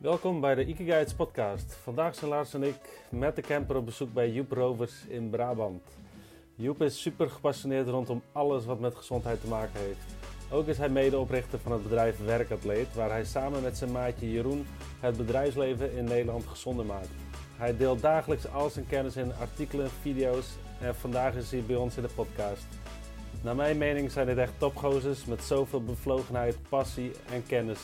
Welkom bij de Ikigaits podcast. Vandaag zijn Lars en ik met de camper op bezoek bij Joep Rovers in Brabant. Joep is super gepassioneerd rondom alles wat met gezondheid te maken heeft. Ook is hij medeoprichter van het bedrijf Werkatleet, waar hij samen met zijn maatje Jeroen het bedrijfsleven in Nederland gezonder maakt. Hij deelt dagelijks al zijn kennis in artikelen, video's en vandaag is hij bij ons in de podcast. Naar mijn mening zijn dit echt topgozers met zoveel bevlogenheid, passie en kennis.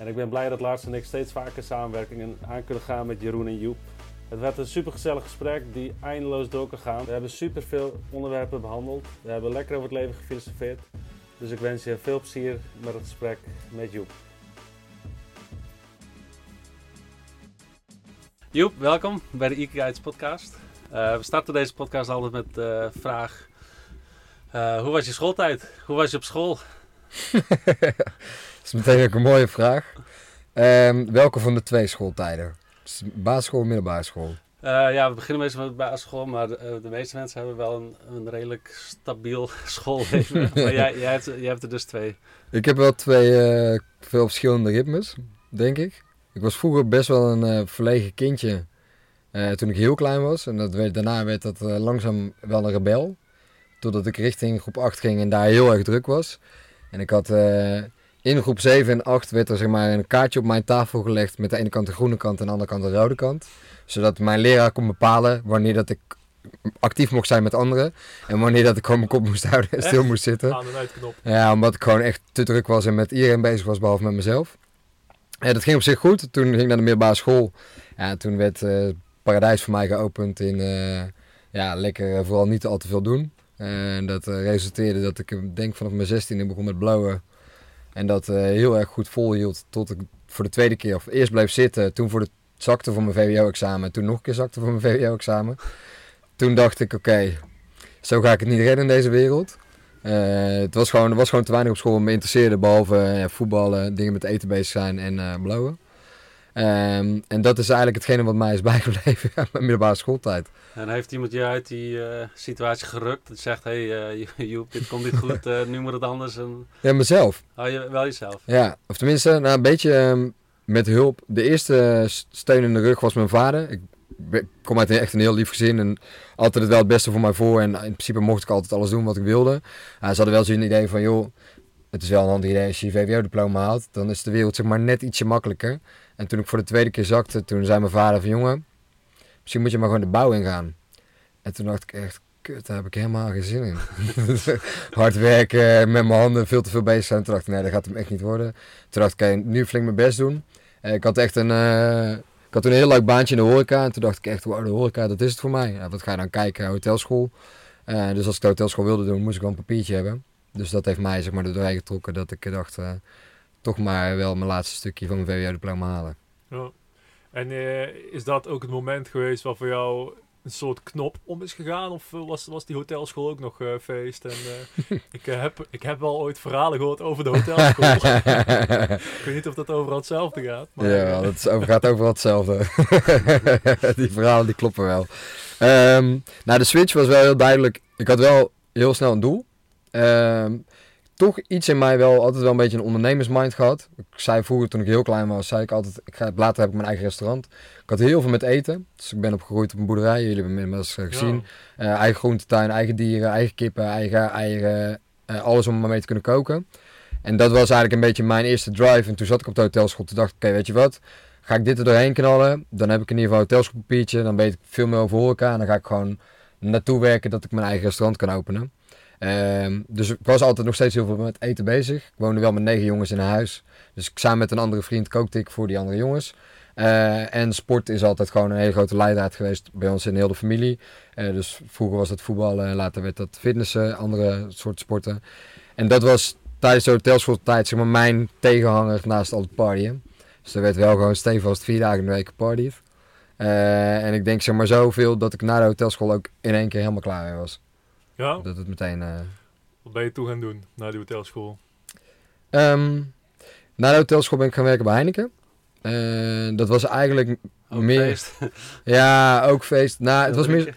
En ik ben blij dat Lars en ik steeds vaker samenwerkingen aan kunnen gaan met Jeroen en Joep. Het werd een supergezellig gesprek die eindeloos door kan gaan. We hebben superveel onderwerpen behandeld. We hebben lekker over het leven gefilosofeerd. Dus ik wens je veel plezier met het gesprek met Joep. Joep, welkom bij de Ikigaits podcast. Uh, we starten deze podcast altijd met de vraag... Uh, hoe was je schooltijd? Hoe was je op school? Is meteen ook een mooie vraag. Um, welke van de twee schooltijden? Basisschool of middelbare school? Uh, ja, we beginnen meestal met basisschool, maar de, de, meeste mensen hebben wel een, een redelijk stabiel schoolleven. maar jij, jij, hebt, jij hebt er dus twee. Ik heb wel twee uh, veel verschillende ritmes, denk ik. Ik was vroeger best wel een uh, verlegen kindje toen ik heel klein was. En dat werd, daarna werd dat langzaam wel een rebel. Totdat ik richting groep 8 ging en daar heel erg druk was. En ik had in groep 7 en 8 werd er zeg maar, een kaartje op mijn tafel gelegd met de ene kant de groene kant en de andere kant de rode kant. Zodat mijn leraar kon bepalen wanneer dat ik actief mocht zijn met anderen. En wanneer dat ik gewoon mijn kop moest houden en stil moest zitten. Aan. Ja, omdat ik gewoon echt te druk was en met iedereen bezig was, behalve met mezelf. En dat ging op zich goed. Toen ging ik naar de middelbare school. Ja, toen werd uh, Paradijs voor mij geopend in, uh, ja, lekker vooral niet al te veel doen. En dat resulteerde dat ik, denk vanaf mijn 16e begon met blauwen. En dat uh, heel erg goed volhield tot ik voor de tweede keer, of eerst bleef zitten, toen voor zakte voor mijn VWO-examen, toen nog een keer zakte voor mijn VWO-examen. Toen dacht ik, oké, zo ga ik het niet redden in deze wereld. Uh, het was gewoon, er was gewoon te weinig op school wat me interesseerde, behalve voetballen, dingen met eten bezig zijn en uh. Um, en dat is eigenlijk hetgene wat mij is bijgebleven aan mijn middelbare schooltijd. En heeft iemand je uit die uh, situatie gerukt? Dat zegt, hé hey, uh, Joep, dit komt niet goed, uh, nu moet het anders. En... Ja, mezelf. Oh, je, wel jezelf? Ja, of tenminste, nou, een beetje um, met hulp. De eerste steun in de rug was mijn vader. Ik kom uit een echt een heel lief gezin en altijd het wel het beste voor mij voor. En in principe mocht ik altijd alles doen wat ik wilde. ze hadden wel zo'n idee van, joh, het is wel een handig idee als je je VWO-diploma haalt. Dan is de wereld zeg maar net ietsje makkelijker. En toen ik voor de tweede keer zakte, toen zei mijn vader van, jongen, misschien moet je maar gewoon de bouw ingaan. En toen dacht ik echt, kut, daar heb ik helemaal geen zin in. Hard werken, met mijn handen veel te veel bezig zijn. Toen dacht ik, nee, dat gaat hem echt niet worden. Toen dacht ik, nu flink mijn best doen. Uh, ik had echt een, uh, ik had toen een heel leuk baantje in de horeca. En toen dacht ik echt, wow, de horeca, dat is het voor mij. Ja, wat ga je dan kijken? Hotelschool. Uh, dus als ik de hotelschool wilde doen, moest ik wel een papiertje hebben. Dus dat heeft mij zeg maar doorheen getrokken dat ik dacht, toch maar wel mijn laatste stukje van mijn VWO-diploma halen. Ja. En is dat ook het moment geweest waar voor jou een soort knop om is gegaan? Of was, was die hotelschool ook nog uh, feest? En, uh, ik, heb, ik heb wel ooit verhalen gehoord over de hotelschool. ik weet niet of dat overal hetzelfde gaat. Maar, ja, dat is, gaat overal hetzelfde. die verhalen die kloppen wel. Um, nou, de switch was wel heel duidelijk. Ik had wel heel snel een doel. Um, toch iets in mij wel altijd wel een beetje een ondernemersmind gehad. Ik zei vroeger toen ik heel klein was, zei ik altijd, ik ga, later heb ik mijn eigen restaurant. Ik had heel veel met eten. Dus ik ben opgegroeid op een boerderij, jullie hebben me inmiddels gezien. Ja. Uh, eigen groentetuin, eigen dieren, eigen kippen, eigen eieren, uh, alles om maar mee te kunnen koken. En dat was eigenlijk een beetje mijn eerste drive. En toen zat ik op de hotelschool, toen dacht ik, oké, weet je wat? Ga ik dit er doorheen knallen, dan heb ik in ieder geval hotelschoolpapiertje, dan weet ik veel meer over horeca. En dan ga ik gewoon naartoe werken dat ik mijn eigen restaurant kan openen. Um, dus ik was altijd nog steeds heel veel met eten bezig. Ik woonde wel met negen jongens in een huis. Dus samen met een andere vriend kookte ik voor die andere jongens. Uh, en sport is altijd gewoon een hele grote leidraad geweest bij ons in heel de familie. Uh, dus vroeger was het voetballen, later werd dat fitnessen, andere soorten sporten. En dat was tijdens de hotelschooltijd zeg maar mijn tegenhanger naast al het partyen. Dus er werd wel gewoon stevast vier dagen in de week gepartied. Uh, en ik denk zeg maar zoveel dat ik na de hotelschool ook in één keer helemaal klaar was. Ja? Dat het meteen... Uh... Wat ben je toe gaan doen na die hotelschool? Um, na de hotelschool ben ik gaan werken bij Heineken. Uh, dat was eigenlijk ook meer... Feest. ja, ook feest. Nou, het was meer...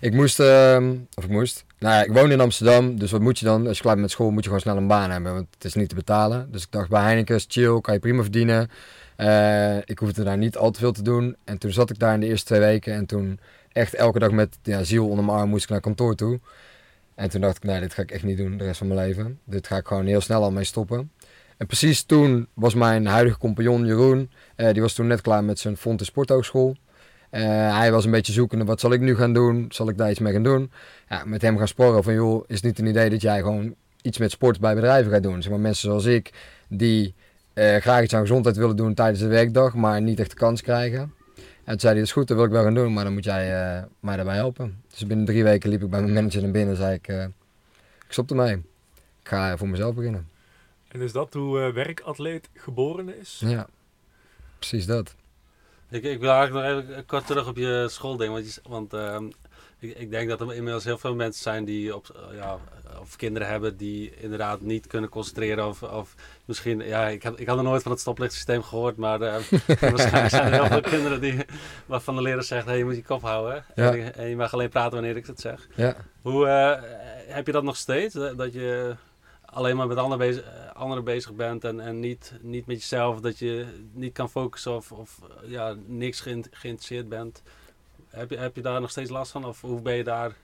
Ik moest... Uh, of ik moest... Nou ja, ik woon in Amsterdam, dus wat moet je dan? Als je klaar bent met school moet je gewoon snel een baan hebben, want het is niet te betalen. Dus ik dacht bij Heineken is chill, kan je prima verdienen. Eh, ik hoefde daar niet al te veel te doen. En toen zat ik daar in de eerste twee weken. En toen echt elke dag met ja, ziel onder mijn arm moest ik naar kantoor toe. En toen dacht ik, nee, dit ga ik echt niet doen de rest van mijn leven. Dit ga ik gewoon heel snel al mee stoppen. En precies toen was mijn huidige compagnon Jeroen, eh, die was toen net klaar met zijn Fonte Sporthogeschool. Uh, hij was een beetje zoekende, wat zal ik nu gaan doen? Zal ik daar iets mee gaan doen? Ja, met hem gaan sporren van, joh, is het niet een idee dat jij gewoon iets met sport bij bedrijven gaat doen? Zeg maar mensen zoals ik, die uh, graag iets aan gezondheid willen doen tijdens de werkdag, maar niet echt de kans krijgen. En toen zei hij, dat is goed, dat wil ik wel gaan doen, maar dan moet jij mij daarbij helpen. Dus binnen drie weken liep ik bij mijn manager naar binnen en zei ik, ik stop ermee. Ik ga voor mezelf beginnen. En is dat hoe werkatleet geboren is? Ja, precies dat. Ik, ik wil eigenlijk nog even kort terug op je schoolding. Want, je, want uh, ik, ik, denk dat er inmiddels heel veel mensen zijn die op, uh, ja, of kinderen hebben die inderdaad niet kunnen concentreren. Of, of misschien, ja, ik, heb, ik had er nooit van het stoplichtsysteem gehoord. Maar uh, waarschijnlijk zijn er heel veel kinderen die, waarvan de leraar zegt: hey, je moet je kop houden. Ja. En, en, je mag alleen praten wanneer ik het zeg. Ja. Hoe heb je dat nog steeds? Dat je alleen maar met anderen bezig, eh, anderen bezig bent en, en niet, niet met jezelf, dat je niet kan focussen of, of ja, niks geïnteresseerd bent. Heb je, heb je daar nog steeds last van of hoe ben je daar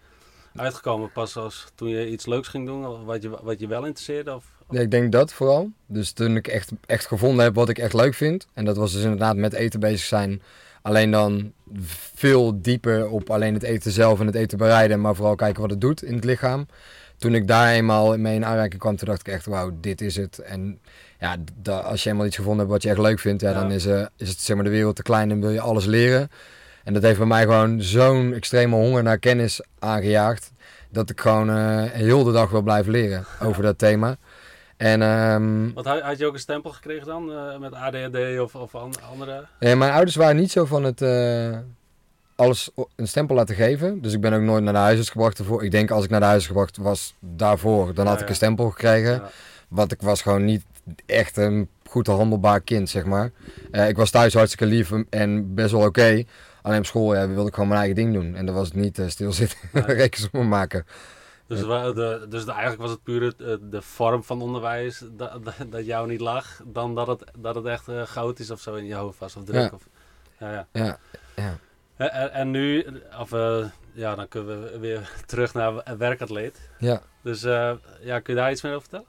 uitgekomen pas als toen je iets leuks ging doen, wat je, wat je wel interesseerde? Of, of? Ja, ik denk dat vooral. Dus toen ik echt, echt gevonden heb wat ik echt leuk vind, en dat was dus inderdaad met eten bezig zijn, alleen dan veel dieper op alleen het eten zelf en het eten bereiden, maar vooral kijken wat het doet in het lichaam toen ik daar eenmaal mee in aanraking kwam, toen dacht ik echt, wauw, dit is het. En ja, als je eenmaal iets gevonden hebt wat je echt leuk vindt, ja, dan is, uh, is het zeg maar de wereld te klein en wil je alles leren. En dat heeft bij mij gewoon zo'n extreme honger naar kennis aangejaagd, dat ik gewoon uh, heel de dag wil blijven leren over dat thema. En, um, Wat had je ook een stempel gekregen dan uh, met ADHD of, of andere? Nee, mijn ouders waren niet zo van het alles een stempel laten geven. Dus ik ben ook nooit naar de huisarts gebracht ervoor. Ik denk als ik naar de huisarts gebracht was daarvoor, dan had ik een stempel gekregen. Ja. Want ik was gewoon niet echt een goed handelbaar kind, zeg maar. Uh, ik was thuis hartstikke lief en best wel oké. Alleen op school ja, wilde ik gewoon mijn eigen ding doen. En dat was het niet uh, stilzitten, nee. rekensommen maken. Dus, de, dus de, eigenlijk was het puur het, de vorm van onderwijs dat, dat, jou niet lag, dan dat het, dat het echt uh, goud is of zo in je hoofd was of druk. Ja. Of, ja, ja. ja, ja. En, en nu, of, uh, ja, dan kunnen we weer terug naar werkatleet. Ja. Dus uh, ja, kun je daar iets meer over vertellen?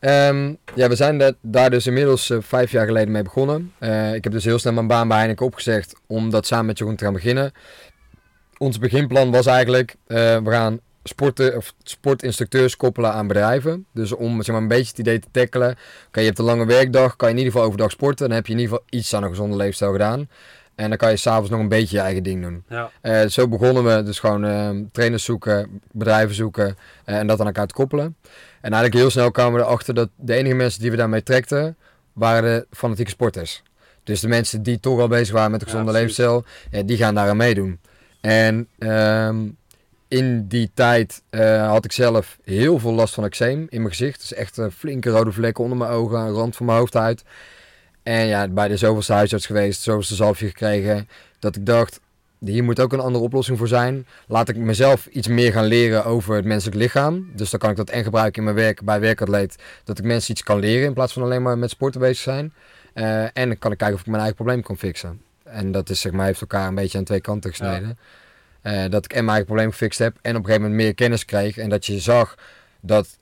Um, ja, we zijn dat, daar dus inmiddels uh, vijf jaar geleden mee begonnen. ik heb dus heel snel mijn baan bij Heineken opgezegd om dat samen met Jeroen te gaan beginnen. Ons beginplan was eigenlijk, we gaan sporten, of sportinstructeurs koppelen aan bedrijven. Dus om zeg maar, een beetje het idee te tackelen. Je hebt een lange werkdag, kan je in ieder geval overdag sporten. Dan heb je in ieder geval iets aan een gezonde leefstijl gedaan. En dan kan je s'avonds nog een beetje je eigen ding doen. Ja. Uh, zo begonnen we dus gewoon uh, trainers zoeken, bedrijven zoeken uh, en dat aan elkaar te koppelen. En eigenlijk heel snel kwamen we erachter dat de enige mensen die we daarmee trekten, waren de fanatieke sporters. Dus de mensen die toch al bezig waren met een gezonde ja, levensstijl, die gaan daar aan meedoen. En ehm, in die tijd had ik zelf heel veel last van eczeem in mijn gezicht. Dus echt flinke rode vlekken onder mijn ogen, rand van mijn hoofd uit. En ja, bij de zoveelste huisarts geweest, zoveelste zalfje gekregen, dat ik dacht, hier moet ook een andere oplossing voor zijn. Laat ik mezelf iets meer gaan leren over het menselijk lichaam. Dus dan kan ik dat en gebruiken in mijn werk bij werkatleet, dat ik mensen iets kan leren in plaats van alleen maar met sporten bezig zijn. Uh, en dan kan ik kijken of ik mijn eigen probleem kan fixen. En dat is zeg maar, heeft elkaar een beetje aan twee kanten gesneden. Ja. Uh, dat ik en mijn eigen probleem gefixt heb en op een gegeven moment meer kennis kreeg. En dat je zag dat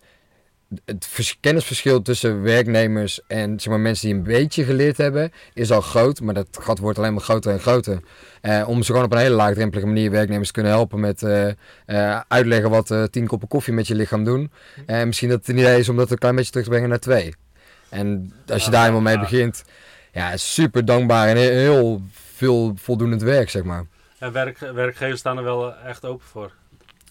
het kennisverschil tussen werknemers en zeg maar, mensen die een beetje geleerd hebben, is al groot. Maar dat gat wordt alleen maar groter en groter. Uh, om ze gewoon op een hele laagdrempelige manier werknemers te kunnen helpen met uh, uh, uitleggen wat tien koppen koffie met je lichaam doen. En misschien dat het een idee is om dat een klein beetje terug te brengen naar twee. En als je daar helemaal mee begint, ja, super dankbaar en heel veel voldoende werk, zeg maar. En werk, werkgevers staan er wel echt open voor?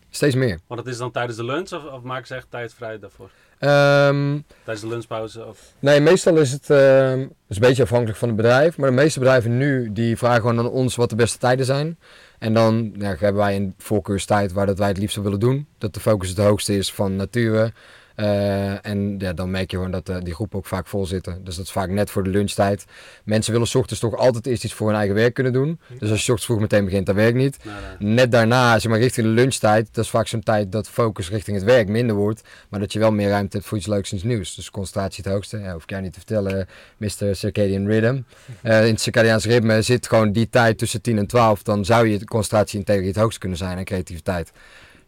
Steeds meer. Want het is dan tijdens de lunch of, of maken ze echt tijd vrij daarvoor? Um, Tijdens de lunchpauze? Of? Nee, meestal is het uh, is een beetje afhankelijk van het bedrijf. Maar de meeste bedrijven nu die vragen gewoon aan ons wat de beste tijden zijn. En dan ja, hebben wij een voorkeurstijd waar dat wij het liefst willen doen. Dat de focus het hoogste is van nature. Eh, en ja, dan merk je gewoon dat eh, die groepen ook vaak vol zitten. Dus dat is vaak net voor de lunchtijd. Mensen willen 's ochtends toch altijd eerst iets voor hun eigen werk kunnen doen. Dus als je ochtends vroeg meteen begint, dat werkt niet. Nee. Net daarna, zeg maar richting de lunchtijd, dat is vaak zo'n tijd dat focus richting het werk minder wordt. Maar dat je wel meer ruimte hebt voor iets leuks en iets nieuws. Dus concentratie het hoogste. Ja, hoef ik jou niet te vertellen, Mr. Circadian Rhythm. Eh, in het circadiaans ritme zit gewoon die tijd tussen 10 en 12. Dan zou je de concentratie en integriteit het hoogst kunnen zijn en creativiteit.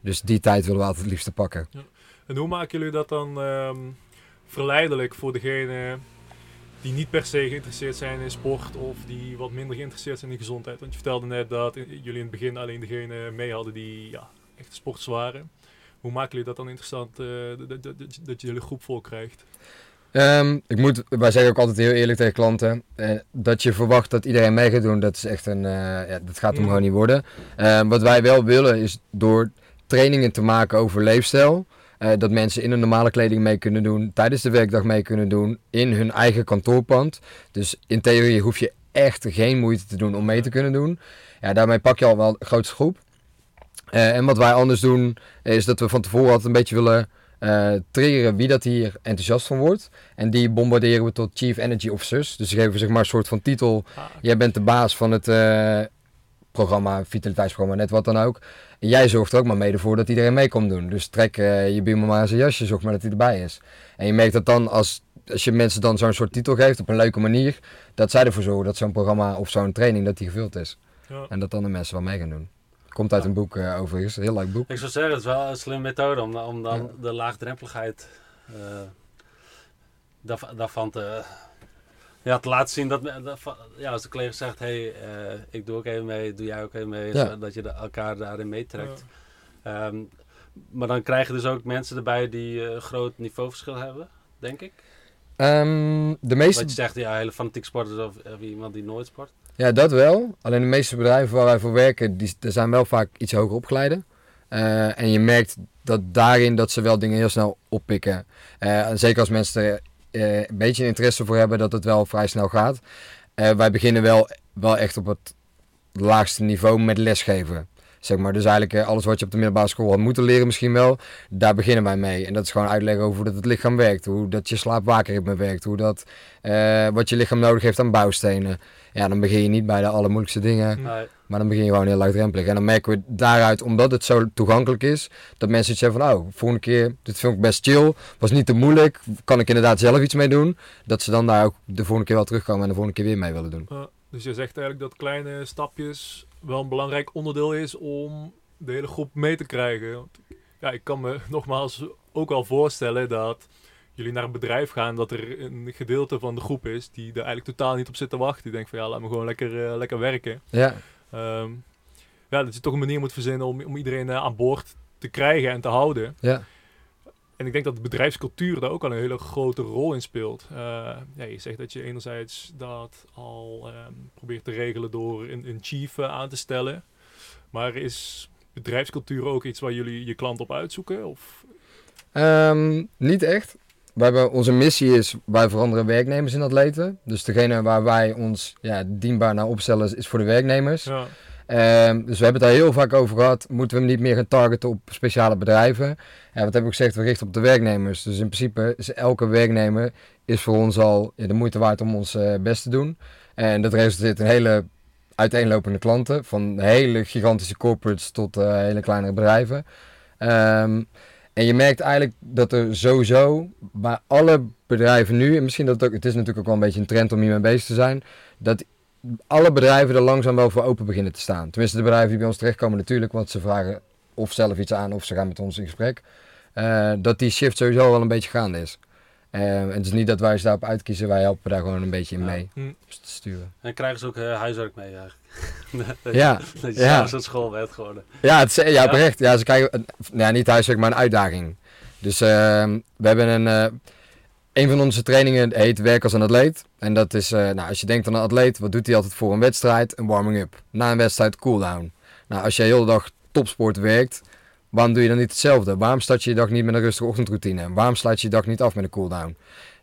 Dus die tijd willen we altijd het liefste pakken. En hoe maken jullie dat dan ehm, verleidelijk voor degene die niet per se geïnteresseerd zijn in sport of die wat minder geïnteresseerd zijn in gezondheid? Want je vertelde net dat jullie in het begin alleen degene mee hadden die ja, echt sporters waren. Hoe maken jullie dat dan interessant, eh, dat, dat, dat, dat je de hele groep vol krijgt? Ehm, ik moet, wij zeggen ook altijd heel eerlijk tegen klanten, eh, dat je verwacht dat iedereen mee gaat doen, dat is echt een, eh, ja, dat gaat hem gewoon niet worden. Ehm, wat wij wel willen is door trainingen te maken over leefstijl, eh, dat mensen in hun normale kleding mee kunnen doen, tijdens de werkdag mee kunnen doen, in hun eigen kantoorpand. Dus in theorie hoef je echt geen moeite te doen om mee te kunnen doen. Ja, daarmee pak je al wel een grootste groep. Eh, en wat wij anders doen, is dat we van tevoren altijd een beetje willen eh triggeren wie dat hier enthousiast van wordt. En die bombarderen we tot Chief Energy Officers. Dus die geven zeg maar een soort van titel. Ah, Jij bent de baas van het programma, vitaliteitsprogramma, net wat dan ook. En jij zorgt er ook maar mede voor dat iedereen mee komt doen. Dus trek eh, je buurman maar aan zijn jasje, zorg maar dat hij erbij is. En je merkt dat dan als, als je mensen dan zo'n soort titel geeft op een leuke manier, dat zij ervoor zorgen dat zo'n programma of zo'n training dat die gevuld is. ja. En dat dan de mensen wel mee gaan doen. Komt uit een boek eh, overigens, een heel leuk boek. Ik zou zeggen, het is wel een slimme methode om, om dan de laagdrempeligheid eh, daarvan, daarvan te, ja, te laten zien. Dat, ja, als de collega zegt, hey, eh, ik doe ook even mee, doe jij ook even mee. Ja. Dat je de, elkaar daarin meetrekt. Ehm, maar dan krijg je dus ook mensen erbij die eh, een groot niveauverschil hebben, denk ik. Ehm, de meeste Wat je zegt, ja, hele fanatieke sporters of, of iemand die nooit sport. Ja, dat wel. Alleen de meeste bedrijven waar wij voor werken, die, er zijn wel vaak iets hoger opgeleide. Eh, en je merkt dat daarin dat ze wel dingen heel snel oppikken. Eh, en zeker als mensen eh, een beetje interesse voor hebben, dat het wel vrij snel gaat. Eh, wij beginnen wel, wel echt op het laagste niveau met lesgeven. Zeg maar. Dus eigenlijk eh, alles wat je op de middelbare school had moeten leren misschien wel, daar beginnen wij mee. En dat is gewoon uitleggen over hoe dat het lichaam werkt, hoe dat je slaap-wakerritme werkt, hoe dat, wat je lichaam nodig heeft aan bouwstenen. Ja, dan begin je niet bij de allermoeilijkste dingen. Maar dan begin je gewoon heel laagdrempelig. En dan merken we daaruit, omdat het zo toegankelijk is, dat mensen iets zeggen van, oh, volgende keer, dit vind ik best chill, was niet te moeilijk, kan ik inderdaad zelf iets mee doen. Dat ze dan daar ook de volgende keer wel terugkomen en de volgende keer weer mee willen doen. Ja, dus je zegt eigenlijk dat kleine stapjes wel een belangrijk onderdeel is om de hele groep mee te krijgen. Want, ja, ik kan me nogmaals ook wel voorstellen dat jullie naar een bedrijf gaan, dat er een gedeelte van de groep is die er eigenlijk totaal niet op zit te wachten. Die denkt van ja, laat me gewoon lekker, eh, lekker werken. Ja, Ehm, ja, dat je toch een manier moet verzinnen om, om iedereen eh, aan boord te krijgen en te houden. ja. En ik denk dat de bedrijfscultuur daar ook al een hele grote rol in speelt. Eh, ja, je zegt dat je enerzijds dat al ehm, probeert te regelen door een, een chief eh, aan te stellen. Maar is bedrijfscultuur ook iets waar jullie je klant op uitzoeken? Of, Ehm, niet echt. We hebben, onze missie is, wij veranderen werknemers in atleten. Dus degene waar wij ons ja, dienbaar naar opstellen is voor de werknemers. ja, Ehm, dus we hebben het daar heel vaak over gehad. Moeten we hem niet meer gaan targeten op speciale bedrijven? Ja, wat heb ik gezegd? We richten op de werknemers. Dus in principe is elke werknemer is voor ons al ja, de moeite waard om ons eh, best te doen. En dat resulteert in hele uiteenlopende klanten. Van hele gigantische corporates tot eh, hele kleinere bedrijven. Ehm, en je merkt eigenlijk dat er sowieso bij alle bedrijven nu, en misschien dat het ook, het is natuurlijk ook wel een beetje een trend om hiermee bezig te zijn, dat alle bedrijven er langzaam wel voor open beginnen te staan. Tenminste, de bedrijven die bij ons terechtkomen natuurlijk, want ze vragen of zelf iets aan of ze gaan met ons in gesprek. Eh, dat die shift sowieso wel een beetje gaande is. Eh, en het is niet dat wij ze daarop uitkiezen, wij helpen daar gewoon een beetje in Ja. mee hm, te sturen. En krijgen ze ook eh, huiswerk mee eigenlijk. Dat Ja, je, dat je ja. zelfs op school bent geworden. Ja, het is, ja, Ja? oprecht. Ja, ze krijgen, nou ja, niet huiswerk, maar een uitdaging. Dus ehm, we hebben een, eh, een van onze trainingen heet werk als een atleet. En dat is, eh, nou, als je denkt aan een atleet, wat doet hij altijd voor een wedstrijd? Een warming-up. Na een wedstrijd cooldown. Nou, als je de hele dag topsport werkt, waarom doe je dan niet hetzelfde? Waarom start je je dag niet met een rustige ochtendroutine? Waarom sluit je je dag niet af met een cooldown?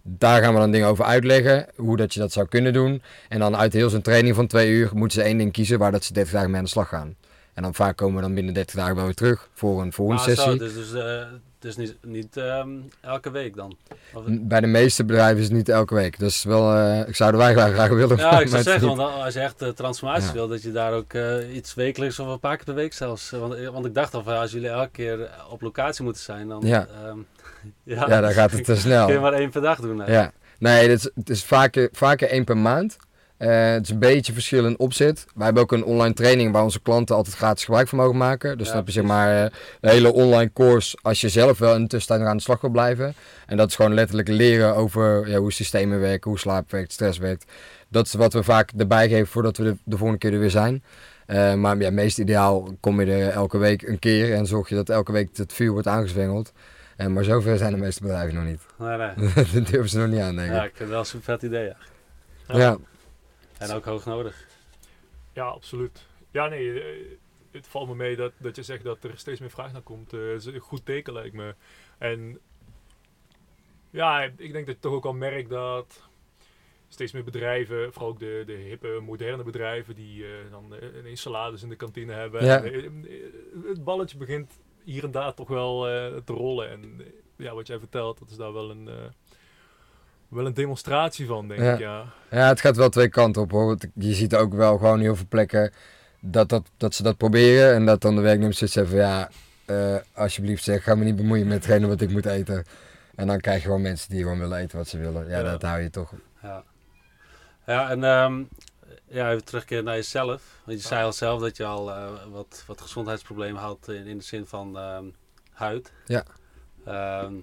Daar gaan we dan dingen over uitleggen, hoe dat je dat zou kunnen doen. En dan uit heel zijn training van twee uur moeten ze één ding kiezen waar dat ze 30 dagen mee aan de slag gaan. En dan vaak komen we dan binnen 30 dagen wel weer terug voor een volgende Ah, sessie. zo, dus, dus eh, dus niet, niet ehm, elke week dan? Of- Bij de meeste bedrijven is het niet elke week. Dus wel, eh, ik zou er wij graag, graag willen. ja, ik zou het is zeggen, niet- want als je echt eh, transformatie Ja. wil, dat je daar ook iets wekelijks of een paar keer per week zelfs. Want, want ik dacht al als jullie elke keer op locatie moeten zijn, dan Ja. ehm, ja, Ja, dan gaat het te snel. kun je maar één per dag doen. Ja, nee, het is, het is vaker, vaker één per maand. Eh, het is een beetje verschillend opzet. Wij hebben ook een online training waar onze klanten altijd gratis gebruik van mogen maken. Dus Ja, dan heb je zeg maar eh, een hele online course als je zelf wel in de tussentijd nog aan de slag wil blijven. En dat is gewoon letterlijk leren over ja, hoe systemen werken, hoe slaap werkt, stress werkt. Dat is wat we vaak erbij geven voordat we de, de volgende keer er weer zijn. Eh, maar ja, meest ideaal kom je er elke week een keer en zorg je dat elke week het vuur wordt aangezwengeld. Eh, maar zover zijn de meeste bedrijven nog niet. Nee, nee. dat durven ze nog niet aan, denk ik. Ja, ik vind het wel een super vet idee. Ja. Ja. En ook hoog nodig. Ja, absoluut. Ja, nee, eh, het valt me mee dat, dat je zegt dat er steeds meer vraag naar komt. Eh, Dat is een goed teken, lijkt me. En ja, ik denk dat je toch ook al merkt dat steeds meer bedrijven, vooral ook de, de hippe, moderne bedrijven, die eh, dan eh, ineens salades in de kantine hebben. Ja. En, het balletje begint hier en daar toch wel eh, te rollen. En ja, wat jij vertelt, dat is daar wel een, eh, wel een demonstratie van, denk Ja. ik. Ja. Ja, het gaat wel twee kanten op hoor. Want je ziet ook wel gewoon heel veel plekken dat, dat, dat ze dat proberen. En dat dan de werknemers zitten zeggen van ja, eh, alsjeblieft zeg, ga me niet bemoeien met hetgene wat ik moet eten. En dan krijg je gewoon mensen die gewoon willen eten wat ze willen. Ja, Ja. dat hou je toch. Ja, ja en ehm, ja, even terugkeren naar jezelf. Want je zei al zelf dat je al eh, wat, wat gezondheidsproblemen had in, in de zin van ehm, huid. Ja. Ehm,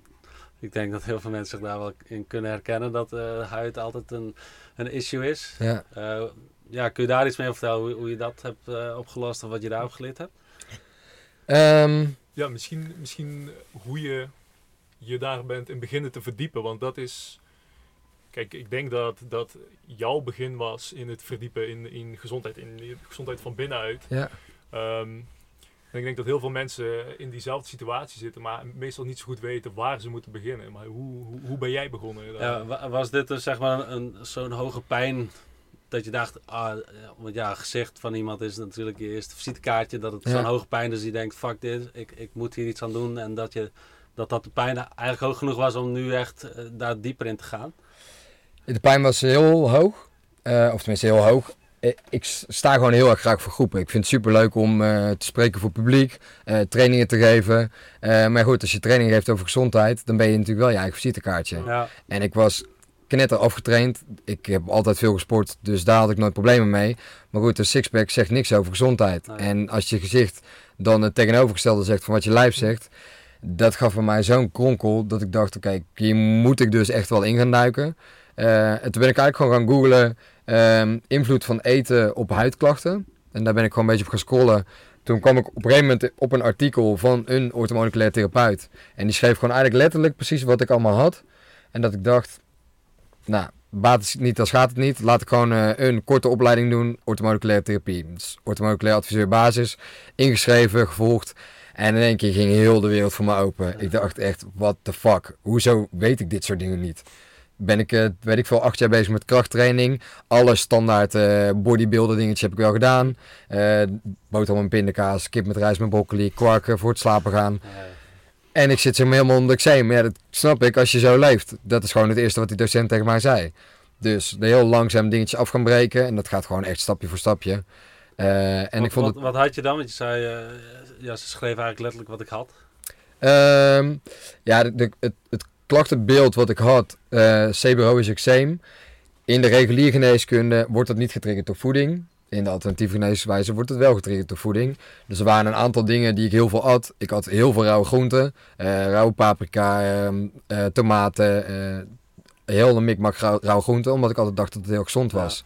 ik denk dat heel veel mensen zich daar wel in kunnen herkennen dat eh, huid altijd een, een issue is. Ja. Eh, ja, kun je daar iets mee over vertellen, hoe, hoe je dat hebt eh, opgelost of wat je daarop geleerd hebt? Ehm, Ja, misschien, misschien hoe je je daar bent in beginnen te verdiepen. Want dat is. Kijk, ik denk dat, dat jouw begin was in het verdiepen in, in gezondheid, in de gezondheid van binnenuit. ja. Ehm, en ik denk dat heel veel mensen in diezelfde situatie zitten, maar meestal niet zo goed weten waar ze moeten beginnen. Maar hoe, hoe, hoe ben jij begonnen? Ja, wa- was dit dus zeg maar een, zo'n hoge pijn dat je dacht, ah, eh, want ja, gezicht van iemand is natuurlijk je eerste visitekaartje, dat het Ja. zo'n hoge pijn is, die denkt, fuck dit, ik, ik moet hier iets aan doen en dat je dat dat de pijn eigenlijk hoog genoeg was om nu echt eh, daar dieper in te gaan. De pijn was heel hoog. Eh, of tenminste heel hoog. Eh, Ik sta gewoon heel erg graag voor groepen. Ik vind het super leuk om eh, te spreken voor publiek, trainingen te geven. Maar goed, als je training geeft over gezondheid, dan ben je natuurlijk wel je eigen visitekaartje. Ja, En ik was knetter afgetraind. Ik heb altijd veel gesport, dus daar had ik nooit problemen mee. Maar goed, een sixpack zegt niks over gezondheid. Nee. En als je gezicht dan het tegenovergestelde zegt van wat je lijf zegt, dat gaf voor mij zo'n kronkel dat ik dacht, oké, hier moet ik dus echt wel in gaan duiken. Eh, en toen ben ik eigenlijk gewoon gaan googlen ehm, invloed van eten op huidklachten. En daar ben ik gewoon een beetje op gaan scrollen. Toen kwam ik op een gegeven moment op een artikel van een orthomoleculair therapeut. En die schreef gewoon eigenlijk letterlijk precies wat ik allemaal had. En dat ik dacht, nou, baat het niet, dan gaat het niet. Laat ik gewoon eh, een korte opleiding doen, orthomoleculaire therapie. Dus adviseur basis, ingeschreven, gevolgd. En in één keer ging heel de wereld voor me open. Ik dacht echt, what the fuck, hoezo weet ik dit soort dingen niet? Ben ik, eh, weet ik veel, acht jaar bezig met krachttraining. Alle standaard eh bodybuilder dingetjes heb ik wel gedaan. Eh boterham en pindakaas, kip met rijst met broccoli, kwarken voor het slapen gaan. En ik zit maar helemaal onder eczeem. Maar ja, dat snap ik als je zo leeft. Dat is gewoon het eerste wat die docent tegen mij zei. Dus er heel langzaam dingetjes af gaan breken. En dat gaat gewoon echt stapje voor stapje. En wat, ik vond wat, het... wat had je dan? Want je zei, ja, ze schreef eigenlijk letterlijk wat ik had. Ehm, ja, de, de- het, het klachtenbeeld wat ik had, eh seborrhoïsch eczeem. In de reguliere geneeskunde wordt dat niet getriggerd door voeding. In de alternatieve geneeswijze wordt het wel getriggerd door voeding. Dus er waren een aantal dingen die ik heel veel at. Ik had heel veel rauwe groenten. eh rauwe paprika, eh, tomaten. heel de mikmak rauw, rauwe groenten. Omdat ik altijd dacht dat het heel gezond was.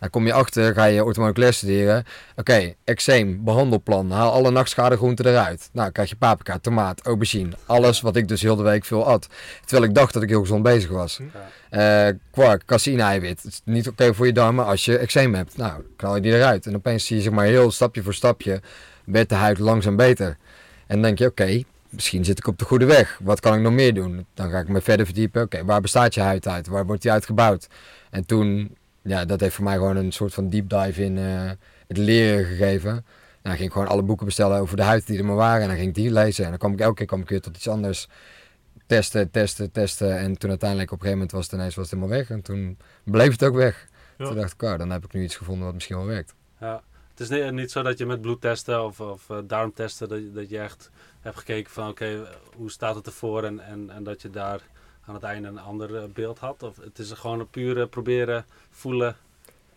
Dan kom je achter, ga je orthomoleculair studeren. Oké, eczeem, behandelplan. Haal alle nachtschadegroenten eruit. Nou, krijg je paprika, tomaat, aubergine. Alles wat ik dus heel de week veel at. Terwijl ik dacht dat ik heel gezond bezig was. Ja. Eh, kwark, caseïne-eiwit. Het is niet oké voor je darmen als je eczeem hebt. Nou, knal je die eruit. En opeens zie je zeg maar heel stapje voor stapje werd de huid langzaam beter. En dan denk je, oké, misschien zit ik op de goede weg. Wat kan ik nog meer doen? Dan ga ik me verder verdiepen. Oké, waar bestaat je huid uit? Waar wordt die uitgebouwd? En toen, ja, dat heeft voor mij gewoon een soort van deep dive in eh, het leren gegeven. dan ging ik gewoon alle boeken bestellen over de huid die er maar waren. En dan ging ik die lezen. En dan kwam ik elke keer kwam ik weer tot iets anders. Testen, testen, testen. En toen uiteindelijk op een gegeven moment was het ineens was het helemaal weg. En toen bleef het ook weg. Ja. Toen dacht ik, oh, dan heb ik nu iets gevonden wat misschien wel werkt. Ja. Het is niet, niet zo dat je met bloedtesten of, of eh, darmtesten, dat, je- dat je echt hebt gekeken van oké, hoe staat het ervoor en, en, en dat je daar aan het einde een ander eh, beeld had. Of het is gewoon een pure proberen, voelen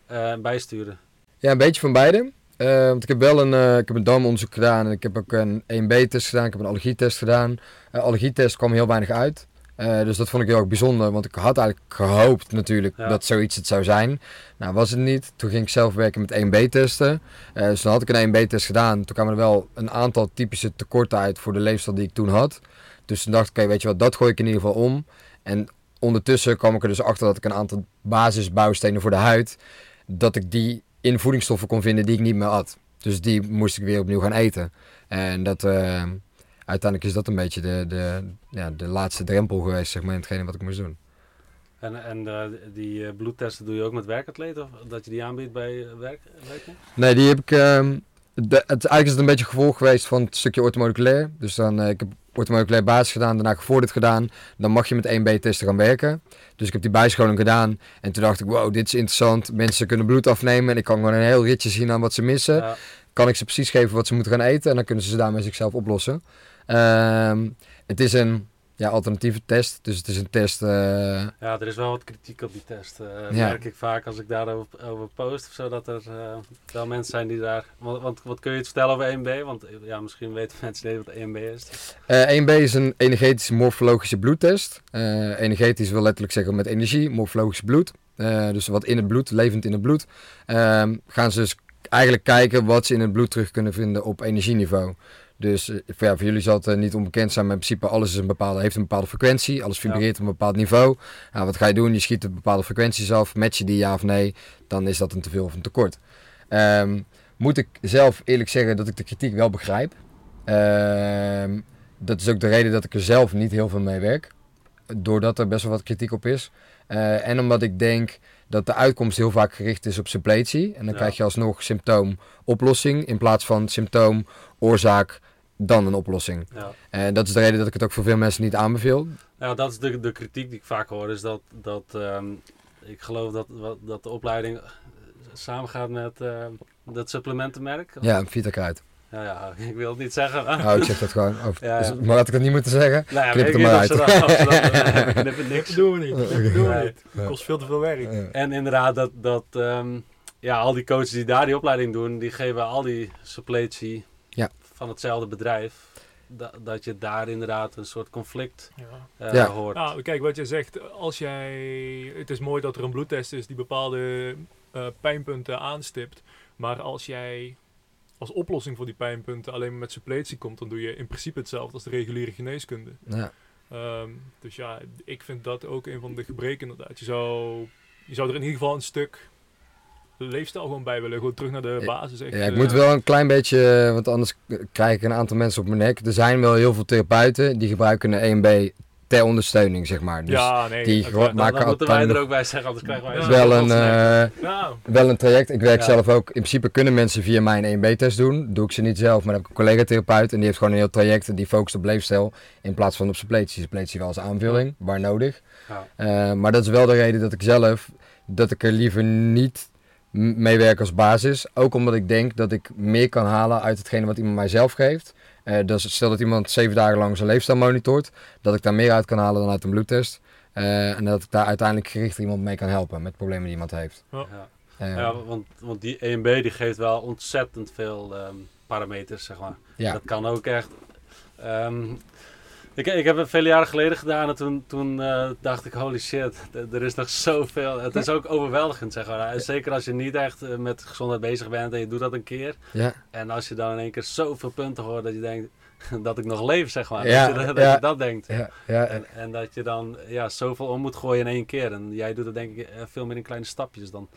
eh, en bijsturen. Ja, een beetje van beide. Eh, want ik heb wel een, eh, ik heb een darmonderzoek gedaan en ik heb ook een 1B-test gedaan. Ik heb een allergietest gedaan. Uh, allergietest kwam heel weinig uit. Dus dat vond ik heel erg bijzonder, want ik had eigenlijk gehoopt natuurlijk Ja. dat zoiets het zou zijn. Nou, was het niet. Toen ging ik zelf werken met 1B-testen. Eh, dus dan had ik een 1B-test gedaan. Toen kwamen er wel een aantal typische tekorten uit voor de leefstijl die ik toen had. Dus toen dacht ik, oké, weet je wat, dat gooi ik in ieder geval om. En ondertussen kwam ik er dus achter dat ik een aantal basisbouwstenen voor de huid, dat ik die in voedingsstoffen kon vinden die ik niet meer had. Dus die moest ik weer opnieuw gaan eten. En dat, eh, uiteindelijk is dat een beetje de, de, ja, de laatste drempel geweest, zeg maar, in hetgene wat ik moest doen. En, en eh, die eh, bloedtesten doe je ook met werkatleten? Of dat je die aanbiedt bij werk? Nee, die heb ik. ehm, de, het, eigenlijk is het een beetje gevolg geweest van het stukje orthomoleculair. Dus dan, eh, ik heb orthomoleculair basis gedaan, daarna gevorderd gedaan. Dan mag je met 1B-testen gaan werken. Dus ik heb die bijscholing gedaan. En toen dacht ik, wow, dit is interessant. Mensen kunnen bloed afnemen. En ik kan gewoon een heel ritje zien aan wat ze missen. Ja, Kan ik ze precies geven wat ze moeten gaan eten. En dan kunnen ze ze daarmee zichzelf oplossen. Ehm, het is een ja, alternatieve test. Dus het is een test. eh, ja, er is wel wat kritiek op die test. eh Ja. merk ik vaak als ik daarover over post of zo, dat er eh, wel mensen zijn die daar... Want, want wat kun je het vertellen over 1B? Want ja, misschien weten mensen niet wat 1B is. Eh, 1B is een energetische morfologische bloedtest. Energetisch wil letterlijk zeggen met energie, morfologisch bloed. Dus wat in het bloed, levend in het bloed. Ehm, gaan ze dus eigenlijk kijken wat ze in het bloed terug kunnen vinden op energieniveau. Dus eh, voor, ja, voor jullie zal het eh, niet onbekend zijn, maar in principe alles is een bepaalde, heeft een bepaalde frequentie. Alles vibreert op een bepaald niveau. Nou, wat ga je doen? Je schiet er bepaalde frequenties af. Match je die ja of nee, dan is dat een teveel of een tekort. Ehm, moet ik zelf eerlijk zeggen dat ik de kritiek wel begrijp. Ehm, dat is ook de reden dat ik er zelf niet heel veel mee werk. Doordat er best wel wat kritiek op is. Eh, en omdat ik denk dat de uitkomst heel vaak gericht is op suppletie. En dan Ja. krijg je alsnog symptoom-oplossing. In plaats van symptoom, oorzaak, dan een oplossing. Ja. En dat is de reden dat ik het ook voor veel mensen niet aanbeveel. Ja, dat is de, de kritiek die ik vaak hoor. Is dat, dat ehm, ik geloof dat, wat- dat de opleiding eh, samengaat met eh, dat supplementenmerk. Ja, Vitakruid. Ja, ja, ik wil het niet zeggen. Nou, ik zeg dat gewoon. Of, Ja, ja. is- Maar had ik dat niet moeten zeggen? Nou ja, Knip weet het er maar uit. dat- dat- eh, knip het niks. Dat doen we niet. Dat doen we niet. Het kost veel te veel werk. Ja. En inderdaad, dat, dat ehm, ja, al die coaches die daar die opleiding doen, die geven al die suppletie Ja. Van hetzelfde bedrijf. Da- dat je daar inderdaad een soort conflict Ja. eh, Ja. hoort. Nou, kijk wat je zegt. Als jij, het is mooi dat er een bloedtest is die bepaalde eh, pijnpunten aanstipt. Maar als jij als oplossing voor die pijnpunten alleen maar met suppletie komt, dan doe je in principe hetzelfde als de reguliere geneeskunde. Ja. Ehm, dus ja, ik vind dat ook een van de gebreken inderdaad. Je zou, je zou er in ieder geval een stuk leefstijl gewoon bij willen. Gewoon terug naar de basis. Echt, Ja, ik eh, moet wel een klein beetje, want anders krijg ik een aantal mensen op mijn nek. Er zijn wel heel veel therapeuten die gebruiken een 1B ter ondersteuning, zeg maar. Dus ja, nee. die gewoon- Dan, dan maken moeten wij er ook bij zeggen, anders krijgen wij Ja. wel een, eh, Nou, wel een traject. Ik werk Ja. zelf ook. In principe kunnen mensen via mij een 1B-test doen. Doe ik ze niet zelf, maar dan heb ik een collega-therapeut. En die heeft gewoon een heel traject. Die focust op leefstijl in plaats van op suppletie. Suppletie wel als aanvulling, waar nodig. Ja. Eh, maar dat is wel de reden dat ik zelf, dat ik er liever niet mee werk als basis. Ook omdat ik denk dat ik meer kan halen uit hetgene wat iemand mij zelf geeft. Eh dus stel dat iemand zeven dagen lang zijn leefstijl monitort, dat ik daar meer uit kan halen dan uit een bloedtest. Eh, en dat ik daar uiteindelijk gericht iemand mee kan helpen met problemen die iemand heeft. Ja. Ja, want, want die 1B die geeft wel ontzettend veel ehm, parameters, zeg maar. ja. Dat kan ook echt. ehm, ik, ik heb het vele jaren geleden gedaan en toen, toen eh, dacht ik, holy shit, er is nog zoveel. Het is ook overweldigend, zeg maar. En Zeker als je niet echt eh, met gezondheid bezig bent en je doet dat een keer. ja. En als je dan in één keer zoveel punten hoort dat je denkt dat ik nog leef, zeg maar. Ja, dat, je, dat, ja. je dat denkt. Ja, ja, En, en dat je dan ja, zoveel om moet gooien in één keer. En jij doet het denk ik eh, veel meer in kleine stapjes dan.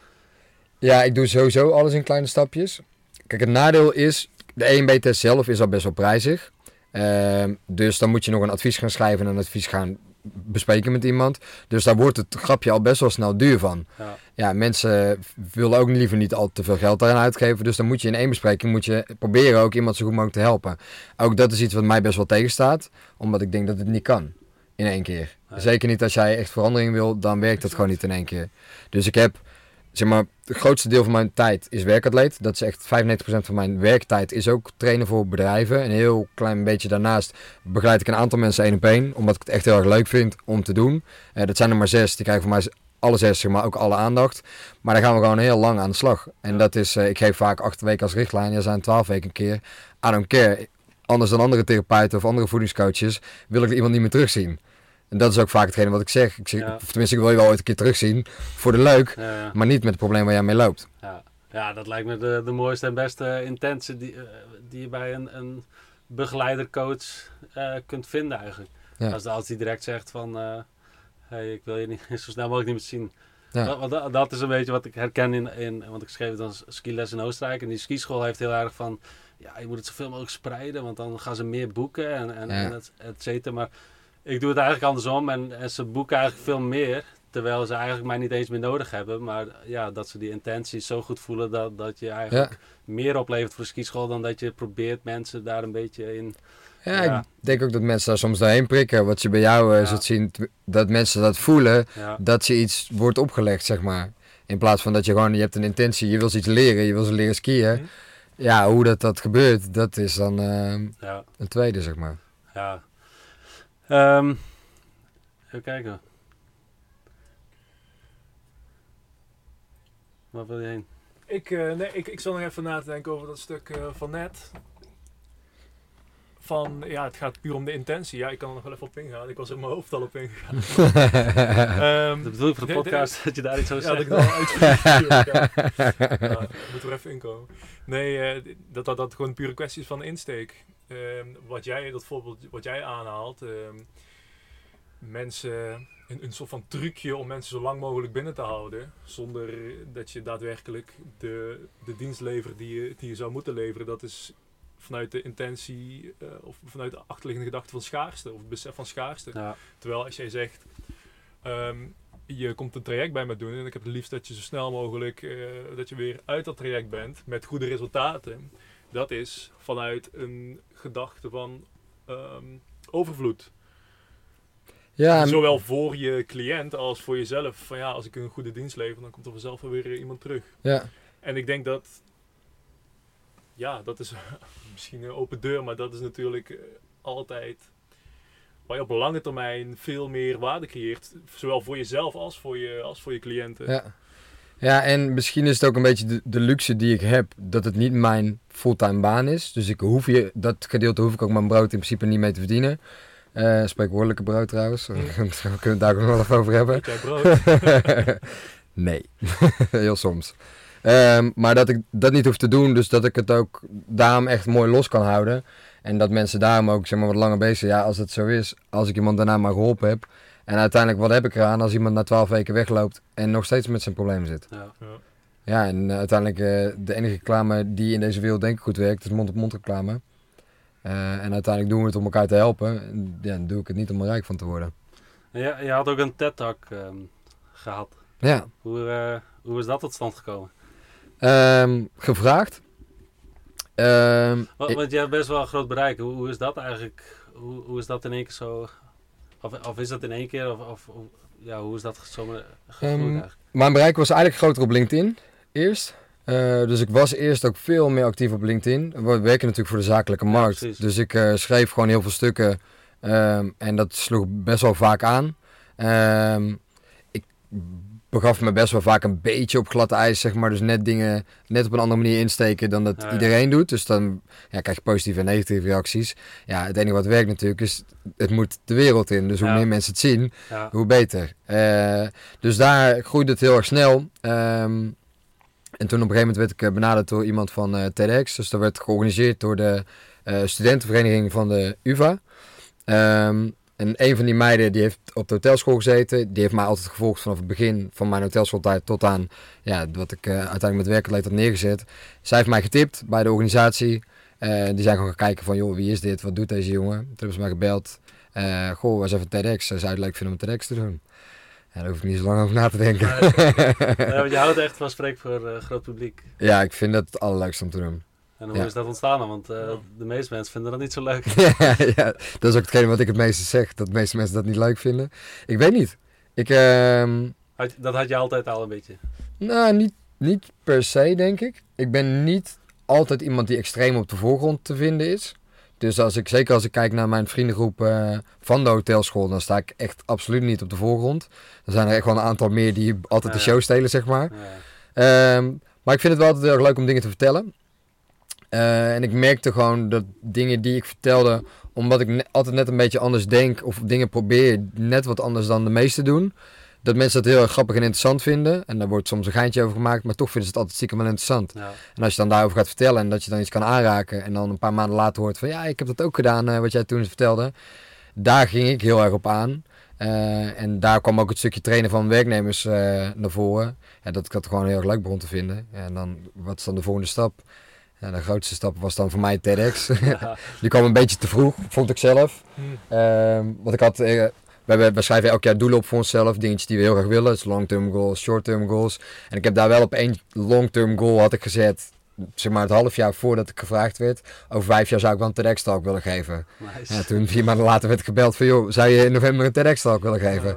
ja, ik doe sowieso alles in kleine stapjes. Kijk, het nadeel is, de 1B-test zelf is al best wel prijzig. Ehm, dus dan moet je nog een advies gaan schrijven en een advies gaan bespreken met iemand. Dus daar wordt het grapje al best wel snel duur van. Ja. Ja, mensen willen ook liever niet al te veel geld daaraan uitgeven. Dus dan moet je in één bespreking moet je proberen ook iemand zo goed mogelijk te helpen. Ook dat is iets wat mij best wel tegenstaat. Omdat ik denk dat het niet kan in één keer. Zeker niet als jij echt verandering wil, dan werkt dat gewoon niet in één keer. Dus ik heb, zeg maar, het grootste deel van mijn tijd is werkatleet. Dat is echt 95% van mijn werktijd is ook trainen voor bedrijven. Een heel klein beetje daarnaast begeleid ik een aantal mensen één op één. Omdat ik het echt heel erg leuk vind om te doen. Eh, dat zijn er maar zes, die krijgen van mij alle zes, zeg maar, ook alle aandacht. Maar daar gaan we gewoon heel lang aan de slag. En dat is, eh, ik geef vaak acht weken als richtlijn. Ja, zijn twaalf weken een keer. I don't care. Anders dan andere therapeuten of andere voedingscoaches wil ik iemand niet meer terugzien. En dat is ook vaak hetgene wat ik zeg. Ik zeg Ja. Of tenminste, ik wil je wel ooit een keer terugzien. Voor de leuk. Ja. Maar niet met het probleem waar jij mee loopt. Ja, ja dat lijkt me de, de mooiste en beste intentie die, eh, die je bij een, een begeleider-coach eh, kunt vinden eigenlijk. Ja. Als, als die direct zegt van, eh, hey, ik wil je niet, zo snel mogelijk niet meer zien. Ja. Dat, dat, dat is een beetje wat ik herken in, in want ik schreef dan skiles in Oostenrijk. En die skischool heeft heel erg van, ja, je moet het zoveel mogelijk spreiden, want dan gaan ze meer boeken en, en, Ja. en et, et cetera. Maar ik doe het eigenlijk andersom en, en ze boeken eigenlijk veel meer. Terwijl ze eigenlijk mij niet eens meer nodig hebben. Maar ja, dat ze die intenties zo goed voelen dat, dat je eigenlijk Ja. meer oplevert voor de skischool dan dat je probeert mensen daar een beetje in. Ja, Ja. ik denk ook dat mensen daar soms doorheen prikken. Wat je bij jou eh, Ja. zult zien, dat mensen dat voelen, dat ze iets wordt opgelegd, zeg maar. In plaats van dat je gewoon, je hebt een intentie, je wil ze iets leren, je wil ze leren skiën. Mhm. Ja, hoe dat, dat gebeurt, dat is dan eh, ja, een tweede, zeg maar. ja. Ehm, even kijken. Waar wil je heen? Ik, eh, nee, ik, ik zal nog even na te denken over dat stuk eh, van net. Van, ja, het gaat puur om de intentie. Ja, ik kan er nog wel even op ingaan. Ik was in mijn hoofd al op ingegaan. Ehm, Dat bedoel ik voor de podcast, dat je daar iets over ja, dat zegt. ik dan uitviel. ja. Ja, moet er even inkomen. Nee, eh, dat, dat dat gewoon pure kwestie is van insteek. Ehm, wat jij, dat voorbeeld wat jij aanhaalt, ehm, mensen, een, een soort van trucje om mensen zo lang mogelijk binnen te houden, zonder dat je daadwerkelijk de, de dienst levert die je, die je zou moeten leveren. Dat is vanuit de intentie eh, of vanuit de achterliggende gedachte van schaarste, of het besef van schaarste. Ja, Terwijl als jij zegt, ehm, je komt een traject bij me doen en ik heb het liefst dat je zo snel mogelijk, eh, dat je weer uit dat traject bent met goede resultaten. Dat is vanuit een gedachte van ehm, overvloed. ja, Zowel voor je cliënt als voor jezelf. Van ja, als ik een goede dienst lever, dan komt er vanzelf wel weer iemand terug. ja. En ik denk dat, ja, dat is misschien een open deur, maar dat is natuurlijk eh, altijd waar je op lange termijn veel meer waarde creëert. Zowel voor jezelf als voor je, als voor je cliënten. Ja. Ja, en misschien is het ook een beetje de, de luxe die ik heb, dat het niet mijn fulltime baan is. Dus ik hoef je, dat gedeelte hoef ik ook mijn brood in principe niet mee te verdienen. Eh spreekwoordelijke brood trouwens, daar kunnen we het daar ook nog wel even over hebben. Eet jij brood? nee, heel soms. Ehm, maar dat ik dat niet hoef te doen, dus dat ik het ook daarom echt mooi los kan houden. En dat mensen daarom ook zeg maar, wat langer bezig zijn. Ja, als het zo is, als ik iemand daarna maar geholpen heb. En uiteindelijk, wat heb ik eraan als iemand na twaalf weken wegloopt en nog steeds met zijn probleem zit? ja. Ja. Ja, en eh, uiteindelijk eh, de enige reclame die in deze wereld denk ik goed werkt, is mond-op-mond reclame. Eh, en uiteindelijk doen we het om elkaar te helpen. En, Ja, dan doe ik het niet om er rijk van te worden. En je, je had ook een TED-talk ehm, gehad. Ja, Hoe, eh, hoe is dat tot stand gekomen? Ehm, gevraagd. Ehm, Want, want je hebt best wel een groot bereik. Hoe, hoe is dat eigenlijk? Hoe, hoe is dat in één keer zo? Of, of is dat in één keer? Of, of hoe- ja, hoe is dat zomaar gegroeid Ehm, eigenlijk? Mijn bereik was eigenlijk groter op LinkedIn eerst. Eh, dus ik was eerst ook veel meer actief op LinkedIn. We werken natuurlijk voor de zakelijke markt. dus ik eh, schreef gewoon heel veel stukken. ehm, en dat sloeg best wel vaak aan. Ehm, ik begaf me best wel vaak een beetje op glad ijs, zeg maar. Dus net dingen net op een andere manier insteken dan dat Ja, ja. iedereen doet. Dus dan ja, krijg je positieve en negatieve reacties. Ja, het enige wat werkt natuurlijk is, het moet de wereld in. Dus hoe meer mensen het zien, hoe beter. Eh, dus daar groeide het heel erg snel. Ehm, en toen op een gegeven moment werd ik eh, benaderd door iemand van eh, TEDx. Dus dat werd georganiseerd door de studentenvereniging van de UvA. Ehm, en een van die meiden die heeft op de hotelschool gezeten. Die heeft mij altijd gevolgd vanaf het begin van mijn hotelschooltijd tot aan ja, wat ik eh, uiteindelijk met werkelijk had neergezet. Zij heeft mij getipt bij de organisatie. Eh, die zijn gewoon gaan kijken van, joh, wie is dit? Wat doet deze jongen? Toen hebben ze mij gebeld. Eh, goh, was even TEDx. Zou je het leuk vinden om TEDx te doen? Ja, daar hoef ik niet zo lang over na te denken. Ja, want je houdt echt van spreken voor groot publiek. ja, ik vind dat het allerleukste om te doen. En hoe Ja. is dat ontstaan dan? Want eh, de meeste mensen vinden dat niet zo leuk. ja, dat is ook hetgene wat ik het meeste zeg. Dat de meeste mensen dat niet leuk vinden. Ik weet niet. Ik, ehm, Had- Dat had je altijd al een beetje. nou, niet, niet per se, denk ik. Ik ben niet altijd iemand die extreem op de voorgrond te vinden is. Dus als ik, zeker als ik kijk naar mijn vriendengroep eh, van de hotelschool, dan sta ik echt absoluut niet op de voorgrond. Er zijn er echt wel een aantal meer die altijd de Ja. show stelen, zeg maar. Ja. Ehm, maar ik vind het wel altijd heel erg leuk om dingen te vertellen. Eh, en ik merkte gewoon dat dingen die ik vertelde, omdat ik ne- altijd net een beetje anders denk of dingen probeer, net wat anders dan de meesten doen. Dat mensen dat heel erg grappig en interessant vinden. En daar wordt soms een geintje over gemaakt, maar toch vinden ze het altijd stiekem wel interessant. Ja. En als je dan daarover gaat vertellen en dat je dan iets kan aanraken en dan een paar maanden later hoort van ja, ik heb dat ook gedaan eh, wat jij toen vertelde. Daar ging ik heel erg op aan. Eh, en daar kwam ook het stukje trainen van werknemers naar voren. Ja, dat ik dat gewoon heel erg leuk begon te vinden. En dan, wat is dan de volgende stap? Ja, de grootste stap was dan voor mij TEDx. Ja. Die kwam een beetje te vroeg, vond ik zelf. Hm. Want ik had, eh, we, schrijven elk jaar doelen op voor onszelf, dingetjes die we heel graag willen. Dus long-term goals, short-term goals. En ik heb daar wel op één long-term goal had ik gezet, zeg maar het half jaar voordat ik gevraagd werd. Over vijf jaar zou ik wel een TEDx-talk willen geven. Nice. Toen vier maanden later werd ik gebeld van, joh, zou je in november een TEDx-talk willen geven? Ja,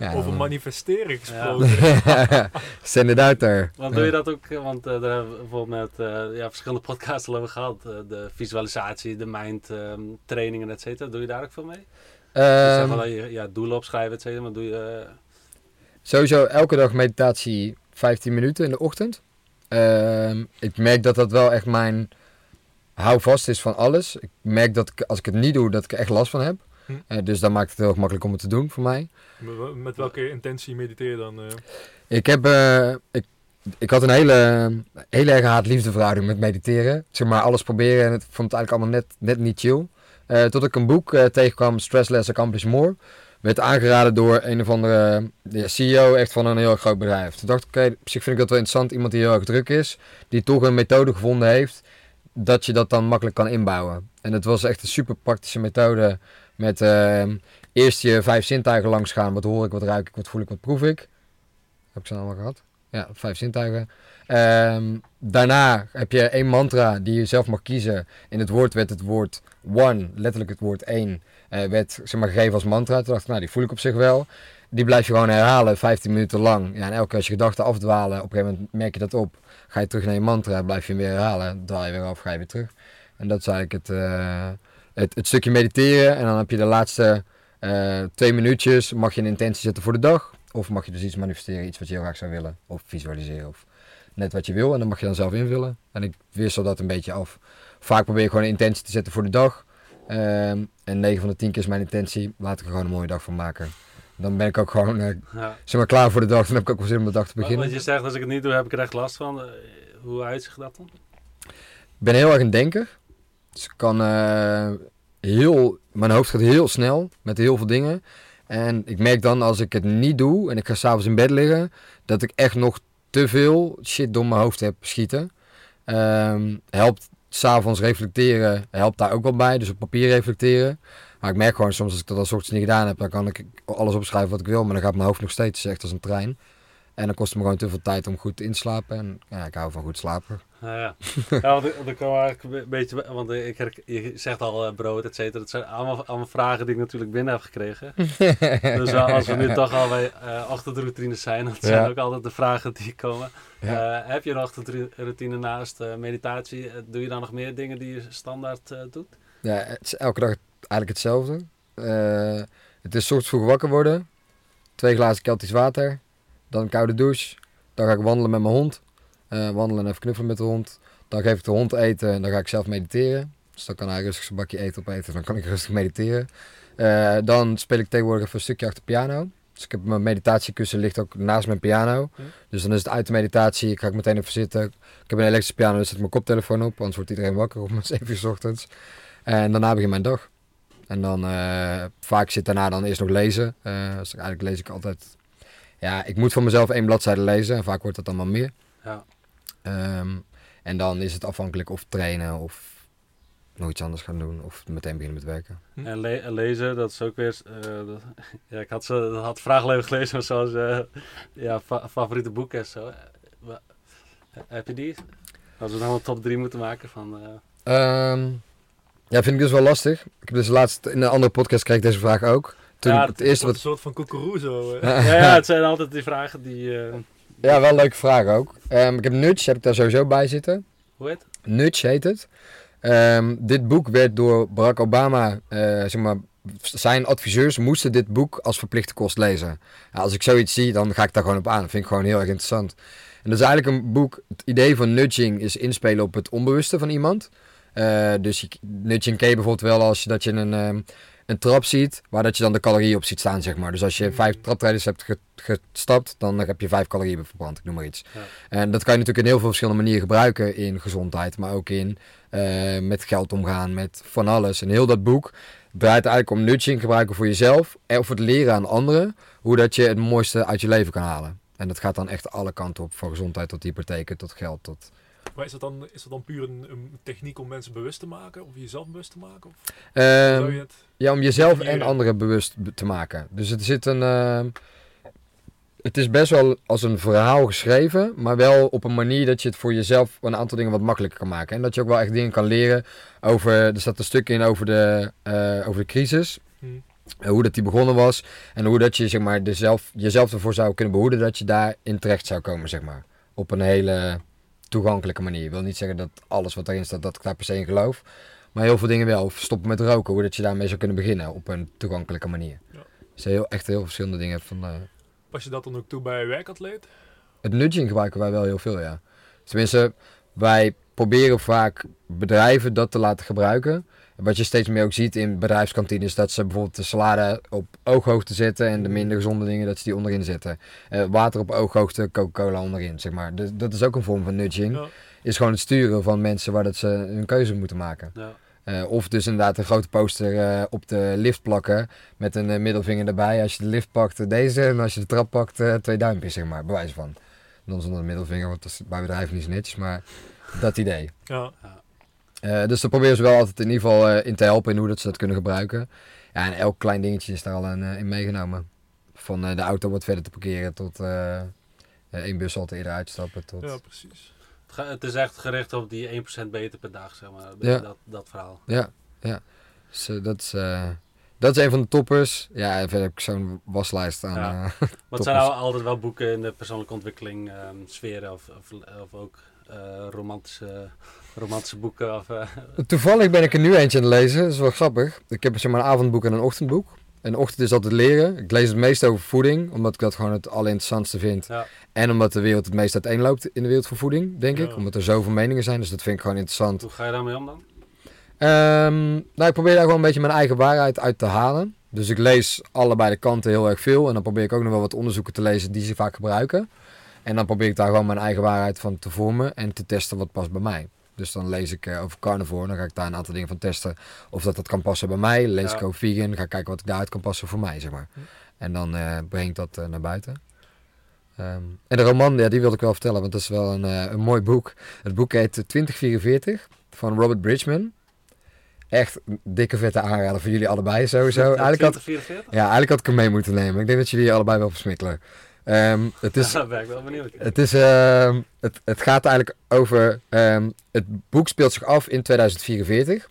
Over dan- manifesteren gesproken. Send it out there. Want doe je dat ook, eh, want eh, daar hebben we bijvoorbeeld met eh, ja, verschillende podcasts al over gehad. eh, de visualisatie, de mind ehm, trainingen, et cetera. Doe je daar ook veel mee? Dus Ehm, maar dat je ja, doelen opschrijven, et cetera. Maar doe je... Sowieso elke dag meditatie 15 minuten in de ochtend. Ehm, ik merk dat dat wel echt mijn houvast is van alles. Ik merk dat ik, als ik het niet doe, dat ik er echt last van heb. Hm. Eh, dus dan maakt het heel makkelijk om het te doen voor mij. Met- Met welke intentie mediteer je dan? eh? Ik heb, eh, ik, ik had een hele, hele erg haat-liefde verhouding met mediteren. Zeg maar alles proberen en het vond het eigenlijk allemaal net, net niet chill. Tot ik een boek tegenkwam, Stress Less Accomplish More. Werd aangeraden door een of andere ja, CEO echt van een heel groot bedrijf. Toen dacht ik, oké, op zich vind ik dat wel interessant. Iemand die heel erg druk is, die toch een methode gevonden heeft, dat je dat dan makkelijk kan inbouwen. En het was echt een super praktische methode met ehm, eerst je vijf zintuigen langs gaan. Wat hoor ik, wat ruik ik, wat voel ik, wat proef ik. Heb ik ze allemaal gehad? Ja, vijf zintuigen. Ehm, daarna heb je één mantra die je zelf mag kiezen. In het woord werd het woord one, letterlijk het woord één, eh, werd zeg maar, gegeven als mantra. Toen dacht ik, nou die voel ik op zich wel. Die blijf je gewoon herhalen, 15 minuten lang. Ja, en elke keer als je gedachten afdwalen, op een gegeven moment merk je dat op. Ga je terug naar je mantra, blijf je hem weer herhalen. Dwaal je weer af, ga je weer terug. En dat is eigenlijk het, eh, het, het stukje mediteren. En dan heb je de laatste eh, twee minuutjes, mag je een intentie zetten voor de dag. Of mag je dus iets manifesteren, iets wat je heel graag zou willen. Of visualiseren, of net wat je wil. En dan mag je dan zelf invullen. En ik wissel dat een beetje af. Vaak probeer ik gewoon een intentie te zetten voor de dag. Ehm, en 9 van de 10 keer is mijn intentie, laat ik er gewoon een mooie dag van maken. Dan ben ik ook gewoon eh, ja. zeg maar, klaar voor de dag. Dan heb ik ook wel zin om de dag te beginnen. je zegt, als ik het niet doe, heb ik er echt last van. Eh, hoe uitzicht dat dan? Ik ben heel erg een denker. Ik kan eh, heel... Mijn hoofd gaat heel snel met heel veel dingen. En ik merk dan als ik het niet doe en ik ga s'avonds in bed liggen... dat ik echt nog te veel shit door mijn hoofd heb schieten. Ehm, helpt s'avonds reflecteren, helpt daar ook wel bij. Dus op papier reflecteren. Maar ik merk gewoon soms als ik dat als ochtends niet gedaan heb... dan kan ik alles opschrijven wat ik wil. Maar dan gaat mijn hoofd nog steeds echt als een trein. En dan kost het me gewoon te veel tijd om goed in te slapen. En ja, ik hou van goed slapen. Nou ja, ja want ik- kan eigenlijk een beetje, want ik, herk- je zegt al eh, brood, et cetera. Dat zijn allemaal, allemaal vragen die ik natuurlijk binnen heb gekregen. dus eh, als we nu toch al bij eh ochtendroutines zijn, dat zijn Ja. ook altijd de vragen die komen. Ja. Eh, heb je een ochtendroutine naast eh, meditatie? Eh, doe je dan nog meer dingen die je standaard eh, doet? Ja, het is elke dag eigenlijk hetzelfde. Eh, het is 's ochtends vroeg wakker worden. Twee glazen Keltisch water. Dan een koude douche. Dan ga ik wandelen met mijn hond. Eh, wandelen en even knuffelen met de hond. Dan geef ik de hond eten en dan ga ik zelf mediteren. Dus dan kan hij rustig zijn bakje eten opeten. Dan kan ik rustig mediteren. Eh, dan speel ik tegenwoordig even een stukje achter de piano. Dus ik heb mijn meditatiekussen ligt ook naast mijn piano. Dus dan is het uit de meditatie. Ik ga ik meteen even zitten. Ik heb een elektrische piano, dus zet ik mijn koptelefoon op. Anders wordt iedereen wakker om 7 uur 's ochtends. En daarna begin mijn dag. En dan eh, vaak zit daarna dan eerst nog lezen. Dus eigenlijk lees ik altijd. Ja, ik moet van mezelf één bladzijde lezen. En vaak wordt dat dan wel meer. Ja. Ehm, en dan is het afhankelijk of trainen of nog iets anders gaan doen of meteen beginnen met werken. En, le- en lezen, dat is ook weer... eh, dat- ja, ik had, ze, had vragenleven gelezen, zoals eh, ja, fa- favoriete boeken en zo. Eh, heb je die? Als we dan een top 3 moeten maken van... eh, Ehm, ja, vind ik dus wel lastig. Ik heb dus laatst in een andere podcast kreeg ik deze vraag ook. Toen Ja, het eerste Een soort van koekeroezo. eh. ja, ja, het zijn altijd die vragen die... eh, Ja, wel een leuke vraag ook. Ehm, ik heb Nudge, heb ik daar sowieso bij zitten. hoe heet het? Nudge heet het. Ehm, dit boek werd door Barack Obama, eh, zeg maar, zijn adviseurs moesten dit boek als verplichte kost lezen. Ja, als ik zoiets zie, dan ga ik daar gewoon op aan. Dat vind ik gewoon heel erg interessant. En dat is eigenlijk een boek, het idee van nudging is inspelen op het onbewuste van iemand. Eh, dus je, nudging ken je bijvoorbeeld wel als je, dat je een, ehm, een trap ziet, waar dat je dan de calorieën op ziet staan, zeg maar. Dus als je vijf traptrijders hebt ge- gestapt, dan heb je vijf calorieën verbrand, ik noem maar iets. Ja. En dat kan je natuurlijk in heel veel verschillende manieren gebruiken in gezondheid, maar ook in eh, met geld omgaan, met van alles. En heel dat boek draait eigenlijk om nudging gebruiken voor jezelf en of het leren aan anderen, hoe dat je het mooiste uit je leven kan halen. En dat gaat dan echt alle kanten op, van gezondheid tot hypotheken, tot geld, tot... Maar is dat dan, is dat dan puur een, een techniek om mensen bewust te maken? Of jezelf bewust te maken? Of Ehm, je het... Ja, om jezelf en anderen bewust be- te maken. Dus het zit een. ehm, het is best wel als een verhaal geschreven, maar wel op een manier dat je het voor jezelf een aantal dingen wat makkelijker kan maken. En dat je ook wel echt dingen kan leren over. Er staat een stuk in over de, eh, over de crisis. Hm. eh, Hoe dat die begonnen was. En hoe dat je zeg maar, de zelf, jezelf ervoor zou kunnen behoeden dat je daarin terecht zou komen. Zeg maar. Op een hele toegankelijke manier. Ik wil niet zeggen dat alles wat erin staat, dat ik daar per se in geloof. Maar heel veel dingen wel. Of stoppen met roken, hoe dat je daarmee zou kunnen beginnen op een toegankelijke manier. Ja. Dus heel, echt heel verschillende dingen. Van, eh, Pas je dat dan ook toe bij werkatleet? het nudging gebruiken wij wel heel veel, ja. Tenminste, wij proberen vaak bedrijven dat te laten gebruiken. Wat je steeds meer ook ziet in bedrijfskantines, dat ze bijvoorbeeld de salade op ooghoogte zetten en de minder gezonde dingen, dat ze die onderin zetten. Eh, water op ooghoogte, Coca-Cola onderin, zeg maar. Dus dat is ook een vorm van nudging. Ja. Is gewoon het sturen van mensen waar dat ze hun keuze moeten maken. Ja. Eh, of dus inderdaad een grote poster eh, op de lift plakken met een middelvinger erbij. Als je de lift pakt, deze. En als je de trap pakt, twee duimpjes, zeg maar. Bewijs van. Dan zonder de middelvinger, want dat is bij bedrijven niet zo netjes. Maar dat idee. Ja. Eh, dus daar proberen ze wel altijd in ieder geval eh, in te helpen in hoe dat ze dat kunnen gebruiken. Ja, en elk klein dingetje is daar al in, eh, in meegenomen. Van eh, de auto wat verder te parkeren tot één bus al eerder uitstappen. Tot... ja, precies. Het ga- Het is echt gericht op die 1% beter per dag, zeg maar. Ja. Dat, dat verhaal. Ja, ja. Dus dat, is, eh, dat is een van de toppers. Ja, en verder heb ik zo'n waslijst aan. Ja. eh, Wat zijn nou altijd wel boeken in de persoonlijke ontwikkeling, ehm sferen of, of, of ook eh, romantische, romantische boeken? Of, eh, Toevallig ben ik er nu eentje aan het lezen. Dat is wel grappig. Ik heb zeg maar een avondboek en een ochtendboek. Een ochtend is altijd leren. Ik lees het meest over voeding, omdat ik dat gewoon het allerinteressantste vind. ja. En omdat de wereld het meest uiteenloopt in de wereld van voeding, denk ik. Omdat er zoveel meningen zijn, dus dat vind ik gewoon interessant. Hoe ga je daarmee om dan? Ehm, nou, ik probeer daar gewoon een beetje mijn eigen waarheid uit te halen. Dus ik lees allebei de kanten heel erg veel. En dan probeer ik ook nog wel wat onderzoeken te lezen die ze vaak gebruiken. En dan probeer ik daar gewoon mijn eigen waarheid van te vormen en te testen wat past bij mij. Dus dan lees ik eh, over carnivore, dan ga ik daar een aantal dingen van testen. Of dat dat kan passen bij mij. Lees Ja. ik over vegan, ga ik kijken wat ik daaruit kan passen voor mij, zeg maar. Hm. En dan eh, breng ik dat eh, naar buiten. Ehm, en de roman, ja, die wilde ik wel vertellen, want dat is wel een, een mooi boek. Het boek heet eh, 2044 van Robert Bridgman. Echt een dikke vette aanrader voor jullie allebei sowieso. Eigenlijk had, 2044? ja, eigenlijk had ik hem mee moeten nemen. Ik denk dat jullie allebei wel versmikkelen. Ehm, het is, Daar ben ik wel benieuwd. het, is, ehm, het, het gaat eigenlijk over. ehm, het boek speelt zich af in 2044.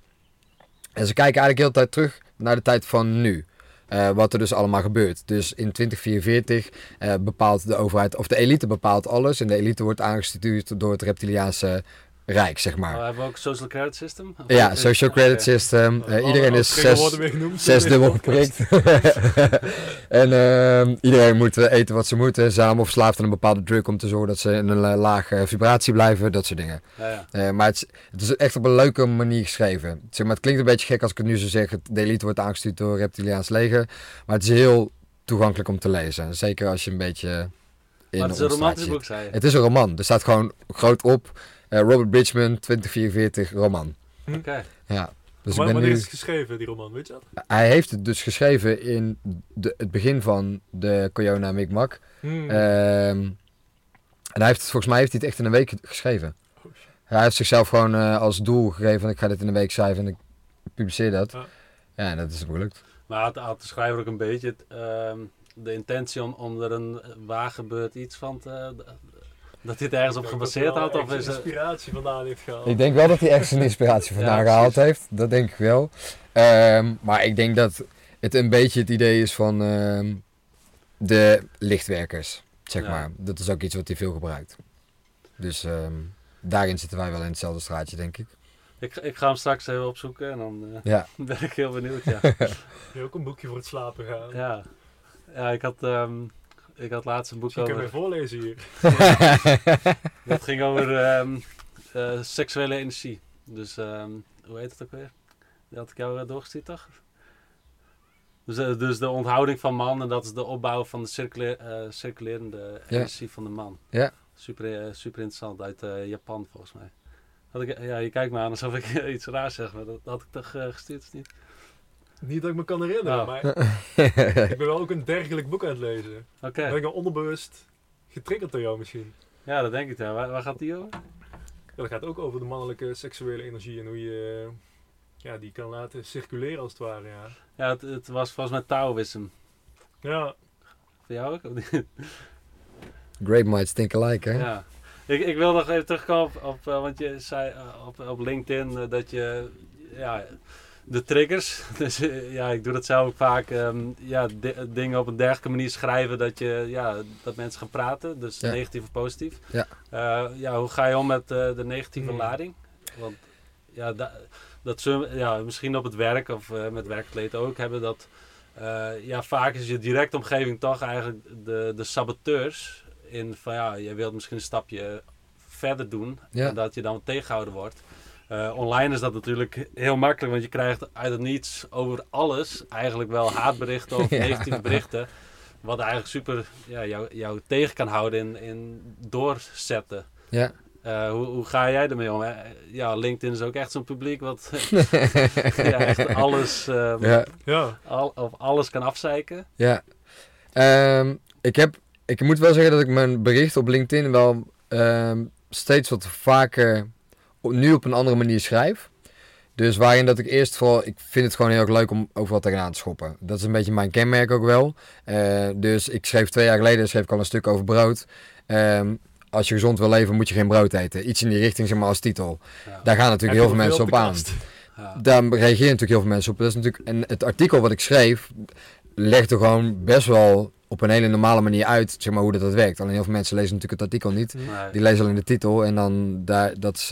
En ze kijken eigenlijk heel de tijd terug naar de tijd van nu. Eh, wat er dus allemaal gebeurt. Dus in 2044 eh, bepaalt de overheid, of de elite bepaalt alles. En de elite wordt aangestuurd door het reptiliaanse rijk, zeg maar. Oh, hebben we ook social credit system? Of Ja, social oké. credit system. Eh, iedereen is zes, zes dubbel geprikt. en ehm, iedereen moet eten wat ze moeten. Zijn allemaal verslaafd aan een bepaalde drug om te zorgen dat ze in een eh, lage vibratie blijven. Dat soort dingen. Ja, ja. Eh, maar het is, echt op een leuke manier geschreven. Zeg maar, het klinkt een beetje gek als ik het nu zo zeg. Het- De elite wordt aangestuurd door reptiliaans leger. Maar het is heel toegankelijk om te lezen. Zeker als je een beetje in Maar het is een romantisch boek, zei. Het is een roman. Er staat gewoon groot op. eh, Robert Bridgman, 2044, roman. Oké. Ja. Dus maar ik ben wanneer nu... is het geschreven, die roman, weet je dat? Hij heeft het dus geschreven in de, het begin van de Koyona Mi'kmaq. Hmm. Ehm, en hij heeft het, volgens mij heeft hij het echt in een week geschreven. Oh. Hij heeft zichzelf gewoon eh, als doel gegeven van ik ga dit in een week schrijven en ik publiceer dat. Ja. Ja, en dat is gelukt. Maar had, had de schrijver ook een beetje het, ehm, de intentie om, om er een waar gebeurd iets van te... dat dit ergens op gebaseerd had? er Of is het... inspiratie vandaan heeft gehaald. Ik denk wel dat hij ergens een inspiratie vandaan Ja, gehaald heeft. Dat denk ik wel. Ehm, maar ik denk dat het een beetje het idee is van ehm, de lichtwerkers, zeg Ja. maar. Dat is ook iets wat hij veel gebruikt. Dus ehm, daarin zitten wij wel in hetzelfde straatje, denk ik. Ik, ik ga hem straks even opzoeken en dan eh, Ja. ben ik heel benieuwd. Ja, Je ook een boekje voor het slapen gaan. ja. ja ik, had, ehm, ik had laatst een boek Misschien over... mij voorlezen hier. Dat ging over ehm, eh, seksuele energie. Dus ehm, hoe heet het ook weer? Die had ik jou doorgestuurd, toch? Dus, eh, dus de onthouding van man en dat is de opbouw van de eh, circulerende Ja. energie van de man. Ja. Super, super interessant, uit eh, Japan volgens mij. Had ik, ja, je kijkt me aan alsof ik iets raars zeg, maar dat, dat had ik toch gestuurd of niet? Niet dat ik me kan herinneren, Oh. maar ik ben wel ook een dergelijk boek aan het lezen. Oké, Ben ik al onderbewust getriggerd door jou misschien. ja, dat denk ik. Ja. Waar, waar gaat die over? Ja, dat gaat ook over de mannelijke seksuele energie en hoe je ja, die kan laten circuleren als het ware. Ja, Ja, het, het was volgens mij Taoïsm. ja Voor jou ook? Great minds think alike, hè? Ja. Ik, ik wil nog even terugkomen op, op eh, want je zei eh, op, op LinkedIn eh, dat je, ja, de triggers, dus eh, ja, ik doe dat zelf ook vaak, ehm, ja, di- dingen op een dergelijke manier schrijven dat je, ja, dat mensen gaan praten, dus Ja. negatief of positief. Ja. Eh, ja, hoe ga je om met eh, de negatieve Hmm. lading? Want ja, da- dat ze, ja, misschien op het werk of eh, met werkkleden ook hebben dat, eh, ja, vaak is je directe omgeving toch eigenlijk de, de saboteurs in van ja, je wilt misschien een stapje verder doen Ja. en dat je dan tegengehouden wordt. Eh, online is dat natuurlijk heel makkelijk, want je krijgt uit het niets over alles eigenlijk wel haatberichten of Ja. negatieve berichten. Wat eigenlijk super ja, jou, jou tegen kan houden in, in doorzetten. Ja. Eh, hoe, hoe ga jij ermee om? hè? Ja, LinkedIn is ook echt zo'n publiek wat ja, echt alles, eh, Ja. ja. al, of alles kan afzeiken. Ja. Ehm, ik, heb, ik moet wel zeggen dat ik mijn bericht op LinkedIn wel ehm, steeds wat vaker nu op een andere manier schrijf. Dus waarin dat ik eerst vooral, ik vind het gewoon heel erg leuk om overal tegenaan te schoppen. Dat is een beetje mijn kenmerk ook wel. Eh, dus ik schreef twee jaar geleden schreef ik al een stuk over brood. Ehm, als je gezond wil leven moet je geen brood eten. Iets in die richting zeg maar als titel. Ja. Daar gaan natuurlijk heel veel mensen op aan. Ja. Daar reageren natuurlijk heel veel mensen op. Dat is natuurlijk, en het artikel wat ik schreef, legde gewoon best wel op een hele normale manier uit zeg maar, hoe dat, dat werkt. Alleen heel veel mensen lezen natuurlijk het artikel niet. Nee. Die lezen alleen de titel en dan daar, dat is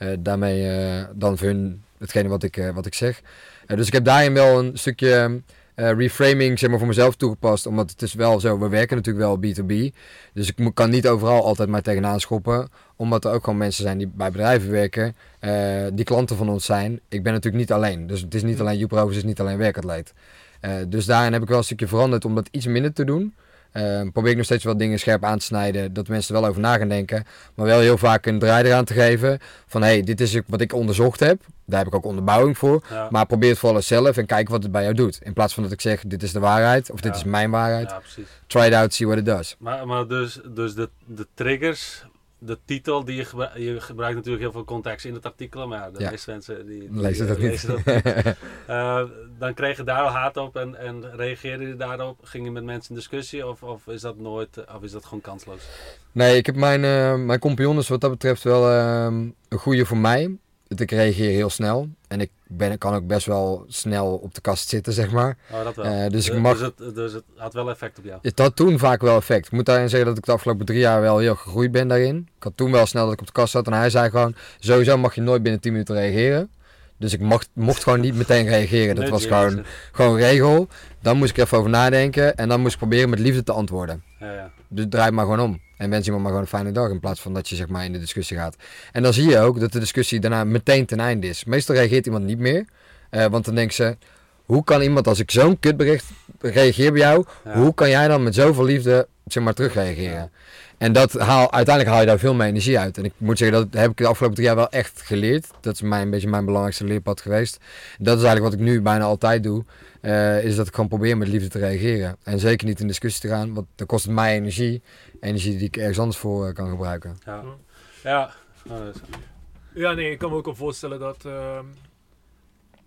eh, daarmee eh, dan voor hun hetgene wat ik, eh, wat ik zeg. Dus ik heb daarin wel een stukje reframing zeg maar, voor mezelf toegepast. Omdat het is wel zo, we werken natuurlijk wel B2B. Dus ik kan niet overal altijd maar tegenaan schoppen. Omdat er ook gewoon mensen zijn die bij bedrijven werken. die klanten van ons zijn. Ik ben natuurlijk niet alleen. Dus het is niet alleen Joep is niet alleen werkatleet. Eh, dus daarin heb ik wel een stukje veranderd om dat iets minder te doen. Eh, probeer ik nog steeds wel dingen scherp aan te snijden. Dat mensen er wel over na gaan denken. Maar wel heel vaak een draai eraan te geven. Van hé, hey, dit is wat ik onderzocht heb. Daar heb ik ook onderbouwing voor. Ja. Maar probeer het vooral zelf en kijk wat het bij jou doet. In plaats van dat ik zeg, dit is de waarheid. Of dit Ja. is mijn waarheid. ja. Try it out, see what it does. Maar, maar dus, dus de, de triggers, de titel, die je, gebruikt, je gebruikt natuurlijk heel veel context in het artikel, maar de Ja. meeste mensen die, die Lezen dat niet. lezen dat niet. Eh, dan kreeg je daar al haat op en, en reageerde je daarop? Ging je met mensen in discussie of, of is dat nooit, eh, of is dat gewoon kansloos? Nee, ik heb mijn, eh mijn compagnon is wat dat betreft wel ehm, een goede voor mij. Ik reageer heel snel. En ik ben, kan ook best wel snel op de kast zitten, zeg maar. Oh, dat wel. Eh, dus ik Dus mag... het, dus het had wel effect op jou. Het had toen vaak wel effect. Ik moet daarin zeggen dat ik de afgelopen drie jaar wel heel gegroeid ben daarin. Ik had toen wel snel dat ik op de kast zat. En hij zei gewoon, sowieso mag je nooit binnen 10 minuten reageren. Dus ik mocht, mocht gewoon niet meteen reageren. Dat was gewoon, gewoon regel. Dan moest ik even over nadenken. En dan moest ik proberen met liefde te antwoorden. Ja, ja. Dus draai maar gewoon om. En wens iemand maar gewoon een fijne dag. In plaats van dat je zeg maar in de discussie gaat. En dan zie je ook dat de discussie daarna meteen ten einde is. Meestal reageert iemand niet meer. Eh, want dan denken ze... Hoe kan iemand als ik zo'n kutbericht reageer bij jou... Ja. Hoe kan jij dan met zoveel liefde zeg maar terugreageren? Ja. En dat haal, uiteindelijk haal je daar veel meer energie uit. En ik moet zeggen, dat heb ik de afgelopen drie jaar wel echt geleerd. Dat is mijn, een beetje mijn belangrijkste leerpad geweest. Dat is eigenlijk wat ik nu bijna altijd doe. Eh, is dat ik gewoon probeer met liefde te reageren. En zeker niet in discussie te gaan, want dan kost het mij energie. Energie die ik ergens anders voor eh, kan gebruiken. Ja. ja, dat is- Ja, nee, ik kan me ook wel voorstellen dat ehm,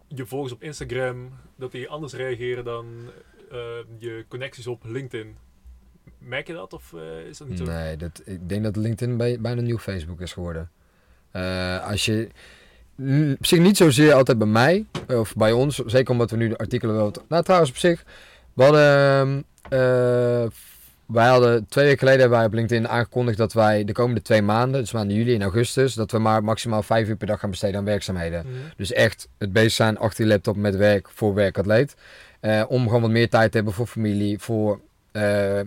je volgers op Instagram, dat die anders reageren dan eh, je connecties op LinkedIn. Merk je dat of eh, is dat niet zo? Nee, dat, ik denk dat LinkedIn bij, bijna nieuw Facebook is geworden. Eh, als je... Op zich niet zozeer altijd bij mij, of bij ons. Zeker omdat we nu de artikelen wel... Nou, trouwens op zich. We hadden... ehm, eh, wij hadden twee weken geleden hebben wij op LinkedIn aangekondigd dat wij de komende twee maanden, dus maanden juli en augustus, dat we maar maximaal vijf uur per dag gaan besteden aan werkzaamheden. Mhm. Dus echt het bezig zijn achter je laptop met werk voor werkatleet. Eh, om gewoon wat meer tijd te hebben voor familie, voor eh,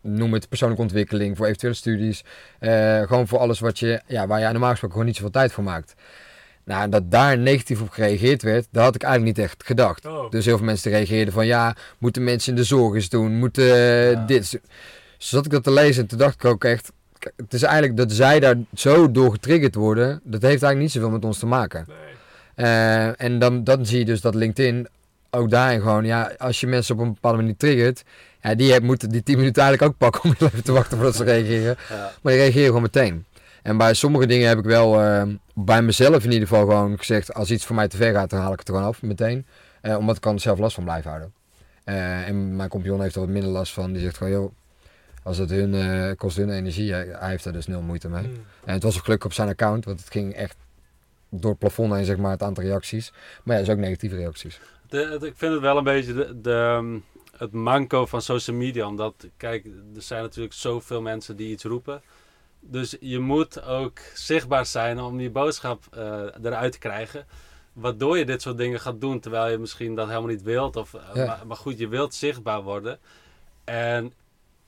noem het persoonlijke ontwikkeling, voor eventuele studies. Gewoon voor alles wat je, ja, waar je normaal gesproken gewoon niet zoveel tijd voor maakt. Nou, dat daar negatief op gereageerd werd, dat had ik eigenlijk niet echt gedacht. Oh, Dus heel veel mensen reageerden van ja, moeten mensen in de zorg eens doen, moeten eh, Ja. dit. Dus zat ik dat te lezen en toen dacht ik ook echt, het is eigenlijk dat zij daar zo door getriggerd worden, dat heeft eigenlijk niet zoveel met ons te maken. nee. Eh, en dan, dan zie je dus dat LinkedIn ook daarin gewoon, ja, als je mensen op een bepaalde manier triggert, ja, die moeten die 10 minuten eigenlijk ook pakken om even te wachten voordat ze reageren. ja. Maar die reageren gewoon meteen. En bij sommige dingen heb ik wel, eh, bij mezelf in ieder geval gewoon gezegd, als iets voor mij te ver gaat, dan haal ik het er gewoon af meteen. Eh, omdat ik kan er zelf last van blijven houden. Eh, en mijn compagnon heeft er wat minder last van. Die zegt gewoon, joh, als het hun, eh, kost hun energie, hij, hij heeft er dus nul moeite mee. Mm. En het was ook gelukkig op zijn account, want het ging echt door het plafond heen, zeg maar, het aantal reacties. Maar ja, is ook negatieve reacties. De- ik vind het wel een beetje de, de, ehm, het manco van social media. Omdat, kijk, er zijn natuurlijk zoveel mensen die iets roepen. Dus je moet ook zichtbaar zijn om die boodschap eh, eruit te krijgen. Waardoor je dit soort dingen gaat doen, terwijl je misschien dat helemaal niet wilt. Of, eh, Ja. maar, maar goed, je wilt zichtbaar worden. En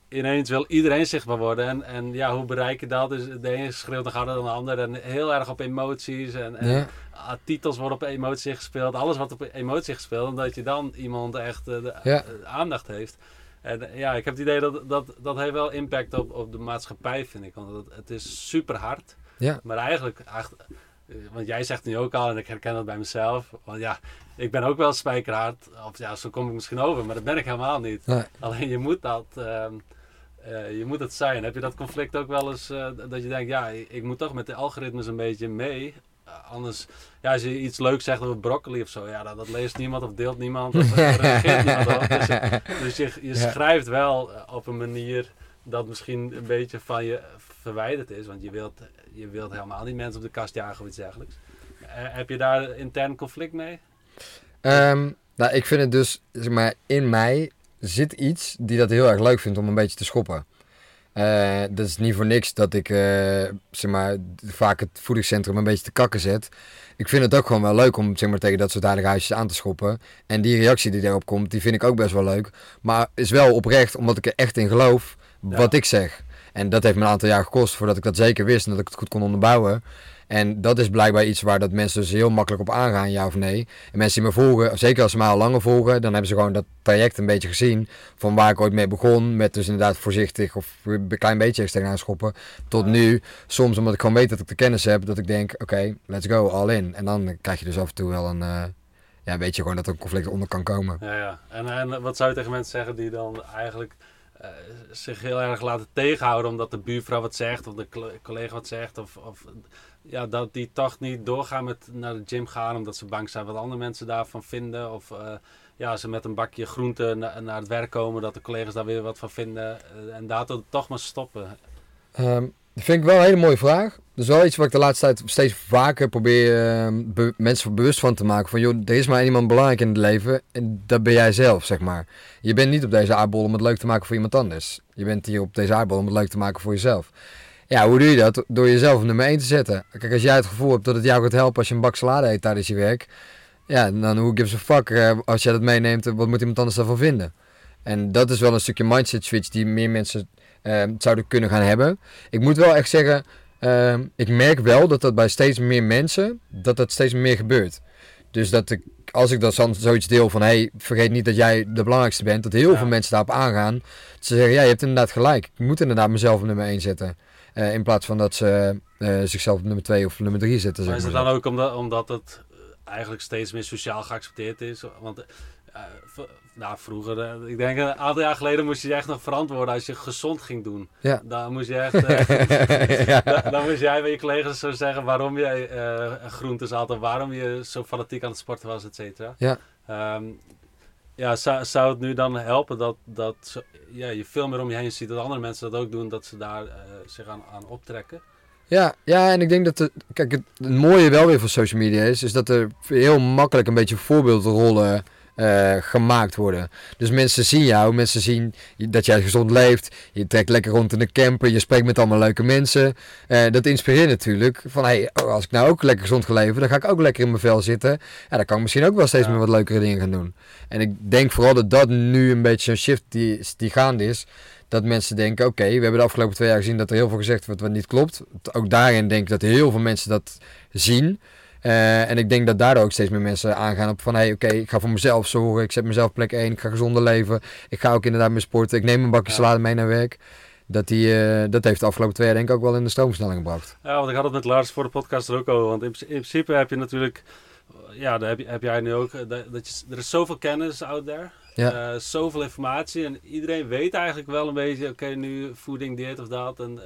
ineens wil iedereen zichtbaar worden. En, en ja, hoe bereik je dat? Dus de ene schreeuwt nog harder dan de ander. En heel erg op emoties. En, Ah, titels worden op emotie gespeeld. Alles wordt op emotie gespeeld. Omdat je dan iemand echt eh, de, Ja. aandacht heeft. En eh, ja, ik heb het idee dat dat, dat heeft wel impact op, op de maatschappij, vind ik. Want het, het is super hard. ja, Maar eigenlijk, echt, eh, want jij zegt nu ook al, en ik herken dat bij mezelf. Want ja, ik ben ook wel spijkerhard. Of ja, zo kom ik misschien over, maar dat ben ik helemaal niet. Nee. Alleen je moet dat, ehm, eh, je moet het zijn. Heb je dat conflict ook wel eens, dat je denkt, ja, ik moet toch met de algoritmes een beetje mee. Eh, anders, ja, als je iets leuks zegt over broccoli of zo, ja, dat, dat leest niemand of deelt niemand of reageert niemand op. Dus, je- dus je, je schrijft wel eh, op een manier dat misschien een beetje van je verwijderd is. Want je wilt, je wilt helemaal niet mensen op de kast jagen of iets dergelijks. Eh, heb je daar intern conflict mee? Ehm, nou, ik vind het dus, zeg maar, in mij zit iets die dat heel erg leuk vindt om een beetje te schoppen. Eh, dat is niet voor niks dat ik, eh, zeg maar, vaak het voedingscentrum een beetje te kakken zet. Ik vind het ook gewoon wel leuk om, zeg maar, tegen dat soort heilige huisjes aan te schoppen. En die reactie die daarop komt, die vind ik ook best wel leuk. Maar is wel oprecht, omdat ik er echt in geloof, wat ik zeg. En dat heeft me een aantal jaar gekost voordat ik dat zeker wist en dat ik het goed kon onderbouwen. En dat is blijkbaar iets waar dat mensen dus heel makkelijk op aangaan, ja of nee. En mensen die me volgen, zeker als ze mij al langer volgen, dan hebben ze gewoon dat traject een beetje gezien. Van waar ik ooit mee begon, met dus inderdaad voorzichtig of een klein beetje tegenaan schoppen. Tot nu, soms omdat ik gewoon weet dat ik de kennis heb, dat ik denk, oké, let's go, all in. En dan krijg je dus af en toe wel een, eh, ja, weet je gewoon dat er een conflict onder kan komen. Ja, ja. En, en wat zou je tegen mensen zeggen die dan eigenlijk eh, zich heel erg laten tegenhouden omdat de buurvrouw wat zegt of de collega wat zegt? Of, of ja, dat die toch niet doorgaan met naar de gym gaan omdat ze bang zijn wat andere mensen daarvan vinden? Of eh, ja, ze met een bakje groenten na- naar het werk komen, dat de collega's daar weer wat van vinden eh, en daardoor toch maar stoppen. Ehm, dat vind ik wel een hele mooie vraag. Dat is wel iets wat ik de laatste tijd steeds vaker probeer be- mensen bewust van te maken. Van joh, er is maar één iemand belangrijk in het leven en dat ben jij zelf, zeg maar. Je bent niet op deze aardbol om het leuk te maken voor iemand anders. Je bent hier op deze aardbol om het leuk te maken voor jezelf. Ja, hoe doe je dat? Door jezelf nummer 1 te zetten. Kijk, als jij het gevoel hebt dat het jou gaat helpen als je een bak salade eet tijdens je werk. Ja, dan hoe gives a fuck eh, als jij dat meeneemt. Wat moet iemand anders daarvan vinden? En dat is wel een stukje mindset switch die meer mensen ehm, zouden kunnen gaan hebben. Ik moet wel echt zeggen, ehm, ik merk wel dat dat bij steeds meer mensen, dat dat steeds meer gebeurt. Dus dat ik, als ik dan zoiets deel van, hey, vergeet niet dat jij de belangrijkste bent, dat heel Ja. veel mensen daarop aangaan. Ze zeggen, ja, je hebt inderdaad gelijk. Ik moet inderdaad mezelf op nummer 1 zetten. Eh, in plaats van dat ze eh, zichzelf op nummer 2 of nummer 3 zetten. Maar is het dan zo. ook omdat, omdat het eh, eigenlijk steeds meer sociaal geaccepteerd is? Want nou, vroeger, ik denk een aantal jaar geleden moest je je echt nog verantwoorden als je gezond ging doen. Ja. Dan moest je echt, Ja. dan, dan moest jij bij je collega's zo zeggen waarom jij eh groentes had en waarom je zo fanatiek aan het sporten was, et cetera. Ja. Ehm, ja, zou, zou het nu dan helpen dat, dat ja, je veel meer om je heen ziet dat andere mensen dat ook doen, dat ze daar eh, zich aan, aan optrekken? Ja, ja, en ik denk dat kijk, het, het mooie wel weer van social media is, is dat er heel makkelijk een beetje voorbeeldrollen eh, gemaakt worden. Dus mensen zien jou, mensen zien dat jij gezond leeft, je trekt lekker rond in de camper, je spreekt met allemaal leuke mensen. Eh, dat inspireert natuurlijk van, hey, oh, als ik nou ook lekker gezond ga leven, dan ga ik ook lekker in mijn vel zitten. Ja, dan kan ik misschien ook wel steeds Ja. meer wat leukere dingen gaan doen. En ik denk vooral dat dat nu een beetje zo'n shift die, die gaande is. Dat mensen denken, oké, we hebben de afgelopen twee jaar gezien dat er heel veel gezegd wordt wat niet klopt. Ook daarin denk ik dat heel veel mensen dat zien. Eh, en ik denk dat daardoor ook steeds meer mensen aangaan op van... hé, hey, oké, ik ga voor mezelf zorgen. Ik zet mezelf plek 1. Ik ga gezonder leven. Ik ga ook inderdaad meer sporten. Ik neem een bakje Ja. salade mee naar werk. Dat, die, eh, dat heeft de afgelopen twee jaar denk ik ook wel in de stroomversnelling gebracht. Ja, want ik had het met Lars voor de podcast er ook over. Want in, in principe heb je natuurlijk, ja, daar heb, je, heb jij nu ook, eh, dat, dat je, er is zoveel kennis out there. Ja. Zoveel informatie en iedereen weet eigenlijk wel een beetje, oké, nu voeding, dit of dat. En,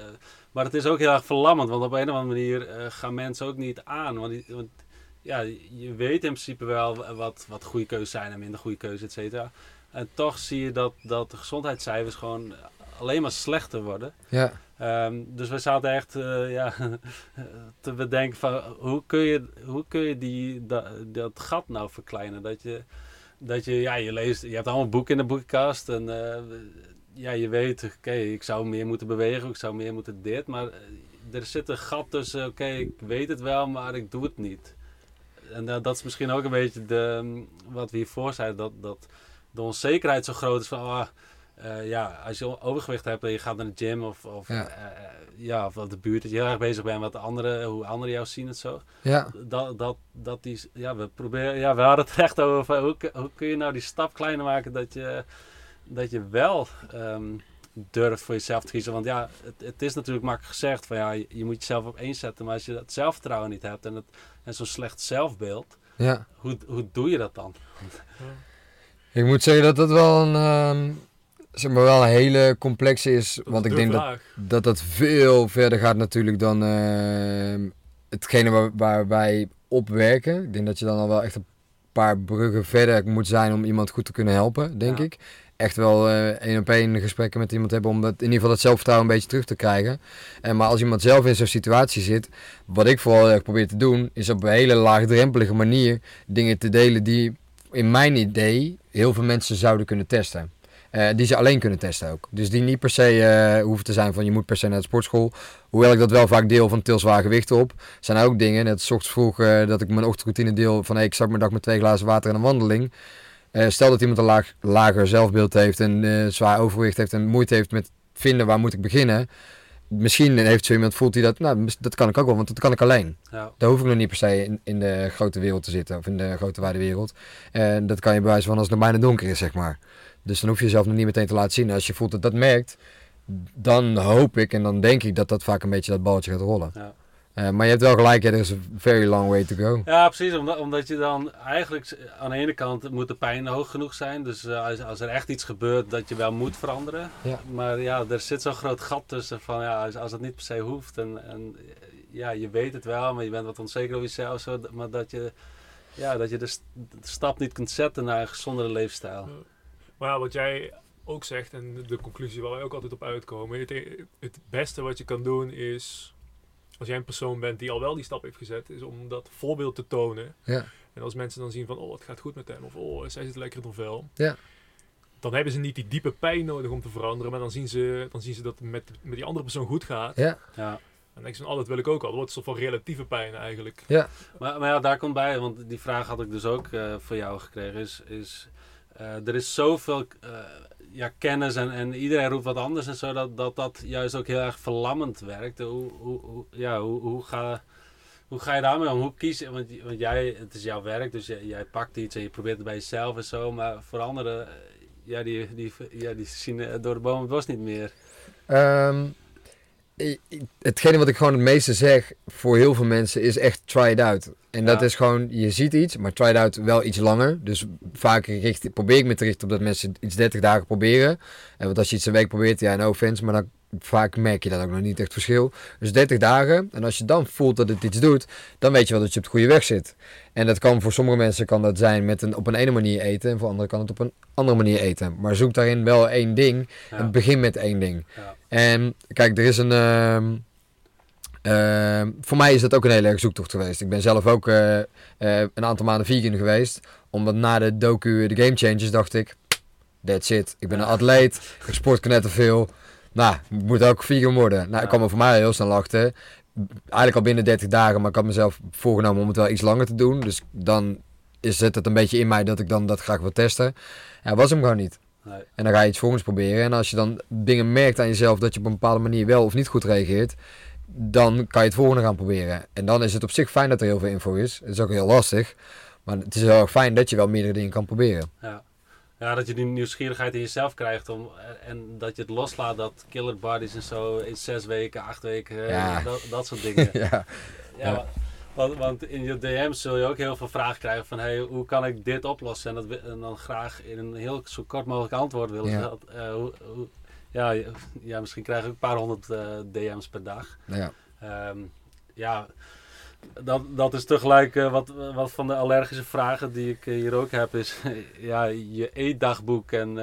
maar het is ook heel erg verlammend, want op een of andere manier eh, gaan mensen ook niet aan. Want, die- want ja, je weet in principe wel wat, wat goede keuzes zijn en minder goede keuzes, et cetera. En toch zie je dat, dat de gezondheidscijfers gewoon alleen maar slechter worden. Ja, Ehm, dus we zaten echt eh, ja, te bedenken van hoe kun je, hoe kun je die, dat, dat gat nou verkleinen? Dat je, dat je, ja, je leest, je hebt allemaal boeken in de boekenkast en eh, ja, je weet, oké, ik zou meer moeten bewegen, ik zou meer moeten dit, maar eh, er zit een gat tussen, oké, ik weet het wel, maar ik doe het niet. En dat dat is misschien ook een beetje de, wat we hiervoor zeiden, dat, dat de onzekerheid zo groot is van, ah, eh, ja, als je overgewicht hebt en je gaat naar de gym of, of, Ja. eh, ja, of de buurt, dat je heel erg bezig bent met de anderen, hoe anderen jou zien en zo. ja, Dat, dat, dat die, ja, we proberen, ja, we hadden het echt over hoe, hoe kun je nou die stap kleiner maken dat je, dat je wel ehm, durft voor jezelf te kiezen. Want ja, het, het is natuurlijk makkelijk gezegd van ja, je, je moet jezelf op één zetten, maar als je dat zelfvertrouwen niet hebt en, het, en zo'n slecht zelfbeeld, ja. hoe, hoe doe je dat dan? Ik moet zeggen dat dat wel een, ehm, zeg maar wel een hele complexe is. Dat want is ik de denk dat, dat dat veel verder gaat natuurlijk dan ehm, hetgene waar, waar wij op werken. Ik denk dat je dan al wel echt een paar bruggen verder moet zijn om iemand goed te kunnen helpen, denk Ja. ik. Echt wel eh, één op één gesprekken met iemand hebben om dat, in ieder geval dat zelfvertrouwen een beetje terug te krijgen. En maar als iemand zelf in zo'n situatie zit, wat ik vooral probeer te doen, is op een hele laagdrempelige manier dingen te delen die in mijn idee heel veel mensen zouden kunnen testen. Eh, die ze alleen kunnen testen ook. Dus die niet per se eh, hoeven te zijn van je moet per se naar de sportschool. Hoewel ik dat wel vaak deel van til zwaar gewichten op. Zijn er ook dingen, net ochtends vroeg dat ik mijn ochtendroutine deel van hey, ik start mijn dag met twee glazen water en een wandeling. Eh, stel dat iemand een laag, lager zelfbeeld heeft en eh, zwaar overgewicht heeft en moeite heeft met vinden waar moet ik beginnen. Misschien heeft zo iemand voelt hij dat, nou dat kan ik ook wel, want dat kan ik alleen. Ja, Daar hoef ik nog niet per se in, in de grote wereld te zitten of in de grote wijde wereld. En dat kan je bewijzen van als het nog bijna donker is, zeg maar. Dus dan hoef je jezelf nog niet meteen te laten zien. Als je voelt dat dat merkt, dan hoop ik en dan denk ik dat dat vaak een beetje dat balletje gaat rollen. ja. Eh, maar je hebt wel gelijk, er is een very long way to go. Ja, precies. Omdat, omdat je dan eigenlijk aan de ene kant moet de pijn hoog genoeg zijn. Dus eh, als, als er echt iets gebeurt, dat je wel moet veranderen. Ja. Maar ja, er zit zo'n groot gat tussen van ja, als, als het niet per se hoeft. En, en ja, je weet het wel, maar je bent wat onzeker over jezelf. Zo, maar dat je, ja, dat je de, st- de stap niet kunt zetten naar een gezondere leefstijl. Maar wat jij ook zegt en de conclusie waar wij ook altijd op uitkomen. Het, het beste wat je kan doen is, als jij een persoon bent die al wel die stap heeft gezet, is om dat voorbeeld te tonen. Ja. En als mensen dan zien van, oh het gaat goed met hem, of oh zij zit lekker in haar vel. Ja. Dan hebben ze niet die diepe pijn nodig om te veranderen, maar dan zien ze, dan zien ze dat het met, met die andere persoon goed gaat. Ja, Ja. En dan denk je van, oh dat wil ik ook al. Dat wordt een soort van relatieve pijn eigenlijk. Maar, maar ja, daar komt bij, want die vraag had ik dus ook eh, voor jou gekregen. Is, is, eh, er is zoveel eh, ja, kennis en, en iedereen roept wat anders en zo, dat dat, dat juist ook heel erg verlammend werkt. Hoe, hoe, ja, hoe, hoe, ga, hoe ga je daarmee om? Hoe kies je? Want, want jij, het is jouw werk, dus jij, jij pakt iets en je probeert het bij jezelf en zo. Maar voor anderen, eh, ja, die, die, ja, die zien eh, door de bomen het bos niet meer. Ehm, hetgene wat ik gewoon het meeste zeg voor heel veel mensen is echt try it out. En dat is gewoon, je ziet iets, maar try it out wel iets langer. Dus vaak richt, probeer ik me te richten op dat mensen iets 30 dagen proberen. En want als je iets een week probeert, ja, no offense, maar dan vaak merk je dat ook nog niet echt verschil. Dus 30 dagen. En als je dan voelt dat het iets doet, dan weet je wel dat je op de goede weg zit. En dat kan voor sommige mensen kan dat zijn met een, op een ene manier eten. En voor anderen kan het op een andere manier eten. Maar zoek daarin wel één ding. Ja. En begin met één ding. Ja. En kijk, er is een. ehm, ehm, voor mij is dat ook een hele erg zoektocht geweest. Ik ben zelf ook eh, eh, een aantal maanden vegan geweest. Omdat na de docu The Game Changers dacht ik. That's it. Ik ben een atleet. Ik sport knetterveel. Nou, ik moet ook vegan worden. Nou, ik kwam er voor mij heel snel achter. Eigenlijk al binnen 30 dagen. Maar ik had mezelf voorgenomen om het wel iets langer te doen. Dus dan het het een beetje in mij dat ik dan dat graag wil testen. Ja, was hem gewoon niet. Nee. En dan ga je iets volgens proberen. En als je dan dingen merkt aan jezelf dat je op een bepaalde manier wel of niet goed reageert, dan kan je het volgende gaan proberen. En dan is het op zich fijn dat er heel veel info is. Het is ook heel lastig. Maar het is heel erg fijn dat je wel meerdere dingen kan proberen. Ja. ja, dat je die nieuwsgierigheid in jezelf krijgt om, en dat je het loslaat dat killer bodies en zo in zes weken, acht weken, Ja. dat, dat soort dingen. ja, Ja, Ja. Wa- Want, want in je DM's zul je ook heel veel vragen krijgen van hey, hoe kan ik dit oplossen? En, dat, en dan graag in een heel zo kort mogelijk antwoord willen. Ja. Dat, eh, hoe, hoe- ja, je- ja, misschien krijg ik een paar honderd eh, DM's per dag. ja. Ehm, ja, dat, dat is tegelijk eh, wat, wat van de allergische vragen die ik hier ook heb, is ja, je eetdagboek. En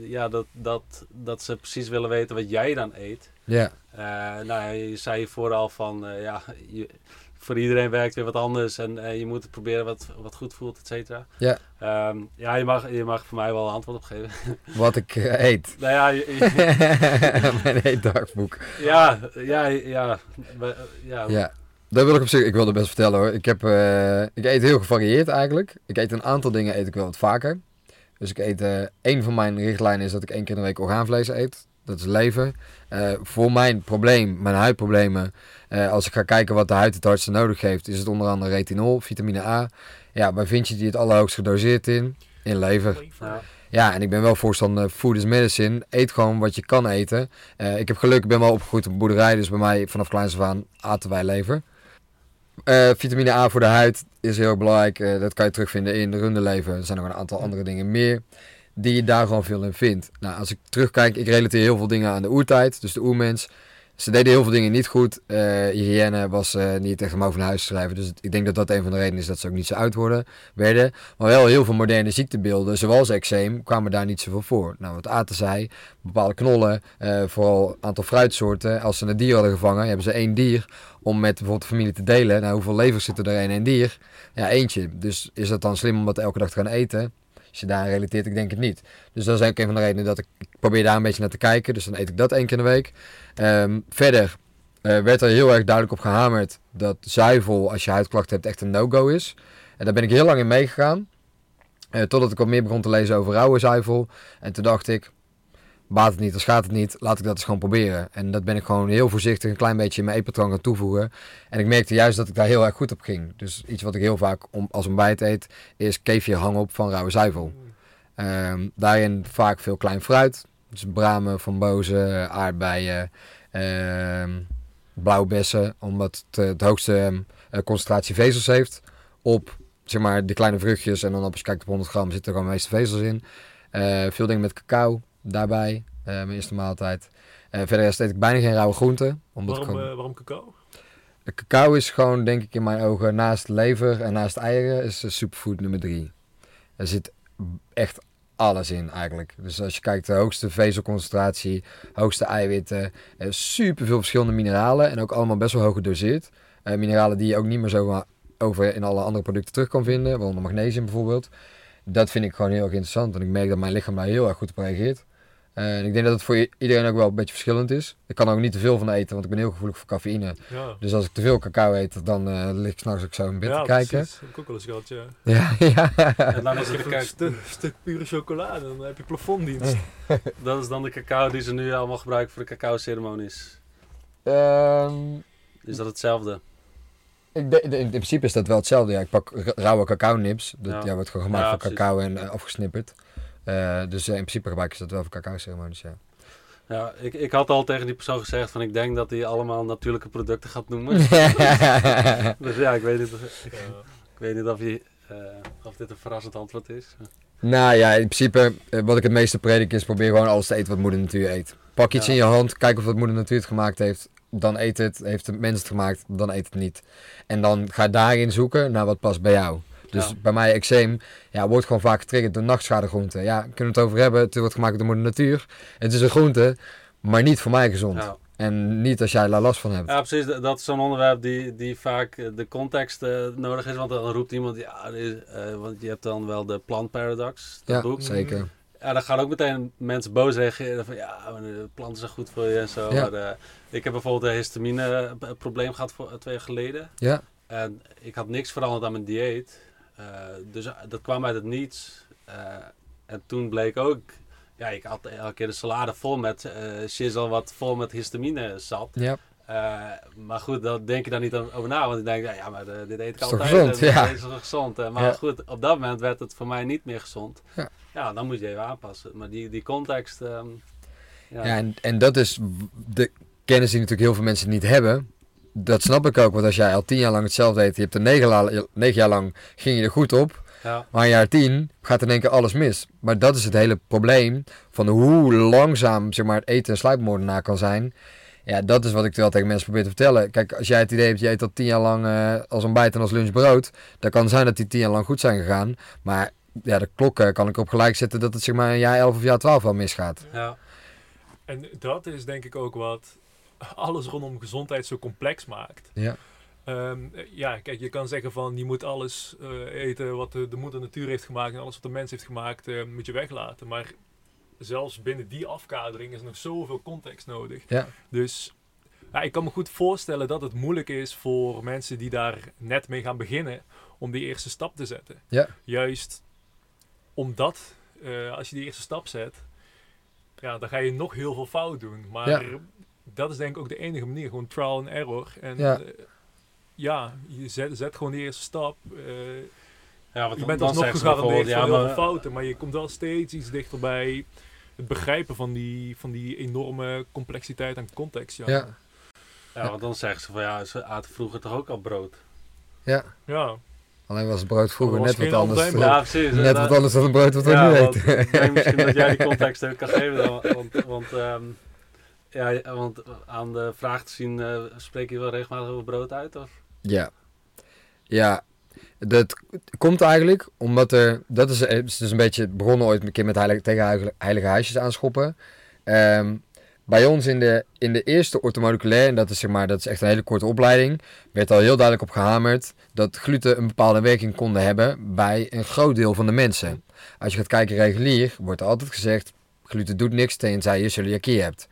ja, dat, dat, dat ze precies willen weten wat jij dan eet. ja. Nou, je zei vooral van, ja, je, voor iedereen werkt weer wat anders en je moet het proberen wat, wat goed voelt, et cetera. Ja. Ehm, ja, je mag, je mag voor mij wel een antwoord op geven. Wat ik eh, eet. nou ja, je- je- Mijn eetdagboek. ja, ja, ja, ja, Ja. Dat wil ik op zich, ik wilde best vertellen hoor. Ik, heb, eh, ik eet heel gevarieerd eigenlijk. Ik eet een aantal dingen eet ik wel wat vaker. Dus ik eet, eh één van mijn richtlijnen is dat ik één keer in de week orgaanvlees eet. Dat is lever. Eh, voor mijn probleem, mijn huidproblemen, eh, als ik ga kijken wat de huid het hardste nodig heeft, is het onder andere retinol, vitamine A. Ja, waar vind je die het allerhoogst gedoseerd in? In lever. ja. En ik ben wel voorstander food is medicine. Eet gewoon wat je kan eten. Eh, ik heb geluk, ik ben wel opgegroeid op een boerderij, dus bij mij vanaf kleins af aan aten wij lever. Eh, vitamine A voor de huid is heel belangrijk. Dat kan je terugvinden in de rundelever. Er zijn nog een aantal andere dingen meer die je daar gewoon veel in vindt. Nou, als ik terugkijk, ik relateer heel veel dingen aan de oertijd, dus de oermens. Ze deden heel veel dingen niet goed. Eh hygiëne was eh, niet echt over naar huis te schrijven. Dus ik denk dat dat een van de redenen is dat ze ook niet zo oud worden, werden. Maar wel heel veel moderne ziektebeelden, zoals eczeem, kwamen daar niet zoveel voor. Nou, wat Aten zei, bepaalde knollen, eh, vooral een aantal fruitsoorten. Als ze een dier hadden gevangen, hebben ze één dier om met bijvoorbeeld de familie te delen. Nou, hoeveel levers zitten er in één dier? Ja, eentje. Dus is dat dan slim om dat elke dag te gaan eten? Als je daar relateert, ik denk het niet. Dus dat is ook een van de redenen dat ik, ik probeer daar een beetje naar te kijken. Dus dan eet ik dat één keer in de week. Ehm, verder eh, werd er heel erg duidelijk op gehamerd dat zuivel, als je huidklachten hebt, echt een no-go is. En daar ben ik heel lang in meegegaan. Eh, totdat ik wat meer begon te lezen over rauwe zuivel. En toen dacht ik, baat het niet, dan schaadt het niet. Laat ik dat eens gewoon proberen. En dat ben ik gewoon heel voorzichtig een klein beetje in mijn eetpatroon gaan toevoegen. En ik merkte juist dat ik daar heel erg goed op ging. Dus iets wat ik heel vaak om, als ontbijt eet, is kefir hangop van rauwe zuivel. Ehm, daarin vaak veel klein fruit. Dus bramen, frambozen, aardbeien, ehm blauwbessen. Omdat het eh, het hoogste ehm, eh, concentratie vezels heeft op zeg maar, de kleine vruchtjes. En dan als je kijkt op 100 gram zitten er gewoon de meeste vezels in. Eh, veel dingen met cacao daarbij. mijn eerste maaltijd. Verder eet ik bijna geen rauwe groenten. Omdat Waarom, gewoon... waarom cacao? De cacao is gewoon, denk ik in mijn ogen, naast lever en naast eieren, is de superfood nummer drie. Er zit echt alles in eigenlijk. Dus als je kijkt, de hoogste vezelconcentratie, hoogste eiwitten, eh, super veel verschillende mineralen en ook allemaal best wel hoog gedoseerd. Eh, mineralen die je ook niet meer zo over in alle andere producten terug kan vinden, waaronder magnesium bijvoorbeeld. Dat vind ik gewoon heel erg interessant en ik merk dat mijn lichaam daar heel erg goed op reageert. Eh, en ik denk dat het voor iedereen ook wel een beetje verschillend is. Ik kan er ook niet te veel van eten, want ik ben heel gevoelig voor cafeïne. Ja, Dus als ik te veel cacao eet, dan eh lig ik s'nachts ook zo in bed ja te kijken. precies. Dat heb ik ook wel eens gehad, ja. Ja, ja. En dan is het een stu- stuk pure chocolade, dan heb je plafonddienst. dat is dan de cacao die ze nu allemaal gebruiken voor de cacao-ceremonies. Ehm, Is dat hetzelfde? ik de- de- in principe is dat wel hetzelfde. Ja, ik pak ra- rauwe cacao nips. Dat Ja. ja. wordt gewoon gemaakt Ja, van cacao en eh, afgesnipperd. Eh, dus eh, in principe gebruiken ze dat wel voor cacao ceremonies, ja. Ja, ik, ik had al tegen die persoon gezegd van ik denk dat hij allemaal natuurlijke producten gaat noemen. dus ja, ik weet niet, of- ik, weet niet of, je, eh, of dit een verrassend antwoord is. Nou ja, in principe, wat ik het meeste predik is, probeer gewoon alles te eten wat moeder natuur eet. Pak iets Ja. in je hand, kijk of dat moeder natuur het gemaakt heeft. Dan eet het. Heeft de mens het gemaakt, dan eet het niet. En dan ga daarin zoeken naar wat past bij jou. Dus Ja. bij mij, eczeem, ja, wordt gewoon vaak getriggerd door nachtschadegroenten. Ja, kunnen we het over hebben. Het wordt gemaakt door moeder natuur. Het is een groente, maar niet voor mij gezond. Ja. En niet als jij daar last van hebt. Ja, precies. Dat is zo'n onderwerp die, die vaak eh, de context eh, nodig is. Want dan roept iemand, ja, eh, want je hebt dan wel de plant paradox, dat Ja, boek. zeker. Ja, dan gaan ook meteen mensen boos reageren van, ja, de planten zijn goed voor je en zo. Ja. Maar, ik heb bijvoorbeeld een histamine probleem gehad voor, twee jaar geleden. Ja, En ik had niks veranderd aan mijn dieet. Eh, dus eh, dat kwam uit het niets. Eh, en toen bleek ook... Ja, ik had elke keer de salade vol met shizzle wat vol met histamine zat. ja. Maar goed, daar denk je daar niet over na. Want ik denk, ja, maar dit eet ik altijd. gezond? en Ja. Dit is gezond. Maar Ja. goed, op dat moment werd het voor mij niet meer gezond. Ja. Ja, dan moet je even aanpassen. Maar die, die context... ehm, ja. Ja, en, en dat is de kennis die natuurlijk heel veel mensen niet hebben. Dat snap ik ook, want als jij al tien jaar lang hetzelfde deed, je hebt er negen, la- negen jaar lang ging je er goed op, ja. maar in jaar tien gaat in één keer alles mis. Maar dat is het hele probleem van hoe langzaam zeg maar, het eten een sluipmoordenaar kan zijn. Ja, dat is wat ik wel tegen mensen probeer te vertellen. Kijk, als jij het idee hebt, je eet al tien jaar lang eh, als ontbijt en als lunch brood, dan kan zijn dat die tien jaar lang goed zijn gegaan. Maar ja, de klokken kan ik op gelijk zetten dat het zeg maar een jaar 11 of jaar 12 wel misgaat. ja. En dat is denk ik ook wat alles rondom gezondheid zo complex maakt. Ja, Ehm, ja, kijk, je kan zeggen van je moet alles eh, eten wat de, de moeder natuur heeft gemaakt en alles wat de mens heeft gemaakt, eh, moet je weglaten. Maar zelfs binnen die afkadering is nog zoveel context nodig. ja, Dus ja, ik kan me goed voorstellen dat het moeilijk is voor mensen die daar net mee gaan beginnen om die eerste stap te zetten. Ja. Juist omdat eh, als je die eerste stap zet, ja, dan ga je nog heel veel fout doen. Maar Ja. Dat is denk ik ook de enige manier, gewoon trial and error. En Ja. ja je zet, zet gewoon die eerste stap. eh, Ja, want je bent dan alsnog gegarandeerd ja, heel veel maar- fouten, maar je komt wel steeds iets dichter bij het begrijpen van die, van die enorme complexiteit en context. Ja. ja, Ja, want dan zeggen ze van ja, ze aten vroeger toch ook al brood. ja. ja. Alleen was het brood vroeger Er net wat anders. Ja, precies. Net wat anders dan het brood wat we ja, nu want eten. Ik denk misschien dat jij die context ook kan geven. Dan, want want, ehm, ja, want aan de vraag te zien, eh, spreek je wel regelmatig over brood uit? Of? Ja. Ja. Dat komt eigenlijk omdat er... Dat is, het is een beetje begonnen ooit een keer met heilige, tegen heilige, heilige huisjes aanschoppen. Ehm, bij ons in de, in de eerste orthomoleculair, en dat is, zeg maar, dat is echt een hele korte opleiding, werd al heel duidelijk op gehamerd dat gluten een bepaalde werking konden hebben bij een groot deel van de mensen. Als je gaat kijken regulier, wordt er altijd gezegd, gluten doet niks tenzij je celiakie hebt.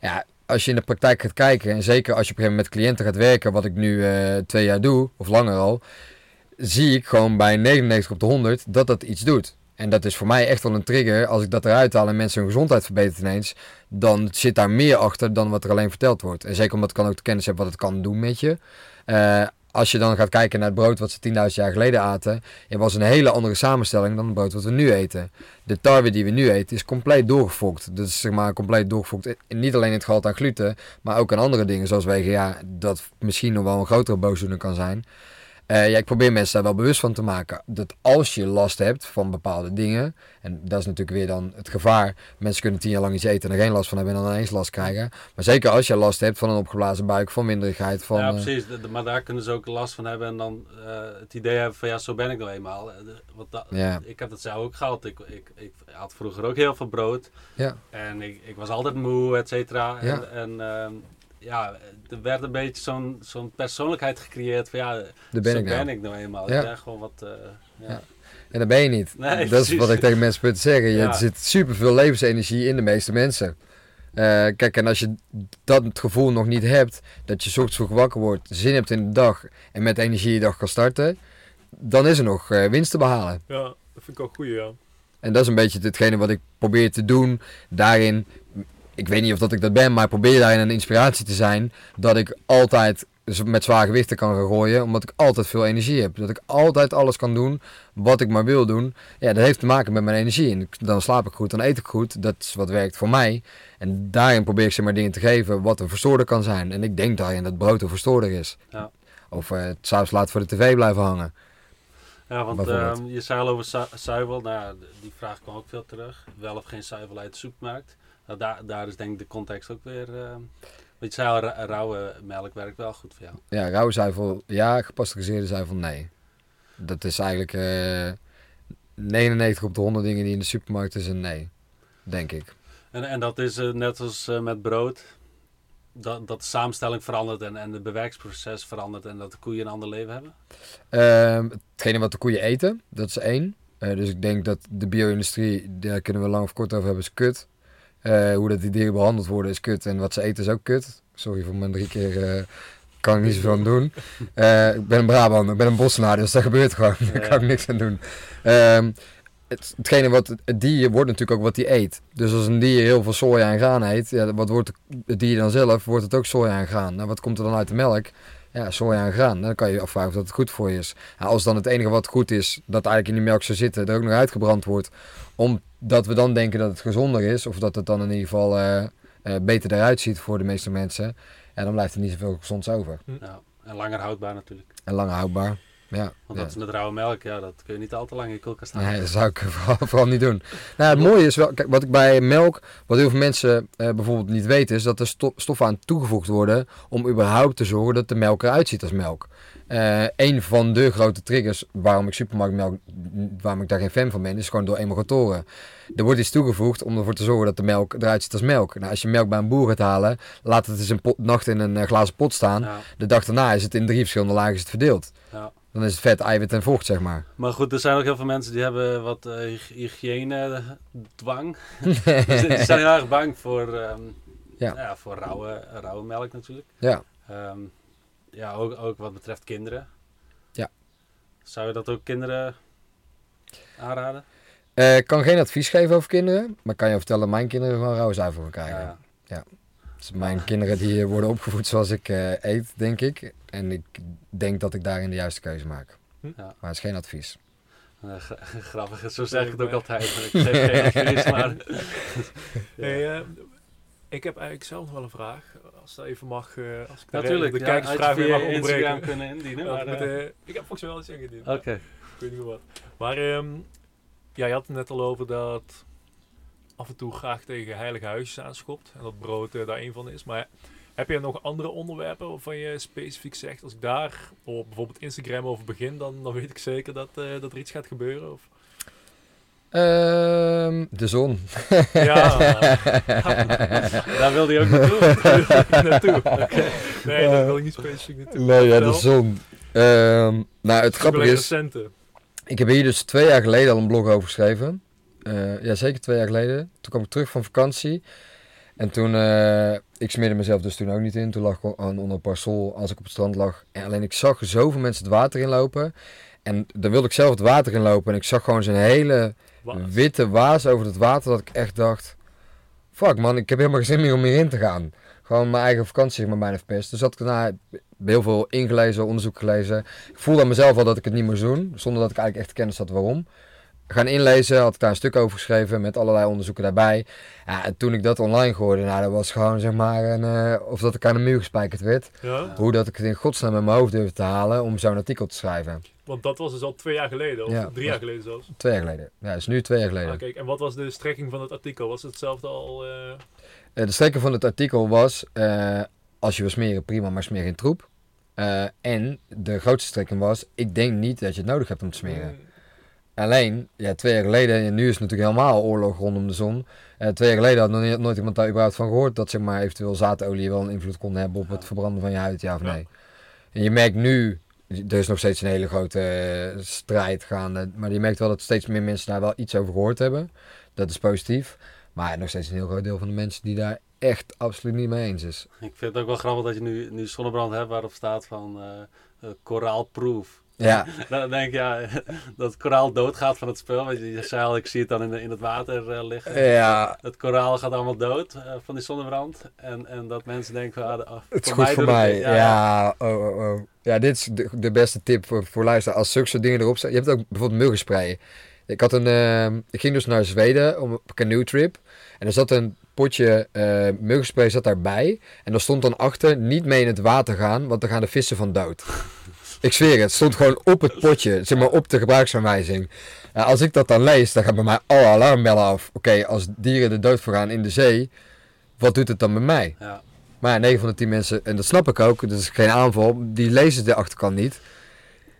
Ja, als je in de praktijk gaat kijken, en zeker als je op een gegeven moment met cliënten gaat werken, wat ik nu eh, twee jaar doe, of langer al, zie ik gewoon bij 99 op de 100 dat dat iets doet. En dat is voor mij echt wel een trigger. Als ik dat eruit haal en mensen hun gezondheid verbetert ineens, dan zit daar meer achter dan wat er alleen verteld wordt. En zeker omdat ik dan ook de kennis heb wat het kan doen met je. Eh, als je dan gaat kijken naar het brood wat ze 10.000 jaar geleden aten, het was een hele andere samenstelling dan het brood wat we nu eten. De tarwe die we nu eten is compleet doorgefokt. Is zeg maar compleet doorgefokt. Niet alleen in het gehalte aan gluten, maar ook aan andere dingen zoals WGA, dat misschien nog wel een grotere boosdoener kan zijn. Eh, ja, ik probeer mensen daar wel bewust van te maken. Dat als je last hebt van bepaalde dingen, en dat is natuurlijk weer dan het gevaar. Mensen kunnen tien jaar lang iets eten en er geen last van hebben en dan ineens last krijgen. Maar zeker als je last hebt van een opgeblazen buik, van winderigheid, van... ja, eh, precies. Maar daar kunnen ze ook last van hebben en dan eh, het idee hebben van ja, zo ben ik nou eenmaal. Want dat, Ja. Ik heb dat zelf ook gehad. Ik, ik, ik had vroeger ook heel veel brood. Ja. En ik, ik was altijd moe, et cetera. Ja. En, en ehm, ja, er werd een beetje zo'n zo'n persoonlijkheid gecreëerd van ja, daar ben zo ik nou. ben ik nou eenmaal. Ja. Ik ben gewoon wat... eh, ja. Ja. En dat ben je niet. Nee, dat is wat ik tegen mensen probeer te zeggen. Je, Ja. Er zit superveel levensenergie in de meeste mensen. Eh, kijk, en als je dat het gevoel nog niet hebt, dat je 's ochtends vroeg wakker wordt, zin hebt in de dag en met energie je dag kan starten, dan is er nog eh, winst te behalen. Ja, dat vind ik ook goed, ja. En dat is een beetje hetgene wat ik probeer te doen. Daarin, ik weet niet of dat ik dat ben, maar ik probeer daarin een inspiratie te zijn. Dat ik altijd met zware gewichten kan gaan gooien, omdat ik altijd veel energie heb. Dat ik altijd alles kan doen wat ik maar wil doen. Ja, dat heeft te maken met mijn energie. En dan slaap ik goed, dan eet ik goed. Dat is wat werkt voor mij. En daarin probeer ik ze maar dingen te geven wat een verstoorder kan zijn. En ik denk daarin dat brood een verstoorder is. Ja. Of eh, het s'avonds laat voor de tv blijven hangen. Ja, want ehm, je zei al over zu- zuivel. Nou, die vraag kwam ook veel terug. Wel of geen zuivel uit de supermarkt. Nou, daar, daar is denk ik de context ook weer... ehm want je zei al, rauwe melk werkt wel goed voor jou. Ja, rauwe zuivel ja, gepasteuriseerde zuivel nee. Dat is eigenlijk eh 99 op de 100 dingen die in de supermarkt is een nee. Denk ik. En, en dat is eh, net als met brood. Dat, dat de samenstelling verandert en, en het bewerksproces verandert en dat de koeien een ander leven hebben. Ehm, hetgene wat de koeien eten, dat is één. Dus ik denk dat de bio-industrie, daar kunnen we lang of kort over hebben, is kut. Eh, hoe dat die dieren behandeld worden is kut. En wat ze eten is ook kut. Sorry voor mijn drie keer, eh, kan ik niet zoveel aan doen. Eh, ik ben een Brabant, ik ben een bossenaar, dus dat gebeurt gewoon. Daar kan ik niks aan doen. Ehm, het, hetgene wat het dier wordt natuurlijk ook wat hij eet. Dus als een dier heel veel soja en graan eet, ja, wat wordt het dier dan zelf? Wordt het ook soja en graan. Nou, wat komt er dan uit de melk? Ja, soja en graan. Dan kan je je afvragen of dat goed voor je is. Als dan het enige wat goed is, dat eigenlijk in die melk zou zitten, er ook nog uitgebrand wordt. Omdat we dan denken dat het gezonder is, of dat het dan in ieder geval eh, eh, beter eruit ziet voor de meeste mensen. Ja, dan blijft er niet zoveel gezonds over. Ja, en langer houdbaar natuurlijk. En langer houdbaar. Ja, Want dat is met rauwe melk, ja, dat kun je niet al te lang in je koelkast houden. Nee, dat zou ik vooral, vooral niet doen. Nou, het mooie is wel, kijk, wat ik bij melk, wat heel veel mensen eh, bijvoorbeeld niet weten, is dat er sto- stoffen aan toegevoegd worden om überhaupt te zorgen dat de melk eruit ziet als melk. Eh een van de grote triggers waarom ik supermarktmelk, waarom ik daar geen fan van ben, is gewoon door emulgatoren. Er wordt iets toegevoegd om ervoor te zorgen dat de melk eruit ziet als melk. Nou, als je melk bij een boer gaat halen, laat het eens een pot, nacht in een eh, glazen pot staan. Ja, De dag daarna is het in drie verschillende lagen verdeeld. ja. Dan is het vet, eiwit en vocht, zeg maar. Maar goed, er zijn ook heel veel mensen die hebben wat eh, hyg- hygiëne-dwang. dus die zijn heel erg bang voor, ehm, Ja. ja. voor rauwe, rauwe melk natuurlijk. Ja. Ehm, ja, ook, ook wat betreft kinderen. Ja. Zou je dat ook kinderen aanraden? Eh, Ik kan geen advies geven over kinderen, maar kan je vertellen dat mijn kinderen gewoon rauwe zuivel krijgen. Ja. Dus mijn kinderen die eh, worden opgevoed zoals ik eh, eet, denk ik. En ik denk dat ik daarin de juiste keuze maak. Ja. Maar het is geen advies. Eh, gra- grappig, zo zeg ik het ook altijd. maar Ik geef geen advies, maar... Hey, eh, ik heb eigenlijk zelf nog wel een vraag. Als dat even mag. eh, als ik de- Natuurlijk, de ja, kijkersvraag weer mag Instagram kunnen indienen. Maar, ik heb volgens mij wel iets ingediend. Oké. Ik weet niet meer wat. Maar ehm, ja, je had het net al over dat af en toe graag tegen heilige huisjes aanschopt. En dat brood daar een van is. Maar heb je nog andere onderwerpen waarvan je specifiek zegt... Als ik daar op bijvoorbeeld Instagram over begin, dan, dan weet ik zeker dat, eh, dat er iets gaat gebeuren? Of... Ehm, de zon. Ja, Daar wilde je ook naartoe. naartoe. Oké. Nee, daar wil ik niet specifiek naartoe. Nee, ja, de zon. Ehm, nou, het grappige is, recente. ik heb hier dus twee jaar geleden al een blog over geschreven. Eh, ja, zeker twee jaar geleden. Toen kwam ik terug van vakantie. En toen, eh, ik smeerde mezelf dus toen ook niet in. Toen lag ik gewoon onder een parasol als ik op het strand lag. En alleen ik zag zoveel mensen het water inlopen. En dan wilde ik zelf het water inlopen. En ik zag gewoon zo'n hele witte waas over het water. Dat ik echt dacht, fuck man, ik heb helemaal geen zin meer om hierin te gaan. Gewoon mijn eigen vakantie maar bijna verpest. Dus had ik daarna heel veel ingelezen, onderzoek gelezen. Ik voelde aan mezelf al dat ik het niet moest doen. Zonder dat ik eigenlijk echt kennis had waarom. Gaan inlezen, had ik daar een stuk over geschreven met allerlei onderzoeken daarbij. Ja, en toen ik dat online gooide, nou dat was gewoon zeg maar een, eh, of dat ik aan de muur gespijkerd werd. Ja? Hoe dat ik het in godsnaam met mijn hoofd durfde te halen om zo'n artikel te schrijven. Want dat was dus al twee jaar geleden, of Ja. drie jaar geleden zelfs. Twee jaar geleden. Ja, is nu twee jaar geleden. Ah, kijk, en wat was de strekking van het artikel? Was het hetzelfde al? eh, Eh, de strekking van het artikel was, als je wil smeren, prima, maar smeer geen troep. En de grootste strekking was, ik denk niet dat je het nodig hebt om te smeren. mm, Alleen, ja, twee jaar geleden, en nu is het natuurlijk helemaal oorlog rondom de zon. Eh, twee jaar geleden had nog niet- nooit iemand daar überhaupt van gehoord dat zeg maar, eventueel zaadolie wel een invloed kon hebben op het verbranden van je huid, ja of Ja. nee. En je merkt nu, er is nog steeds een hele grote eh, strijd gaande, maar je merkt wel dat steeds meer mensen daar wel iets over gehoord hebben. Dat is positief. Maar nog steeds een heel groot deel van de mensen die daar echt absoluut niet mee eens is. Ik vind het ook wel grappig dat je nu, nu zonnebrand hebt waarop staat van eh, koraalproof. Ja, Dan denk je ja, dat het koraal doodgaat van het spul. Want je zei al, ik zie het dan in, in het water eh, liggen. ja Het koraal gaat allemaal dood eh, van die zonnebrand. En, en dat mensen denken, van, ah, de- ah, het is goed voor doet het mij. niet. Ja, oh, oh, oh. Ja, dit is de, de beste tip voor, voor luisteren. Als zulke soort dingen erop staan. Je hebt ook bijvoorbeeld muggensprayen. Ik, had een, ehm, ik ging dus naar Zweden om een canoe trip. En er zat een potje eh muggenspray zat daarbij. En er stond dan achter, niet mee in het water gaan, want dan gaan de vissen van dood. Ik zweer het, het stond gewoon op het potje, zeg maar op de gebruiksaanwijzing. Ja, als ik dat dan lees, dan gaan bij mij alle alarmbellen af. Oké, als dieren de dood voor gaan in de zee, wat doet het dan met mij? Ja. Maar ja, 9 van de 10 mensen, en dat snap ik ook, dat is geen aanval, die lezen de achterkant niet.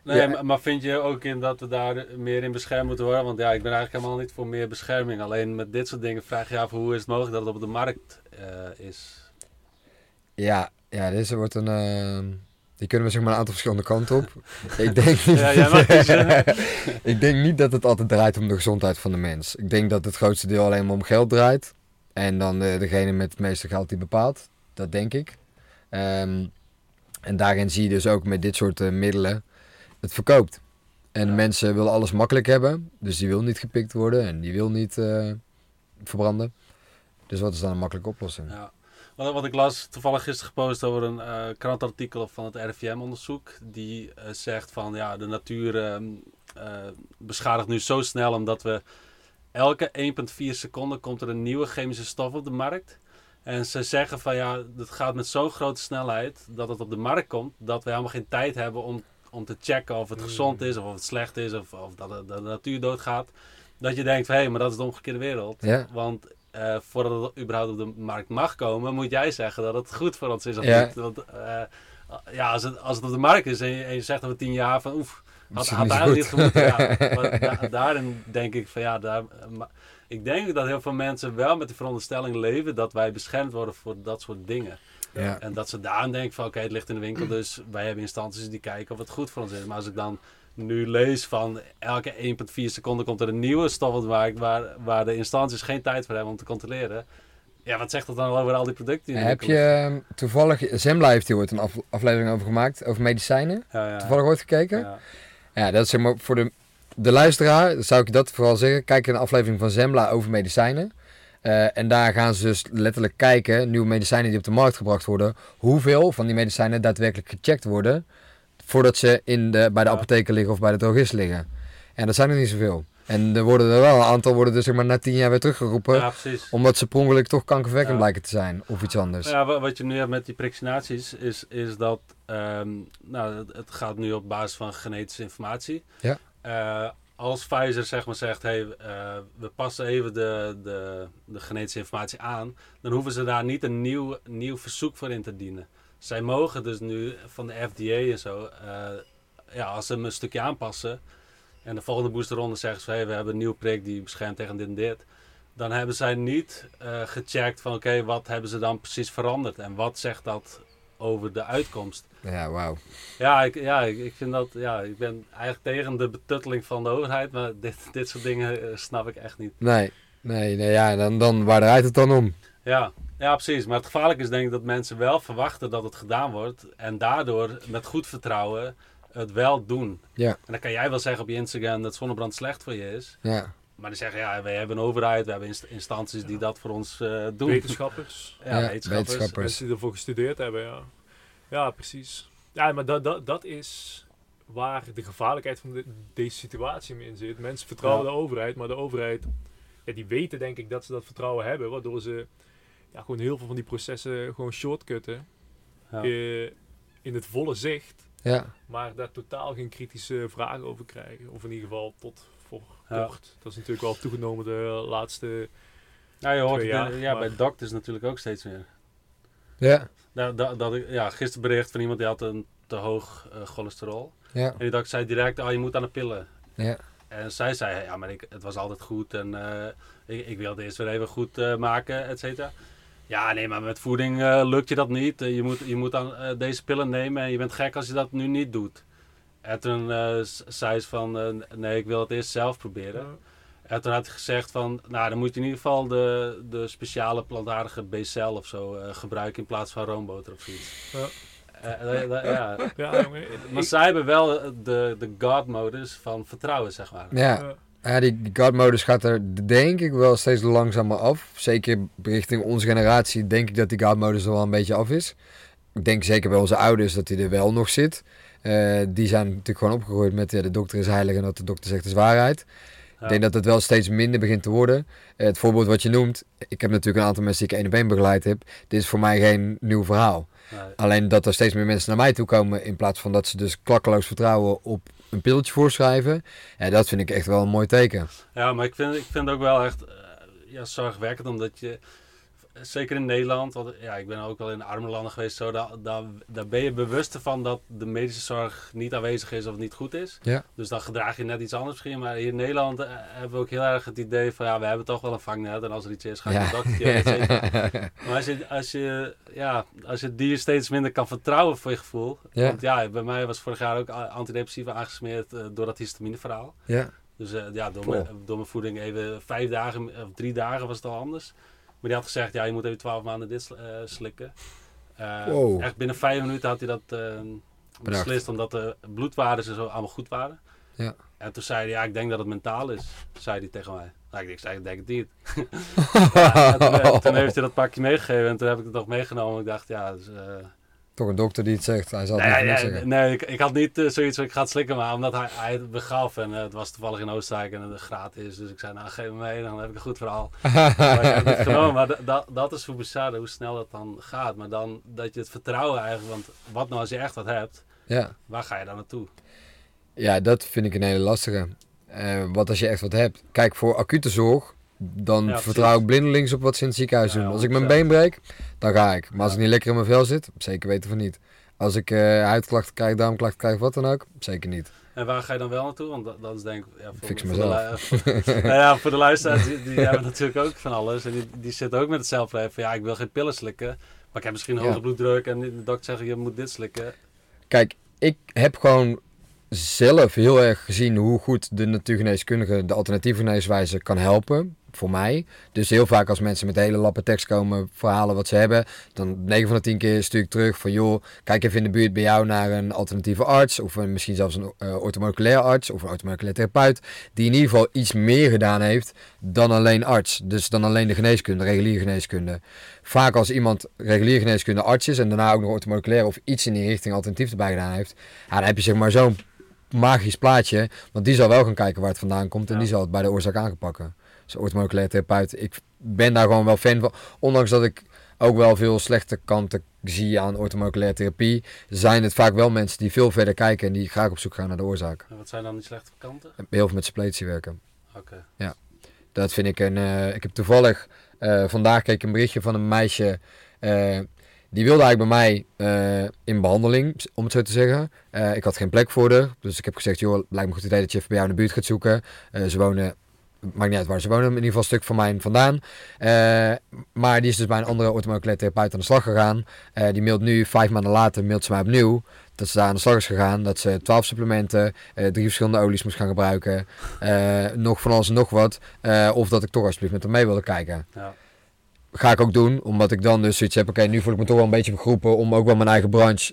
Nee, Ja. maar- vind je ook in dat we daar meer in beschermd moeten worden? Want ja, ik ben eigenlijk helemaal niet voor meer bescherming. Alleen met dit soort dingen vraag je af hoe is het mogelijk dat het op de markt eh, is. Ja, ja deze wordt een... eh, die kunnen we zeg maar een aantal verschillende kanten op. ik, denk niet, Ja, jij mag kiezen. ik denk niet dat het altijd draait om de gezondheid van de mens. Ik denk dat het grootste deel alleen maar om geld draait. En dan eh, degene met het meeste geld die bepaalt. Dat denk ik. Ehm, en daarin zie je dus ook met dit soort eh, middelen het verkoopt. En Ja. mensen willen alles makkelijk hebben. Dus die wil niet gepikt worden en die wil niet eh, verbranden. Dus wat is dan een makkelijke oplossing? Ja. Wat, wat ik las, toevallig gisteren gepost over een eh, krantartikel van het RIVM-onderzoek. Die eh, zegt van ja, de natuur ehm, eh, beschadigt nu zo snel omdat we elke 1,4 seconden komt er een nieuwe chemische stof op de markt. En ze zeggen van ja, het gaat met zo'n grote snelheid dat het op de markt komt dat we helemaal geen tijd hebben om, om te checken of het Mm. gezond is of of het slecht is of, of dat, de, dat de natuur doodgaat. Dat je denkt van hé, maar dat is de omgekeerde wereld. Ja. Want eh, voordat het überhaupt op de markt mag komen, moet jij zeggen dat het goed voor ons is of Ja. niet. Want eh, ja, als het, als het op de markt is en je, en je zegt over tien jaar van oef, had, zo eigenlijk niet gemoeten. Ja, da- daarin denk ik van ja, daar, maar ik denk dat heel veel mensen wel met de veronderstelling leven dat wij beschermd worden voor dat soort dingen. Ja. En dat ze daarom denken van oké, het ligt in de winkel, dus wij hebben instanties die kijken of het goed voor ons is. Maar als ik dan nu lees van elke 1,4 seconden komt er een nieuwe stof op de markt waar, waar de instanties geen tijd voor hebben om te controleren. Ja, wat zegt dat dan over al die producten? die Heb je ehm, toevallig, Zembla heeft hier ooit een af- aflevering over gemaakt, over medicijnen. Ja, ja. Toevallig ooit gekeken? Ja. Ja, dat is zeg maar voor de, de luisteraar, zou ik dat vooral zeggen. Kijk een aflevering van Zembla over medicijnen. Eh, en daar gaan ze dus letterlijk kijken, nieuwe medicijnen die op de markt gebracht worden, hoeveel van die medicijnen daadwerkelijk gecheckt worden voordat ze in de, bij de Ja. apotheker liggen of bij de drogist liggen. En dat zijn er niet zoveel. En er worden er wel een aantal worden dus zeg maar na tien jaar weer teruggeroepen, ja, precies. omdat ze per ongeluk toch kankerverwekkend Ja. blijken te zijn of iets anders. Ja, wa- wat je nu hebt met die vaccinaties is, is dat ehm, nou, het, het gaat nu op basis van genetische informatie. Ja. Eh, als Pfizer zeg maar zegt, hey, eh, we passen even de, de, de genetische informatie aan, dan hoeven ze daar niet een nieuw, nieuw verzoek voor in te dienen. Zij mogen dus nu van de FDA en zo, eh, ja, als ze hem een stukje aanpassen en de volgende boosterronde zeggen ze, hey, we hebben een nieuw prik die beschermt tegen dit en dit. Dan hebben zij niet eh, gecheckt van oké, wat hebben ze dan precies veranderd en wat zegt dat over de uitkomst. Ja, wauw. Ja, ik, ja, ik, vind dat, ja, ik ben eigenlijk tegen de betutteling van de overheid, maar dit, dit soort dingen eh, snap ik echt niet. Nee, nee, nee ja, dan, dan, waar draait het dan om? Ja, ja, precies. Maar het gevaarlijke is denk ik dat mensen wel verwachten dat het gedaan wordt en daardoor met goed vertrouwen het wel doen. Ja. En dan kan jij wel zeggen op je Instagram dat zonnebrand slecht voor je is. Ja, Maar dan zeggen ja, wij hebben een overheid, we hebben inst- instanties die dat voor ons eh, doen. Wetenschappers. Ja, Ja, wetenschappers. wetenschappers. Mensen die ervoor gestudeerd hebben, ja. Ja, precies. Ja, maar dat, dat, dat is waar de gevaarlijkheid van de- deze situatie in zit. Mensen vertrouwen Ja. de overheid, maar de overheid, ja, die weten denk ik dat ze dat vertrouwen hebben, waardoor ze ja, gewoon heel veel van die processen gewoon shortcutten Ja. eh, in het volle zicht, ja, maar daar totaal geen kritische vragen over krijgen. Of in ieder geval tot voor Ja. kort. Dat is natuurlijk wel toegenomen de laatste... Nou, je hoort Twee het, jaar, ja, maar- bij dokters natuurlijk ook steeds meer. ja, Nou, dat, dat, ik- ja, gisteren bericht van iemand die had een te hoog eh, cholesterol. ja, En die dokter zei direct, oh, je moet aan de pillen. ja. En zij zei, ja, maar ik, het was altijd goed en eh, ik, ik wilde eerst weer even goed eh, maken, et cetera. Ja, nee, maar met voeding eh, lukt je dat niet. Eh, je moet, je moet dan eh, deze pillen nemen en je bent gek als je dat nu niet doet. En toen eh, zei ze van, eh, nee, ik wil het eerst zelf proberen. En toen had hij gezegd van, nou, dan moet je in ieder geval de, de speciale plantaardige B-cel of zo eh, gebruiken in plaats van roomboter of zoiets. Ja. Ja. Ja, jongen. Maar zij hebben wel de, de God-modus van vertrouwen, zeg maar. Ja, ja die, die God-modus gaat er denk ik wel steeds langzamer af. Zeker richting onze generatie denk ik dat die God-modus er wel een beetje af is. Ik denk zeker bij onze ouders dat die er wel nog zit. Eh, die zijn natuurlijk gewoon opgegroeid met ja, de dokter is heilig en wat de dokter zegt is waarheid. Ja. Ik denk dat het wel steeds minder begint te worden. Eh, het voorbeeld wat je noemt, ik heb natuurlijk een aantal mensen die ik één op één begeleid heb. Dit is voor mij geen nieuw verhaal. Nee. Alleen dat er steeds meer mensen naar mij toe komen in plaats van dat ze dus klakkeloos vertrouwen op een pilletje voorschrijven. Ja, dat vind ik echt wel een mooi teken. Ja, maar ik vind, ik vind het ook wel echt eh, ja, zorgwekkend, omdat je, zeker in Nederland, want ja, ik ben ook wel in arme landen geweest, zo, daar, daar, daar ben je bewust van dat de medische zorg niet aanwezig is of niet goed is. Ja. Dus dan gedraag je net iets anders misschien. Maar hier in Nederland eh, hebben we ook heel erg het idee van, ja, we hebben toch wel een vangnet en als er iets is, ga je Ja. dokter. Maar als je, als, je, ja, als je dier steeds minder kan vertrouwen voor je gevoel. Ja. Want ja, bij mij was vorig jaar ook antidepressiva aangesmeerd eh, door dat histamine verhaal. ja. Dus eh, ja, door, Cool. mijn, door mijn voeding even vijf dagen of drie dagen was het al anders. Maar die had gezegd, ja, je moet even twaalf maanden dit eh, slikken. Eh, Wow. Echt binnen vijf minuten had hij dat eh, beslist, omdat de bloedwaarden en zo allemaal goed waren. Ja. En toen zei hij, ja, ik denk dat het mentaal is, zei hij tegen mij. Nou, ik zei, ik denk het niet. Ja, toen, toen heeft hij dat pakje meegegeven en toen heb ik het nog meegenomen. Ik dacht, ja, dus, Toch een dokter die het zegt. Hij zal het Nee, niet zeggen. nee, ik, ik had niet eh, zoiets van ik ga het slikken, maar omdat hij, hij het begaf en eh, het was toevallig in Oostenrijk en het gratis. Dus ik zei, nou geef me mee, dan heb ik een goed verhaal. maar ik genomen, dat is hoe bizar, hoe snel dat dan gaat. Maar dan dat je het vertrouwen eigenlijk, want wat nou als je echt wat hebt, Ja. waar ga je dan naartoe? ja, dat vind ik een hele lastige. Eh, wat als je echt wat hebt. Kijk, voor acute zorg, dan Ja, vertrouw ik blindelings op wat ze in het ziekenhuis Ja, doen. Als ik 100%. mijn been breek, dan ga ik. Maar als ik niet lekker in mijn vel zit, zeker weten van niet. Als ik eh huidklachten krijg, darmklachten krijg, wat dan ook, zeker niet. En waar ga je dan wel naartoe? Want dat, dat is denk ik... Ja, voor, Fix voor de, mezelf. lu- nou ja, voor de luisteraars, die, die hebben natuurlijk ook van alles. En die, die zitten ook met het zelfleven van ja, ik wil geen pillen slikken. Maar ik heb misschien Ja. hoge bloeddruk en de dokter zegt je moet dit slikken. Kijk, ik heb gewoon zelf heel erg gezien hoe goed de natuurgeneeskundige de alternatieve geneeswijze kan helpen. Voor mij. Dus heel vaak als mensen met hele lappe tekst komen verhalen wat ze hebben. Dan 9 van de 10 keer stuur ik terug van joh, kijk even in de buurt bij jou naar een alternatieve arts. Of een, misschien zelfs een uh, orthomoleculair arts of een orthomoleculair therapeut. Die in ieder geval iets meer gedaan heeft dan alleen arts. Dus dan alleen de geneeskunde, reguliere geneeskunde. Vaak als iemand reguliere geneeskunde arts is en daarna ook nog orthomoleculair of iets in die richting alternatief erbij gedaan heeft. Ja, dan heb je zeg maar zo'n magisch plaatje. Want die zal wel gaan kijken waar het vandaan komt en Ja. die zal het bij de oorzaak aanpakken. Dus orthomoleculair therapeut, ik ben daar gewoon wel fan van. Ondanks dat ik ook wel veel slechte kanten zie aan orthomoleculaire therapie, zijn het vaak wel mensen die veel verder kijken en die graag op zoek gaan naar de oorzaak. En wat zijn dan die slechte kanten? Heel veel met suppletie werken. Oké. Dat vind ik een. eh, ik heb toevallig eh, vandaag keek ik een berichtje van een meisje. eh, die wilde eigenlijk bij mij in behandeling, om het zo te zeggen. Ik had geen plek voor haar. Dus ik heb gezegd: joh, lijkt me een goed idee dat je even bij jou in de buurt gaat zoeken. Ze wonen. Maakt niet uit waar ze wonen, in ieder geval een stuk van mij vandaan. Eh, maar die is dus bij een andere orthomoleculaire therapeut aan de slag gegaan. Eh, die mailt nu, vijf maanden later, mailt ze mij opnieuw. Dat ze daar aan de slag is gegaan. Dat ze twaalf supplementen, eh, drie verschillende olies moest gaan gebruiken. nog van alles en nog wat. Of dat ik toch alsjeblieft met hem mee wilde kijken. Ja. Ga ik ook doen, omdat ik dan dus zoiets heb. Oké, nu voel ik me toch wel een beetje geroepen om ook wel mijn eigen branche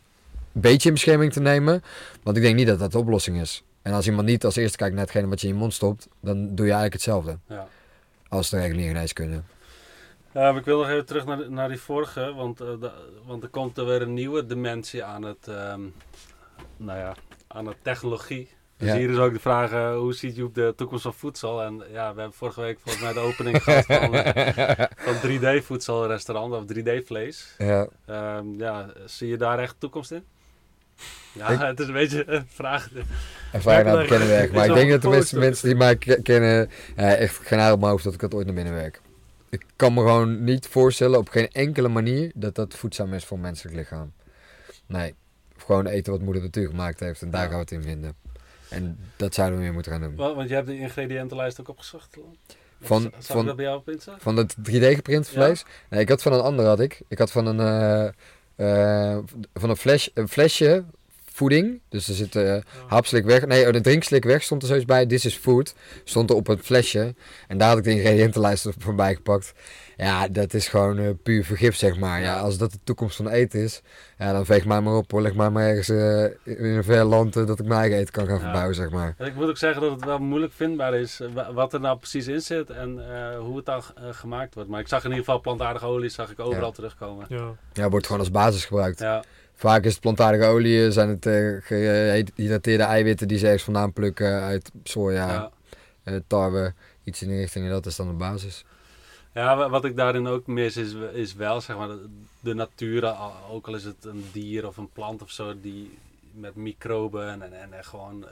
een beetje in bescherming te nemen. Want ik denk niet dat dat de oplossing is. En als iemand niet als eerste kijkt naar hetgene wat je in je mond stopt, dan doe je eigenlijk hetzelfde Ja. als de reguliere geneeskunde. Ja, maar ik wil nog even terug naar, naar die vorige, want, eh, want er komt er weer een nieuwe dimensie aan het, ehm, nou ja, aan het technologie. Dus Ja. hier is ook de vraag, eh, hoe ziet Joep de toekomst van voedsel? En ja, we hebben vorige week volgens mij de opening gehad van, eh, van 3D voedselrestaurant of 3D vlees. Ja, Ehm, ja, zie je daar echt toekomst in? Ja, Ik- het is een beetje een vraag. en vraag naar het bekende werk. Maar ik denk dat de meeste mensen die mij ke- kennen, eh, echt geen haar op mijn hoofd dat ik dat ooit naar binnen werk. Ik kan me gewoon niet voorstellen op geen enkele manier dat dat voedzaam is voor het menselijk lichaam. Nee, gewoon eten wat moeder natuur gemaakt heeft en daar Ja. gaan we het in vinden. En dat zouden we meer moeten gaan doen. Wa- Want je hebt de ingrediëntenlijst ook opgezocht. Van- van- dat bij jou op? Van het 3D geprint vlees? Nee, ik had van een ander had ik. Ik had van een, eh, eh, van een, fles, een flesje voeding. Dus er zit eh hapslik weg. Nee, oh, de drinkslik weg stond er zoiets bij. This is food. Stond er op het flesje. En daar had ik de ingrediëntenlijst voorbij gepakt. Ja, dat is gewoon eh, puur vergif, zeg maar. Ja, Ja. als dat de toekomst van eten is, ja, dan veeg mij maar op hoor. Leg mij maar ergens eh, in een ver land eh, dat ik mijn eigen eten kan gaan Ja. verbouwen, zeg maar. En ik moet ook zeggen dat het wel moeilijk vindbaar is wa- wat er nou precies in zit en eh, hoe het dan gemaakt wordt. Maar ik zag in ieder geval plantaardige olie zag ik overal Ja. terugkomen. Ja. Ja, wordt gewoon als basis gebruikt. Ja, Vaak is het plantaardige olie, zijn het eh, gehydrateerde eiwitten die ze ergens vandaan plukken uit soja, ja. eh, tarwe, iets in die richting. En dat is dan de basis. Ja, wa- wat ik daarin ook mis is, is wel zeg maar de, natuur, ook al is het een dier of een plant of zo, die met microben en, en, en gewoon eh,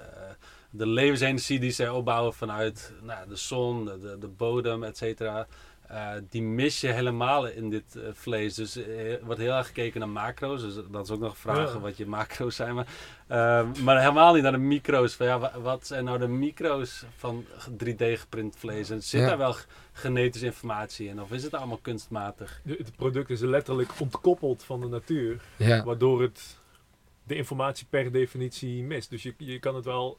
de levensenergie die zij opbouwen vanuit nou, de zon, de, de, de bodem, et cetera. eh, die mis je helemaal in dit eh, vlees. Dus er wordt heel erg gekeken naar macro's. Dus dat is ook nog Ja. wat je macro's zijn. Maar, eh, maar helemaal niet naar de micro's. Van, ja, wa- wat zijn nou de micro's van 3D geprint vlees? En zit Ja. daar wel genetische informatie in? Of is het allemaal kunstmatig? De- Het product is letterlijk ontkoppeld van de natuur. Ja, Waardoor het de informatie per definitie mist. Dus je, je kan het wel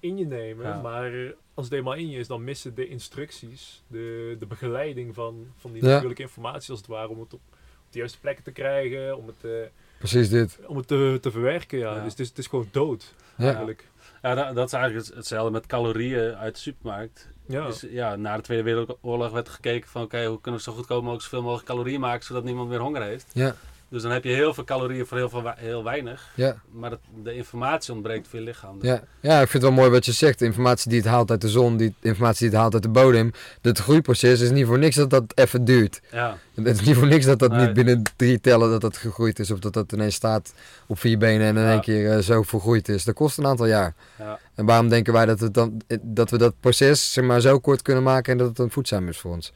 in je nemen, Ja. maar als het eenmaal in je is, dan missen de instructies, de, de begeleiding van, van die Ja. natuurlijke informatie als het ware, om het op, op de juiste plekken te krijgen, om het, eh, precies dit. om het te, te verwerken. Ja. Ja. Dus het is, het is gewoon dood, Ja. eigenlijk. Ja, dat, dat is eigenlijk het- hetzelfde met calorieën uit de supermarkt. Ja. Dus, ja, na de Tweede Wereldoorlog werd gekeken van oké, hoe kunnen we zo goedkoop mogelijk zoveel mogelijk calorieën maken zodat niemand meer honger heeft. Ja, Dus dan heb je heel veel calorieën voor heel, veel, heel weinig. ja, Maar het- de informatie ontbreekt voor je lichaam. Dus- ja. ja, ik vind het wel mooi wat je zegt. De informatie die het haalt uit de zon, die informatie die het haalt uit de bodem. Het groeiproces is niet voor niks dat dat even duurt. ja. Het is niet voor niks dat dat Nee. niet binnen drie tellen dat dat gegroeid is. Of dat dat ineens staat op vier benen en in Ja. één keer eh, zo volgroeid is. Dat kost een aantal jaar. ja. En waarom denken wij dat, het dan, eh, dat we dat proces zeg maar, zo kort kunnen maken en dat het dan voedzaam is voor ons?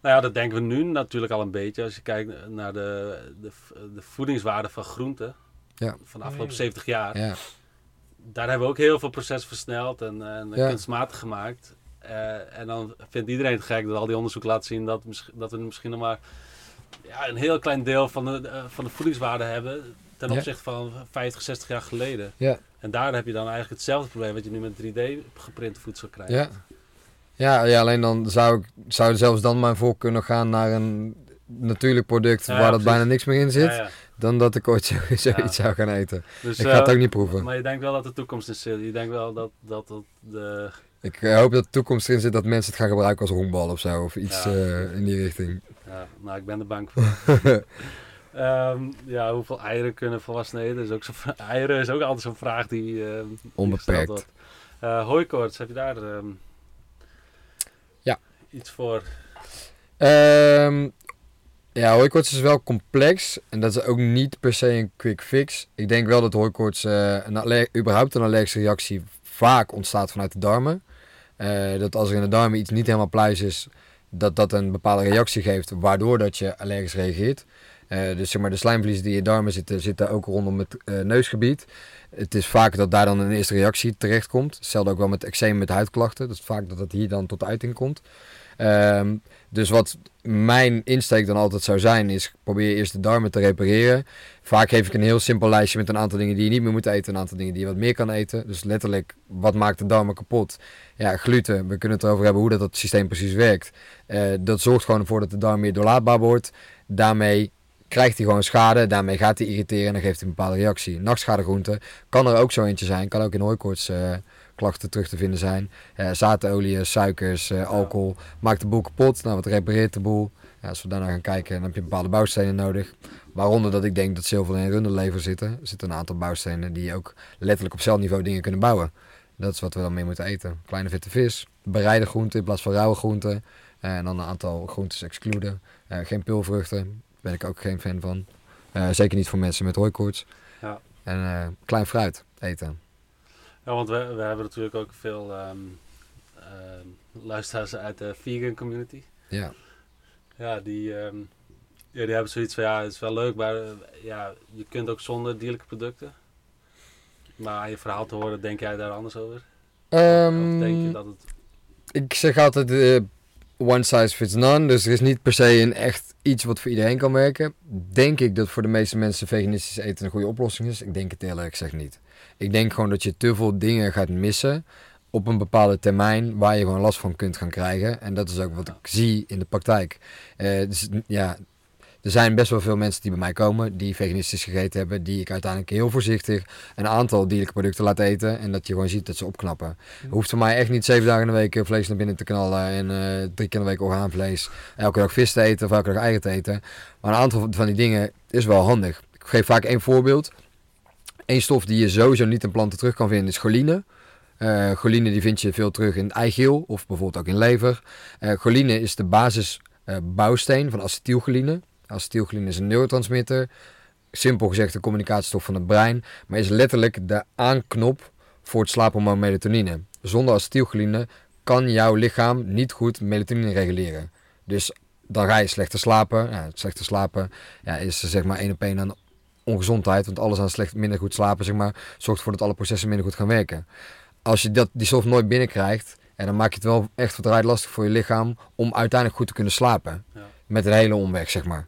Nou ja, dat denken we nu natuurlijk al een beetje. Als je kijkt naar de, de, de voedingswaarde van groenten Ja. van de afgelopen Mm. 70 jaar. Ja, Daar hebben we ook heel veel processen versneld en, en Ja. kunstmatig gemaakt. Eh, en dan vindt iedereen het gek dat al die onderzoeken laten zien dat, dat we misschien nog maar ja, een heel klein deel van de, eh, van de voedingswaarde hebben ten Ja. opzichte van 50, 60 jaar geleden. ja, En daar heb je dan eigenlijk hetzelfde probleem wat je nu met 3D geprint voedsel krijgt. ja. Ja, ja, alleen dan zou ik zou zelfs dan maar voor kunnen gaan naar een natuurlijk product Ja, waar dat bijna niks meer in zit. Ja. Dan dat ik ooit zo, zoiets zou gaan eten. Dus, Ik ga het eh, ook niet proeven. Maar je denkt wel dat de toekomst is. zit. Je denkt wel dat, dat, dat de... Ik eh, hoop dat de toekomst erin zit dat mensen het gaan gebruiken als honkbal of zo. Of iets eh, in die richting. Ja, nou, ik ben er bang voor. Ehm, ja, hoeveel eieren kunnen volwassenen eten? Is ook zo, eieren is ook altijd zo'n vraag die, die Onbeperkt. Eh, hooikoorts, heb je daar ehm. Iets voor? Ehm ja, hooikoorts is wel complex en dat is ook niet per se een quick fix. Ik denk wel dat hooikoorts, eh, een überhaupt een allergische reactie vaak ontstaat vanuit de darmen. Eh, dat als er in de darmen iets niet helemaal pluis is, dat dat een bepaalde reactie geeft, waardoor dat je allergisch reageert. Eh, dus zeg maar, de slijmvliezen die in je darmen zitten, zitten ook rondom het neusgebied. Het is vaak dat daar dan een eerste reactie terechtkomt. Hetzelfde ook wel met eczeem met huidklachten. Dat is vaak dat het hier dan tot uiting komt. Ehm, dus wat mijn insteek dan altijd zou zijn, is probeer eerst de darmen te repareren. Vaak geef ik een heel simpel lijstje met een aantal dingen die je niet meer moet eten. Een aantal dingen die je wat meer kan eten. Dus letterlijk, wat maakt de darmen kapot? Ja, gluten. We kunnen het erover hebben hoe dat, dat systeem precies werkt. Eh, dat zorgt gewoon ervoor dat de darm meer doorlaatbaar wordt. Daarmee krijgt hij gewoon schade. Daarmee gaat hij irriteren en dan geeft hij een bepaalde reactie. Nachtschadegroente kan er ook zo eentje zijn. Kan ook in hooikoorts eh, klachten terug te vinden zijn. Eh zaadolieën, suikers, eh, alcohol. Maakt de boel kapot. Nou, wat repareert de boel? Ja, als we daarna gaan kijken, dan heb je bepaalde bouwstenen nodig. Waaronder dat ik denk dat zilver in runderlever zitten. Er zitten een aantal bouwstenen die ook letterlijk op celniveau dingen kunnen bouwen. Dat is wat we dan mee moeten eten. Kleine vette vis, bereide groenten in plaats van rauwe groenten. Eh, en dan een aantal groentes excluden. Geen pulvruchten, daar ben ik ook geen fan van. Zeker niet voor mensen met hooikoorts. Ja. En klein fruit eten. Ja, want we, we hebben natuurlijk ook veel ehm, ehm, luisteraars uit de vegan community. Ja, Ja, die, ehm, ja, die hebben zoiets van, ja, het is wel leuk, maar eh, ja, je kunt ook zonder dierlijke producten. Maar aan je verhaal te horen, denk jij daar anders over? of denk je dat het... ik zeg altijd, eh, one size fits none. Dus er is niet per se een echt iets wat voor iedereen kan werken. Denk ik dat voor de meeste mensen veganistisch eten een goede oplossing is? Ik denk het eerlijk gezegd niet. Ik denk gewoon dat je te veel dingen gaat missen op een bepaalde termijn waar je gewoon last van kunt gaan krijgen. En dat is ook wat ik zie in de praktijk. Eh, dus, ja, er zijn best wel veel mensen die bij mij komen die veganistisch gegeten hebben, die ik uiteindelijk heel voorzichtig een aantal dierlijke producten laat eten en dat je gewoon ziet dat ze opknappen. Het hoeft voor mij echt niet zeven dagen in de week vlees naar binnen te knallen en eh, drie keer in de week orgaanvlees, elke dag vis te eten of elke dag eieren te eten. Maar een aantal van die dingen is wel handig. Ik geef vaak één voorbeeld. Eén stof die je sowieso niet in planten terug kan vinden is choline. Uh, choline die vind je veel terug in eigeel of bijvoorbeeld ook in lever. Uh, choline is de basisbouwsteen van acetylcholine. Acetylcholine is een neurotransmitter. Simpel gezegd de communicatiestof van het brein. Maar is letterlijk de aanknop voor het slaaphormoon melatonine. Zonder acetylcholine kan jouw lichaam niet goed melatonine reguleren. Dus dan ga je slechter slapen. Ja, slechter slapen ja, is zeg maar één op één een ongezondheid. Want alles aan slecht, minder goed slapen zeg maar, zorgt ervoor dat alle processen minder goed gaan werken. Als je dat, die stof nooit binnenkrijgt, en dan maak je het wel echt wat lastig voor je lichaam om uiteindelijk goed te kunnen slapen. Ja. Met een hele omweg, zeg maar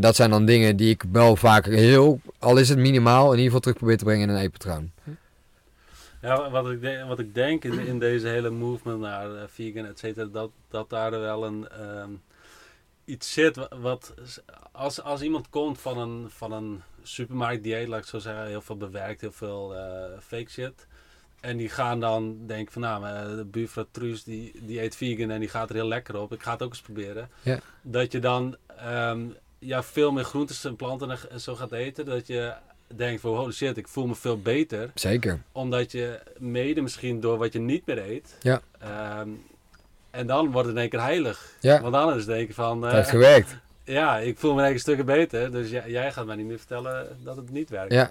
dat zijn dan dingen die ik wel vaak heel, al is het minimaal, in ieder geval terug probeer te brengen in een e-patroon. Ja, wat ik, denk, wat ik denk in, in deze hele movement naar uh, vegan, et cetera, dat, dat daar wel een, ehm, iets zit wat, als, als iemand komt van een, van een supermarkt dieet, laat ik zo zeggen, heel veel bewerkt, heel veel uh, fake shit. En die gaan dan denken van nou, eh, de buurvrouw Truus die, die eet vegan en die gaat er heel lekker op. Ik ga het ook eens proberen. Ja. Dat je dan um, ja, veel meer groentes en planten en zo gaat eten, dat je denkt van holy shit, ik voel me veel beter. Zeker. Omdat je mede misschien door wat je niet meer eet. Ja. Um, en dan wordt het in één keer heilig. Ja. Want dan is het denken van... het heeft eh, gewerkt. Ja, ik voel me een stukken beter. Dus jij gaat mij niet meer vertellen dat het niet werkt. Ja.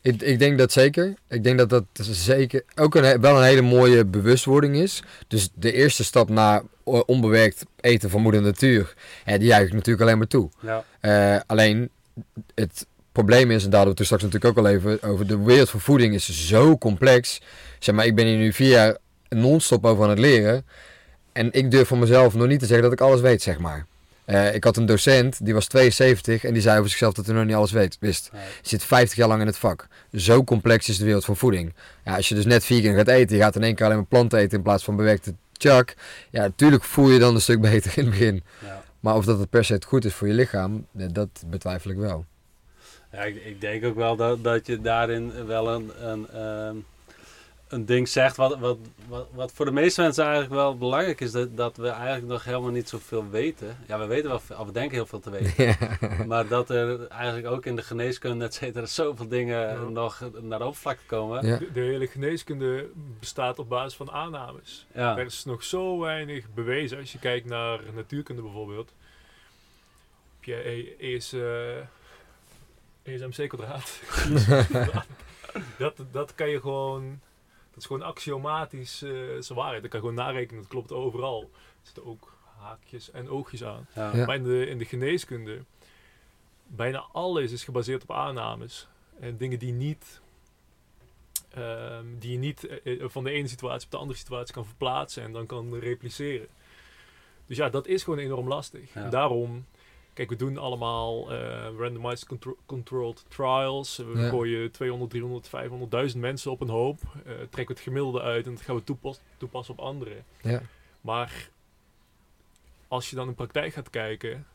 Ik, ik denk dat zeker. Ik denk dat dat zeker ook een, wel een hele mooie bewustwording is. Dus de eerste stap naar onbewerkt eten van moeder natuur, hè, die juich ik natuurlijk alleen maar toe. Ja. Uh, alleen het probleem is, en daar hadden we het straks natuurlijk ook al even over, de wereld van voeding is zo complex. Zeg maar, ik ben hier nu vier jaar non-stop over aan het leren. En ik durf van mezelf nog niet te zeggen dat ik alles weet, zeg maar. Uh, ik had een docent, die was 72 en die zei over zichzelf dat hij nog niet alles weet, wist. Nee. zit 50 jaar lang in het vak. Zo complex is de wereld van voeding. Ja, als je dus net vegan gaat eten, je gaat in één keer alleen maar planten eten in plaats van bewerkte chuck. Ja, natuurlijk voel je dan een stuk beter in het begin. Ja. Maar of dat het per se goed is voor je lichaam, dat betwijfel ik wel. Ja, ik, ik denk ook wel dat, dat je daarin wel een, een, ehm, een ding zegt wat, wat, wat, wat voor de meeste mensen eigenlijk wel belangrijk is, dat, dat we eigenlijk nog helemaal niet zoveel weten. Ja, we weten wel veel, of we denken heel veel te weten. Maar dat er eigenlijk ook in de geneeskunde, et cetera, zoveel dingen nog naar de oppervlakte komen. De, de, hele geneeskunde bestaat op basis van aannames. Ja. Er is nog zo weinig bewezen. Als je kijkt naar natuurkunde bijvoorbeeld. Heb je ES, uh, ESMC kwadraat. dat, dat kan je gewoon is gewoon axiomatisch uh, zijn waarheid. Dat kan gewoon narekenen, dat klopt overal. Er zitten ook haakjes en oogjes aan. Maar in de, in de geneeskunde, bijna alles is gebaseerd op aannames. En dingen die niet ehm, die je niet uh, van de ene situatie op de andere situatie kan verplaatsen en dan kan repliceren. Dus ja, dat is gewoon enorm lastig. En daarom Kijk, we doen allemaal uh, randomized controlled trials. We ja. gooien 200, 300, 500.000 mensen op een hoop. Uh, trekken het gemiddelde uit en dat gaan we toepas toepassen op anderen. Ja. Maar als je dan in praktijk gaat kijken,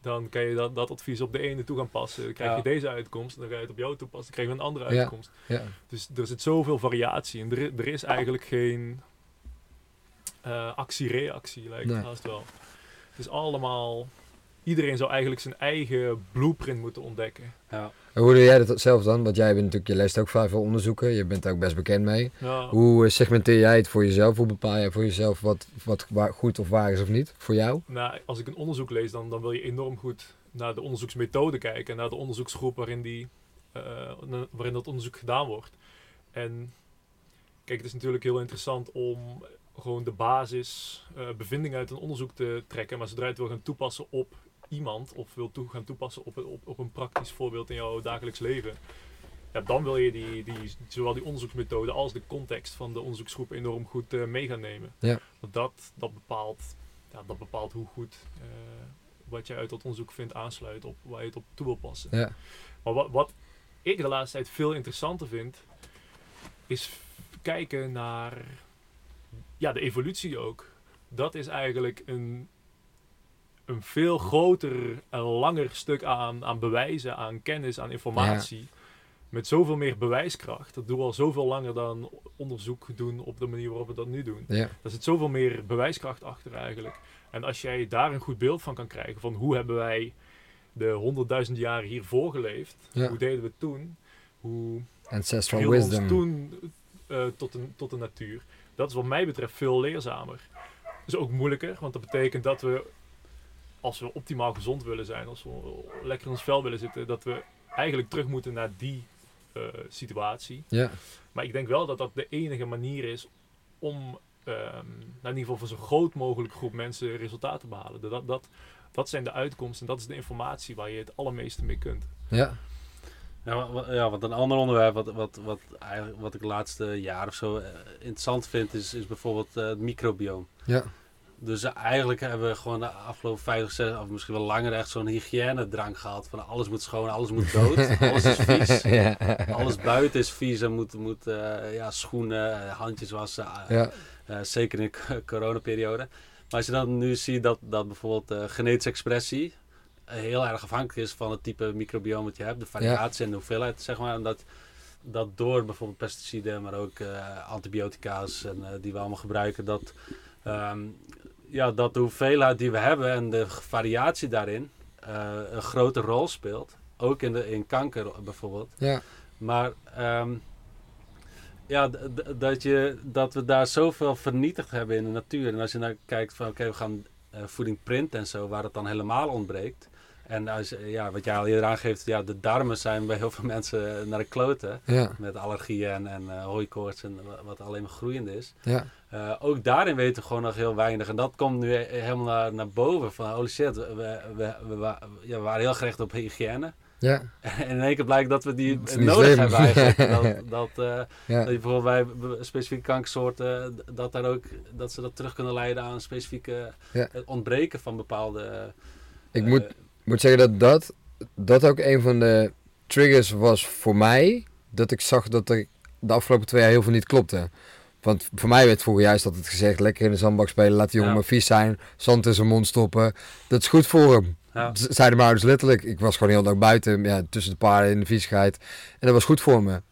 dan kan je dat, dat advies op de ene toe gaan passen. Dan krijg je deze uitkomst, dan ga je het op jou toepassen, dan krijg je een andere uitkomst. Ja. Dus er zit zoveel variatie en er, er is eigenlijk geen uh, actie-reactie, lijkt nee. het haast wel. Het is allemaal iedereen zou eigenlijk zijn eigen blueprint moeten ontdekken. Ja. hoe doe jij dat zelf dan? Want jij bent natuurlijk, je leest ook veel onderzoeken, je bent daar ook best bekend mee. Ja. Hoe eh, segmenteer jij het voor jezelf? Hoe bepaal je voor jezelf wat, wat goed of waar is of niet voor jou? Nou, als ik een onderzoek lees, dan, dan wil je enorm goed naar de onderzoeksmethode kijken, naar de onderzoeksgroep waarin, die, uh, waarin dat onderzoek gedaan wordt. En kijk, het is natuurlijk heel interessant om gewoon de basis uh, bevindingen uit een onderzoek te trekken, maar zodra je het wil gaan toepassen op iemand of wil toe gaan toepassen op, op, op een praktisch voorbeeld in jouw dagelijks leven, ja, dan wil je die, die, zowel die onderzoeksmethode als de context van de onderzoeksgroep enorm goed uh, mee gaan nemen. Ja. Want dat, dat bepaalt ja, dat bepaalt hoe goed eh, wat jij uit dat onderzoek vindt aansluit op waar je het op toe wil passen. Ja. Maar wat, wat ik de laatste tijd veel interessanter vind, is kijken naar ja, de evolutie ook. Dat is eigenlijk een, een veel groter en langer stuk aan, aan bewijzen, aan kennis, aan informatie. Met zoveel meer bewijskracht. Dat doen we al zoveel langer dan onderzoek doen op de manier waarop we dat nu doen. Ja. Daar zit zoveel meer bewijskracht achter eigenlijk. En als jij daar een goed beeld van kan krijgen van hoe hebben wij de honderdduizend jaren hiervoor geleefd, Ja. hoe deden we het toen, hoe Ancestral wisdom. ons toen eh, tot, de, tot de natuur. Dat is wat mij betreft veel leerzamer. is ook moeilijker, want dat betekent dat we, als we optimaal gezond willen zijn, als we lekker in ons vel willen zitten, dat we eigenlijk terug moeten naar die eh, situatie. Ja. Maar ik denk wel dat dat de enige manier is om, ehm, nou in ieder geval voor zo'n groot mogelijk groep mensen resultaten te behalen. Dat, dat, dat zijn de uitkomsten en dat is de informatie waar je het allermeeste mee kunt. Ja. Ja, ja, wat een ander onderwerp wat, wat, wat, eigenlijk, wat ik de laatste jaar of zo eh, interessant vind, is, is bijvoorbeeld eh, het microbioom. Ja. Dus eigenlijk hebben we gewoon de afgelopen 50, 60 of misschien wel langer echt zo'n hygiënedrang gehad. Van alles moet schoon, alles moet dood, alles is vies. ja. Alles buiten is vies en moet, moet eh, ja, schoenen, eh, handjes wassen. eh, Ja. zeker in de coronaperiode. Maar als je dan nu ziet dat, dat bijvoorbeeld genetische expressie heel erg afhankelijk is van het type microbioom dat je hebt, de variatie en de hoeveelheid, zeg maar. En dat, dat door bijvoorbeeld pesticiden, maar ook antibiotica's en, die we allemaal gebruiken, dat, ehm, ja, dat de hoeveelheid die we hebben en de variatie daarin eh, een grote rol speelt. Ook in, de, in kanker bijvoorbeeld. Ja. Maar ehm, ja, dat, je, dat we daar zoveel vernietigd hebben in de natuur. En als je naar kijkt van oké, we gaan eh, voeding printen en zo, waar het dan helemaal ontbreekt. En als, ja, wat jij al eerder aangeeft, ja, de darmen zijn bij heel veel mensen naar de kloten. Ja. Met allergieën en, en eh, hooikoorts en wa- wat alleen maar groeiend is. Ja. Eh, ook daarin weten we gewoon nog heel weinig. En dat komt nu he- helemaal naar, naar boven. Van holy shit, we, we, we, ja, waren heel gericht op hygiëne. Ja. En in één keer blijkt dat we die Dat nodig slim. hebben eigenlijk. Dat, dat, eh, Ja. dat je bijvoorbeeld bij specifieke kankersoorten, dat, daar ook, dat ze dat terug kunnen leiden aan specifieke Ja. het ontbreken van bepaalde... Ik eh, moet, moet zeggen dat, dat dat ook een van de triggers was voor mij. Dat ik zag dat er de afgelopen twee jaar heel veel niet klopte. Want voor mij werd vroeger juist altijd gezegd: lekker in de zandbak spelen, laat die jongen Ja. maar vies zijn, zand in zijn mond stoppen. Dat is goed voor hem. ja. Zeiden mijn ouders letterlijk. Ik was gewoon heel dag buiten, ja, tussen de paarden in de viezigheid. En dat was goed voor me.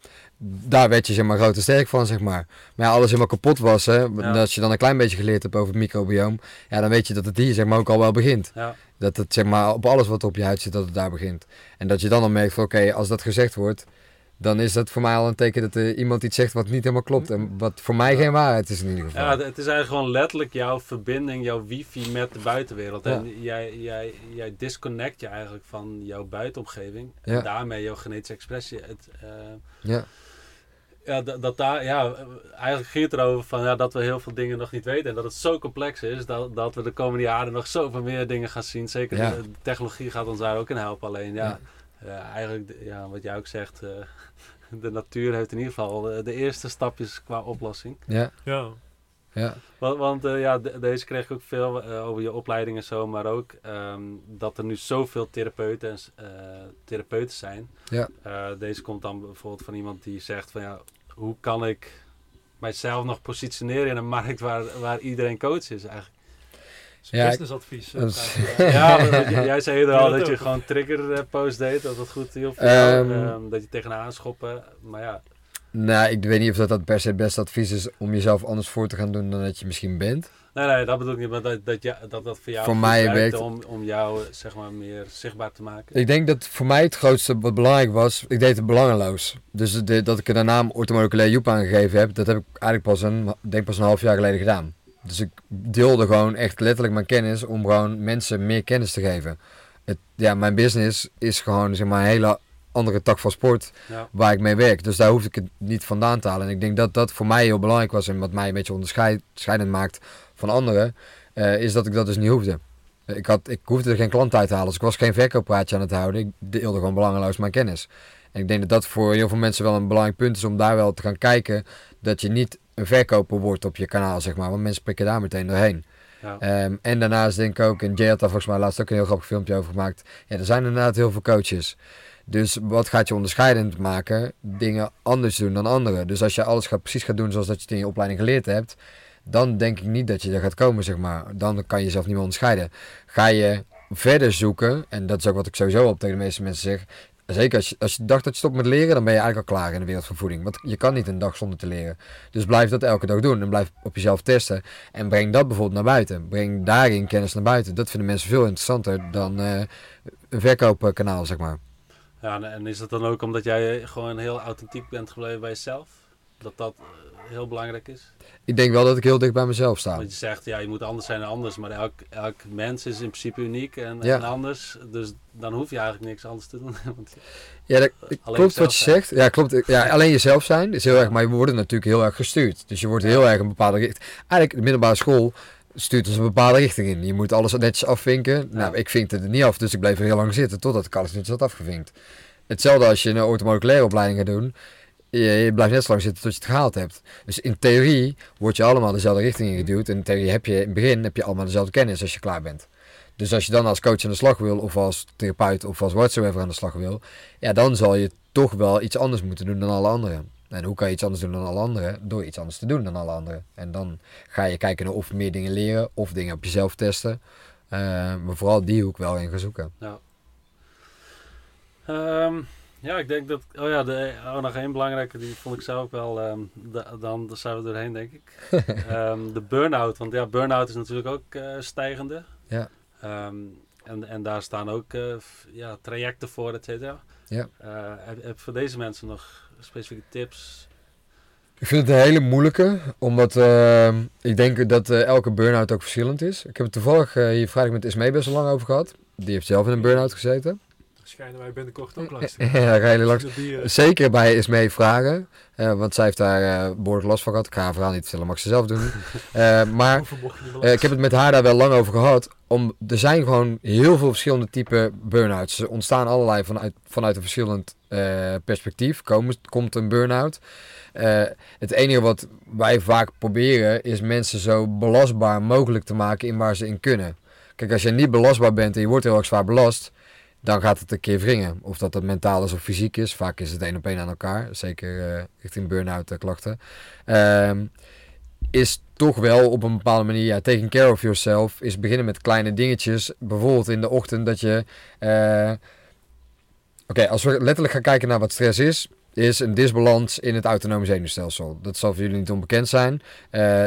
Daar werd je zeg maar groot en sterk van, zeg maar. Maar ja, alles helemaal kapot was, hè. Ja. Als je dan een klein beetje geleerd hebt over het microbioom, ja, dan weet je dat het hier zeg maar ook al wel begint. Ja. Dat het zeg maar op alles wat op je huid zit, dat het daar begint. En dat je dan al merkt van oké, als dat gezegd wordt, dan is dat voor mij al een teken dat er iemand iets zegt wat niet helemaal klopt. En wat voor mij Ja. geen waarheid is in ieder geval. Ja, het is eigenlijk gewoon letterlijk jouw verbinding, jouw wifi met de buitenwereld. Ja. En jij, jij, jij disconnect je eigenlijk van jouw buitenomgeving. Ja. En daarmee jouw genetische expressie. Het, eh, ja. ja, dat, dat daar, ja, eigenlijk ging het erover van, ja, dat we heel veel dingen nog niet weten. En dat het zo complex is dat, dat we de komende jaren nog zoveel meer dingen gaan zien. Zeker Ja. de, de technologie gaat ons daar ook in helpen. Alleen ja, Ja. eh, eigenlijk, ja, wat jij ook zegt, eh, de natuur heeft in ieder geval de, de eerste stapjes qua oplossing. Ja, Ja, ja, Want, want eh, ja, de- deze kreeg ik ook veel over je opleiding en zo, maar ook ehm, dat er nu zoveel therapeuten, en eh, therapeuten zijn. Ja. Eh, deze komt dan bijvoorbeeld van iemand die zegt van ja, hoe kan ik mijzelf nog positioneren in een markt waar, waar iedereen coach is eigenlijk. Ja, ik- businessadvies. Ja, jij zei eerder al dat je gewoon trigger eh, post deed, dat dat goed hielp Ehm. ehm, dat je tegenaan schoppen, maar ja. Nou, ik weet niet of dat, dat per se het beste advies is om jezelf anders voor te gaan doen dan dat je misschien bent. Nee, nee, dat bedoel ik niet, maar dat dat, ja, dat, dat voor jou Voor mij werkt- om, om jou zeg maar meer zichtbaar te maken. Ik denk dat voor mij het grootste wat belangrijk was, ik deed het belangeloos. Dus de, dat ik er de naam orthomoleculair Joep aangegeven heb, dat heb ik eigenlijk pas een, denk pas een half jaar geleden gedaan. Dus ik deelde gewoon echt letterlijk mijn kennis om gewoon mensen meer kennis te geven. Het, ja, mijn business is gewoon zeg maar een hele andere tak van sport Ja. waar ik mee werk. Dus daar hoef ik het niet vandaan te halen. En ik denk dat dat voor mij heel belangrijk was en wat mij een beetje onderscheidend maakt van anderen, eh, is dat ik dat dus niet hoefde. Ik, had, ik hoefde er geen klant uit te halen, dus ik was geen verkooppraatje aan het houden. Ik deelde gewoon belangeloos mijn kennis. En ik denk dat dat voor heel veel mensen wel een belangrijk punt is om daar wel te gaan kijken dat je niet een verkoper wordt op je kanaal, zeg maar. Want mensen prikken daar meteen doorheen. Ja. Ehm, en daarnaast denk ik ook, en Jay had daar volgens mij laatst ook een heel grappig filmpje over gemaakt. Ja, er zijn inderdaad heel veel coaches. Dus wat gaat je onderscheidend maken? Dingen anders doen dan anderen. Dus als je alles gaat, precies gaat doen zoals dat je het in je opleiding geleerd hebt, dan denk ik niet dat je er gaat komen, zeg maar. Dan kan je jezelf niet meer onderscheiden. Ga je verder zoeken, en dat is ook wat ik sowieso op tegen de meeste mensen zeg. Zeker als je, als je dacht dat je stopt met leren, dan ben je eigenlijk al klaar in de wereld van voeding. Want je kan niet een dag zonder te leren. Dus blijf dat elke dag doen en blijf op jezelf testen. En breng dat bijvoorbeeld naar buiten. Breng daarin kennis naar buiten. Dat vinden mensen veel interessanter dan eh, een verkoopkanaal, zeg maar. Ja, en- en is dat dan ook omdat jij gewoon heel authentiek bent gebleven bij jezelf? Dat dat eh, heel belangrijk is? Ik denk wel dat ik heel dicht bij mezelf sta. Want je zegt, ja, je moet anders zijn dan anders. Maar elk, elk mens is in principe uniek en, Ja. en anders. Dus dan hoef je eigenlijk niks anders te doen. Want, Ja, dat, klopt wat je zijn. zegt. Ja, klopt. Ja, alleen jezelf zijn is heel erg, maar je wordt natuurlijk heel erg gestuurd. Dus je wordt heel erg een bepaalde richting. Eigenlijk, de middelbare school stuurt ons een bepaalde richting in. Je moet alles netjes afvinken. Nou, ik vinkte het er niet af, dus ik bleef er heel lang zitten totdat ik alles netjes had afgevinkt. Hetzelfde als je een automoleculaire opleiding gaat doen. Je, je blijft net zo lang zitten tot je het gehaald hebt. Dus in theorie word je allemaal dezelfde richting ingeduwd. En in theorie heb je in het begin heb je allemaal dezelfde kennis als je klaar bent. Dus als je dan als coach aan de slag wil, of als therapeut, of als whatsoever aan de slag wil, ja, dan zal je toch wel iets anders moeten doen dan alle anderen. En hoe kan je iets anders doen dan alle anderen? Door iets anders te doen dan alle anderen. En dan ga je kijken naar of meer dingen leren, of dingen op jezelf testen. Eh, maar vooral die hoek wel in gaan zoeken. Ehm, ja, ik denk dat... Oh ja, de, oh, nog één belangrijke, die vond ik zelf ook wel... ehm, da- dan zijn we doorheen, denk ik. Ehm, de burn-out. Want ja, burn-out is natuurlijk ook eh, stijgende. Ja. Ehm, en, en daar staan ook eh, ja, trajecten voor, et cetera. Ja. Eh, heb, voor deze mensen nog specifieke tips? Ik vind het een hele moeilijke, omdat ik denk dat elke burn-out ook verschillend is. Ik heb het toevallig eh, hier vrijdag met Ismee best wel lang over gehad. Die heeft zelf in een burn-out gezeten. Schijnen wij binnenkort ook langs te Ja, gaan. daar ga je langs. Die, eh, Zeker bij Ismee vragen, eh, want zij heeft daar eh behoorlijk last van gehad. Ik ga haar verhaal niet vertellen, mag ze zelf doen. Maar ik heb het met haar daar wel lang over gehad. Om, er zijn gewoon heel veel verschillende type burn-outs. Ze ontstaan allerlei vanuit, vanuit een verschillend perspectief. Komen, komt een burn-out. Het enige wat wij vaak proberen is mensen zo belastbaar mogelijk te maken in waar ze in kunnen. Kijk, als je niet belastbaar bent en je wordt heel erg zwaar belast, dan gaat het een keer wringen. Of dat dat mentaal is of fysiek is. Vaak is het één op één aan elkaar. Zeker eh, richting burn-out eh, klachten. Ehm, is toch wel op een bepaalde manier, ja, taking care of yourself, is beginnen met kleine dingetjes. Bijvoorbeeld in de ochtend dat je... eh, Oké, als we letterlijk gaan kijken naar wat stress is, is een disbalans in het autonome zenuwstelsel. Dat zal voor jullie niet onbekend zijn. Eh,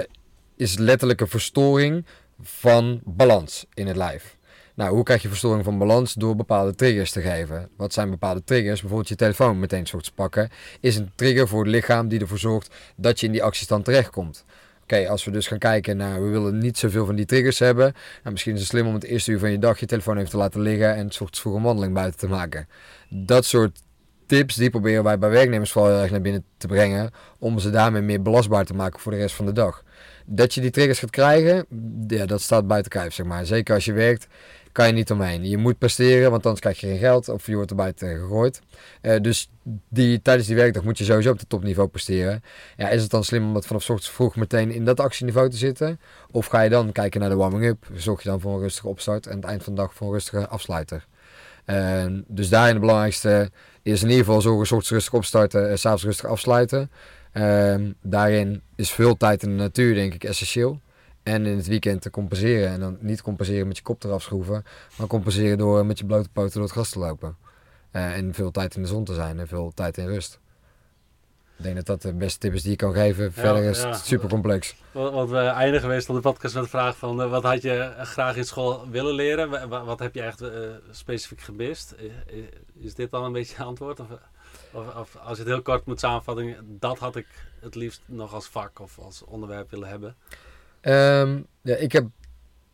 is letterlijk een verstoring van balans in het lijf. Nou, hoe krijg je verstoring van balans? Door bepaalde triggers te geven. Wat zijn bepaalde triggers? Bijvoorbeeld je telefoon meteen soort te pakken. Is een trigger voor het lichaam die ervoor zorgt dat je in die actiestand terechtkomt. Oké, als we dus gaan kijken naar, we willen niet zoveel van die triggers hebben. Nou, misschien is het slim om het eerste uur van je dag je telefoon even te laten liggen en een soort vroege wandeling buiten te maken. Dat soort tips, die proberen wij bij werknemers vooral heel erg naar binnen te brengen. Om ze daarmee meer belastbaar te maken voor de rest van de dag. Dat je die triggers gaat krijgen, ja, dat staat buiten kijf, zeg maar. Zeker als je werkt, kan je niet omheen. Je moet presteren, want anders krijg je geen geld of je wordt er buiten gegooid. Eh, dus die, tijdens die werkdag moet je sowieso op het topniveau presteren. Ja, is het dan slim om dat vanaf ochtends vroeg meteen in dat actieniveau te zitten? Of ga je dan kijken naar de warming-up? Zorg je dan voor een rustige opstart en het eind van de dag voor een rustige afsluiter? Eh, dus daarin het belangrijkste is in ieder geval zorgen, 's ochtends rustig opstarten en s'avonds rustig afsluiten. Daarin is veel tijd in de natuur denk ik essentieel. En in het weekend te compenseren. En dan niet compenseren met je kop eraf schroeven. Maar compenseren door met je blote poten door het gras te lopen. Eh, en veel tijd in de zon te zijn. En veel tijd in rust. Ik denk dat dat de beste tip is die je kan geven. Verder is ja. het super complex. Want we eindigen meestal de podcast met de vraag van... eh, wat had je graag in school willen leren? Wa- wa- Wat heb je echt eh, specifiek gemist? Is dit dan een beetje het antwoord? Of, of, of als je het heel kort moet samenvatten... dat had ik het liefst nog als vak of als onderwerp willen hebben. Ehm, ja, ik heb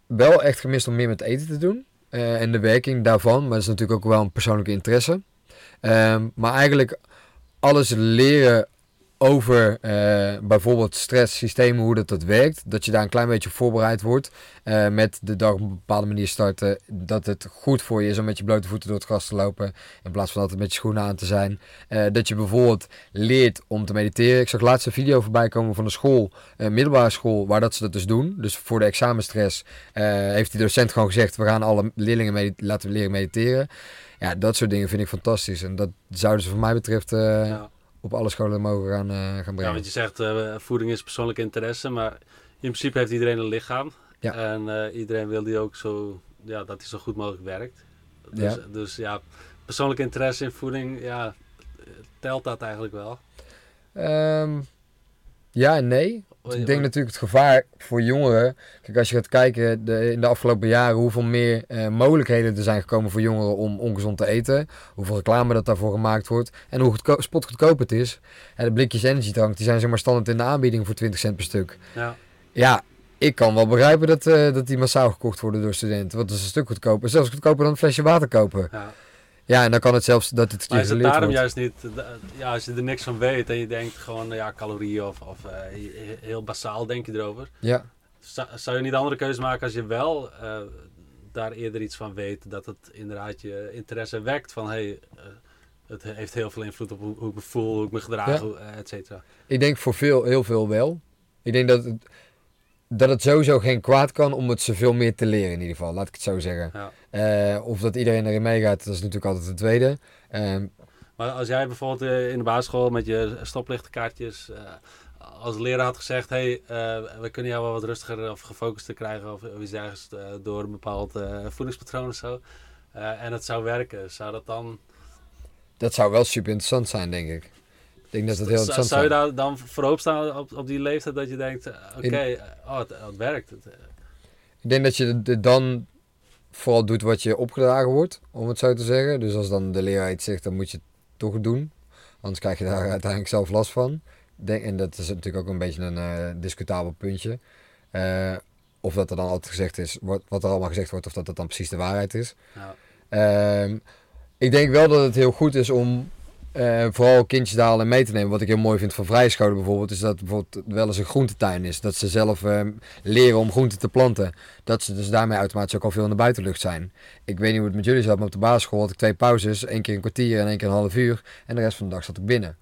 wel echt gemist om meer met eten te doen. eh, en de werking daarvan. Maar dat is natuurlijk ook wel een persoonlijke interesse. Ehm, maar eigenlijk alles leren over eh, bijvoorbeeld stresssystemen, hoe dat, dat werkt. Dat je daar een klein beetje op voorbereid wordt. eh, met de dag op een bepaalde manier starten. Dat het goed voor je is om met je blote voeten door het gras te lopen. In plaats van altijd met je schoenen aan te zijn. Eh, dat je bijvoorbeeld leert om te mediteren. Ik zag laatst een video voorbij komen van een school, een middelbare school, waar dat ze dat dus doen. Dus voor de examenstress heeft die docent gewoon gezegd: we gaan alle leerlingen laten leren mediteren. Ja, dat soort dingen vind ik fantastisch. En dat zouden ze, voor mij betreft. Op alle scholen mogen gaan, eh, gaan Ja, brengen. want je zegt eh, voeding is persoonlijke interesse, maar in principe heeft iedereen een lichaam. Ja. En eh, iedereen wil die ook zo, ja, dat die zo goed mogelijk werkt. Dus Ja. dus ja, persoonlijke interesse in voeding, ja, telt dat eigenlijk wel? Ehm, ja en nee. Ik denk natuurlijk het gevaar voor jongeren. Kijk, als je gaat kijken de, in de afgelopen jaren hoeveel meer eh, mogelijkheden er zijn gekomen voor jongeren om ongezond te eten. Hoeveel reclame dat daarvoor gemaakt wordt. En hoe goedko- spotgoedkoop het is. En de blikjes energiedrank die zijn zomaar standaard in de aanbieding voor 20 cent per stuk. Ja, Ja, ik kan wel begrijpen dat, eh, dat die massaal gekocht worden door studenten. Want dat is een stuk goedkoper. Zelfs goedkoper dan een flesje water kopen. ja. Ja, en dan kan het zelfs dat het Maar is het daarom wordt. juist niet, eh, ja, als je er niks van weet en je denkt gewoon, ja, calorieën of, of eh, heel basaal denk je erover. Ja. Zou, je niet andere keuze maken als je wel eh, daar eerder iets van weet, dat het inderdaad je interesse wekt van, hey, eh, het heeft heel veel invloed op hoe, hoe ik me voel, hoe ik me gedraag, Ja. eh, et cetera. Ik denk voor veel, heel veel wel. Ik denk dat het, dat het sowieso geen kwaad kan om het zoveel meer te leren in ieder geval. Laat ik het zo zeggen. Ja. Eh, of dat iedereen erin meegaat, dat is natuurlijk altijd het tweede. Ehm, Maar als jij bijvoorbeeld eh, in de basisschool met je stoplichtkaartjes eh, als leraar had gezegd, hey, we kunnen jou wel wat rustiger of gefocuster krijgen of, of iets eh, door een bepaald voedingspatroon of zo. en het zou werken, zou dat dan... dat zou wel super interessant zijn, denk ik. Ik denk dat het heel zou, je daar dan voorop staan op, op die leeftijd dat je denkt, eh, oké, eh, oh, het, het werkt. Eh, Ik denk dat je dan vooral doet wat je opgedragen wordt, om het zo te zeggen. Dus als dan de leraar iets zegt, dan moet je het toch doen. Anders krijg je daar uiteindelijk zelf last van. Denk, en dat is natuurlijk ook een beetje een eh, discutabel puntje. Of dat er dan altijd gezegd is, wat, wat er allemaal gezegd wordt, of dat dat dan precies de waarheid is. ja. Ehm, ik denk wel dat het heel goed is om eh, vooral kindjes daar al in mee te nemen. Wat ik heel mooi vind van vrije scholen bijvoorbeeld, is dat bijvoorbeeld wel eens een groentetuin is. Dat ze zelf ehm, leren om groenten te planten. Dat ze dus daarmee automatisch ook al veel in de buitenlucht zijn. Ik weet niet hoe het met jullie zat, maar op de basisschool had ik twee pauzes. één keer een kwartier en één keer een half uur. En de rest van de dag zat ik binnen.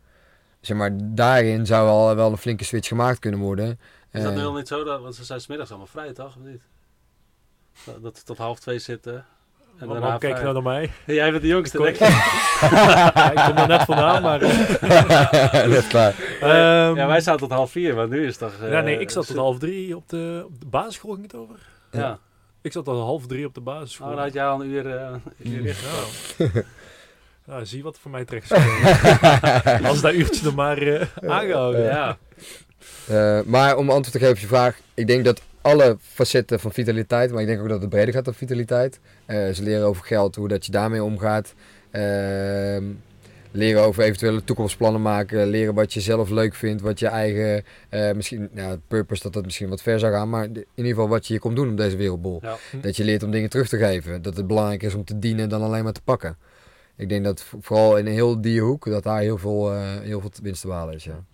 Zeg maar, daarin zou al wel een flinke switch gemaakt kunnen worden. Is dat Eh, nu al niet zo? Dat, want ze zijn smiddags allemaal vrij, toch? Of niet? Dat, dat ze tot half twee zitten. En Waarom daarna kijk nou naar mij? Jij bent de jongste, Ik denk kon- ik. Ja, ik kom er net vandaan, maar... eh, dat is klaar. ehm, ja, wij zaten tot half vier, maar nu is het toch... eh, ja, nee, ik zat tot half drie op de, op de basisschool, ging het over? Ja. Ik zat tot half drie op de basisschool. Oh, dan had jij al een uur... eh, een uur. Ja, zie wat voor mij terecht is. Als dat uurtje er maar eh, aangehouden. Ja. Eh, maar om antwoord te geven op je vraag, ik denk dat alle facetten van vitaliteit, maar ik denk ook dat het breder gaat dan vitaliteit. Eh, ze leren over geld, hoe dat je daarmee omgaat. Ehm, leren over eventuele toekomstplannen maken. Leren wat je zelf leuk vindt, wat je eigen, eh, misschien, nou, purpose dat dat misschien wat ver zou gaan, maar in ieder geval wat je hier komt doen op deze wereldbol. Ja. Dat je leert om dingen terug te geven. Dat het belangrijk is om te dienen dan alleen maar te pakken. Ik denk dat vo- vooral in heel die hoek, dat daar heel veel, eh, heel veel winst te behalen is, ja.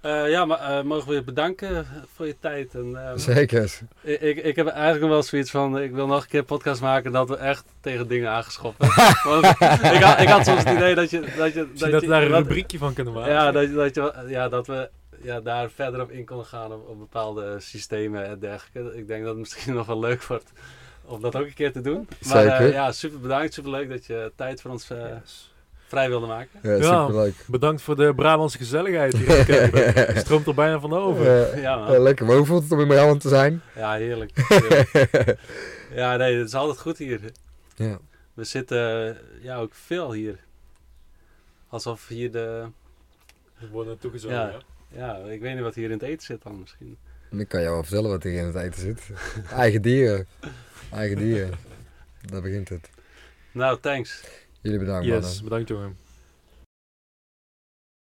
Eh, ja, maar eh, mogen we je bedanken voor je tijd. En, eh, Zeker. ik, ik, ik heb eigenlijk nog wel zoiets van, ik wil nog een keer een podcast maken dat we echt tegen dingen aangeschoppen. Want ik, had, ik had soms het idee dat je... Dat je, dat je- daar een dat- rubriekje van kunnen maken. Ja, dat, je- dat, je, ja, dat we ja, daar verder op in konden gaan op, op bepaalde systemen en dergelijke. Ik denk dat het misschien nog wel leuk wordt om dat ook een keer te doen. Maar eh, Zeker. ja, super bedankt, super leuk dat je tijd voor ons eh, Yes. Vrij wilde maken. Ja, Ja. superleuk. Bedankt voor de Brabantse gezelligheid hier. in Keulen. Het stroomt er bijna van over. Eh, Ja, man. eh, lekker, maar hoe voelt het om in Brabant te zijn? ja heerlijk. heerlijk. ja, nee, het is altijd goed hier. ja. We zitten eh, ja, ook veel hier. Alsof hier de... We worden toegezogen. Ja. Ja. Ja, ik weet niet wat hier in het eten zit dan misschien. Ik kan jou wel vertellen wat hier in het eten zit. Eigen dieren. Eigen dieren. Daar begint het. Nou, thanks. Jullie bedankt, Yes, mannen. bedankt jongen.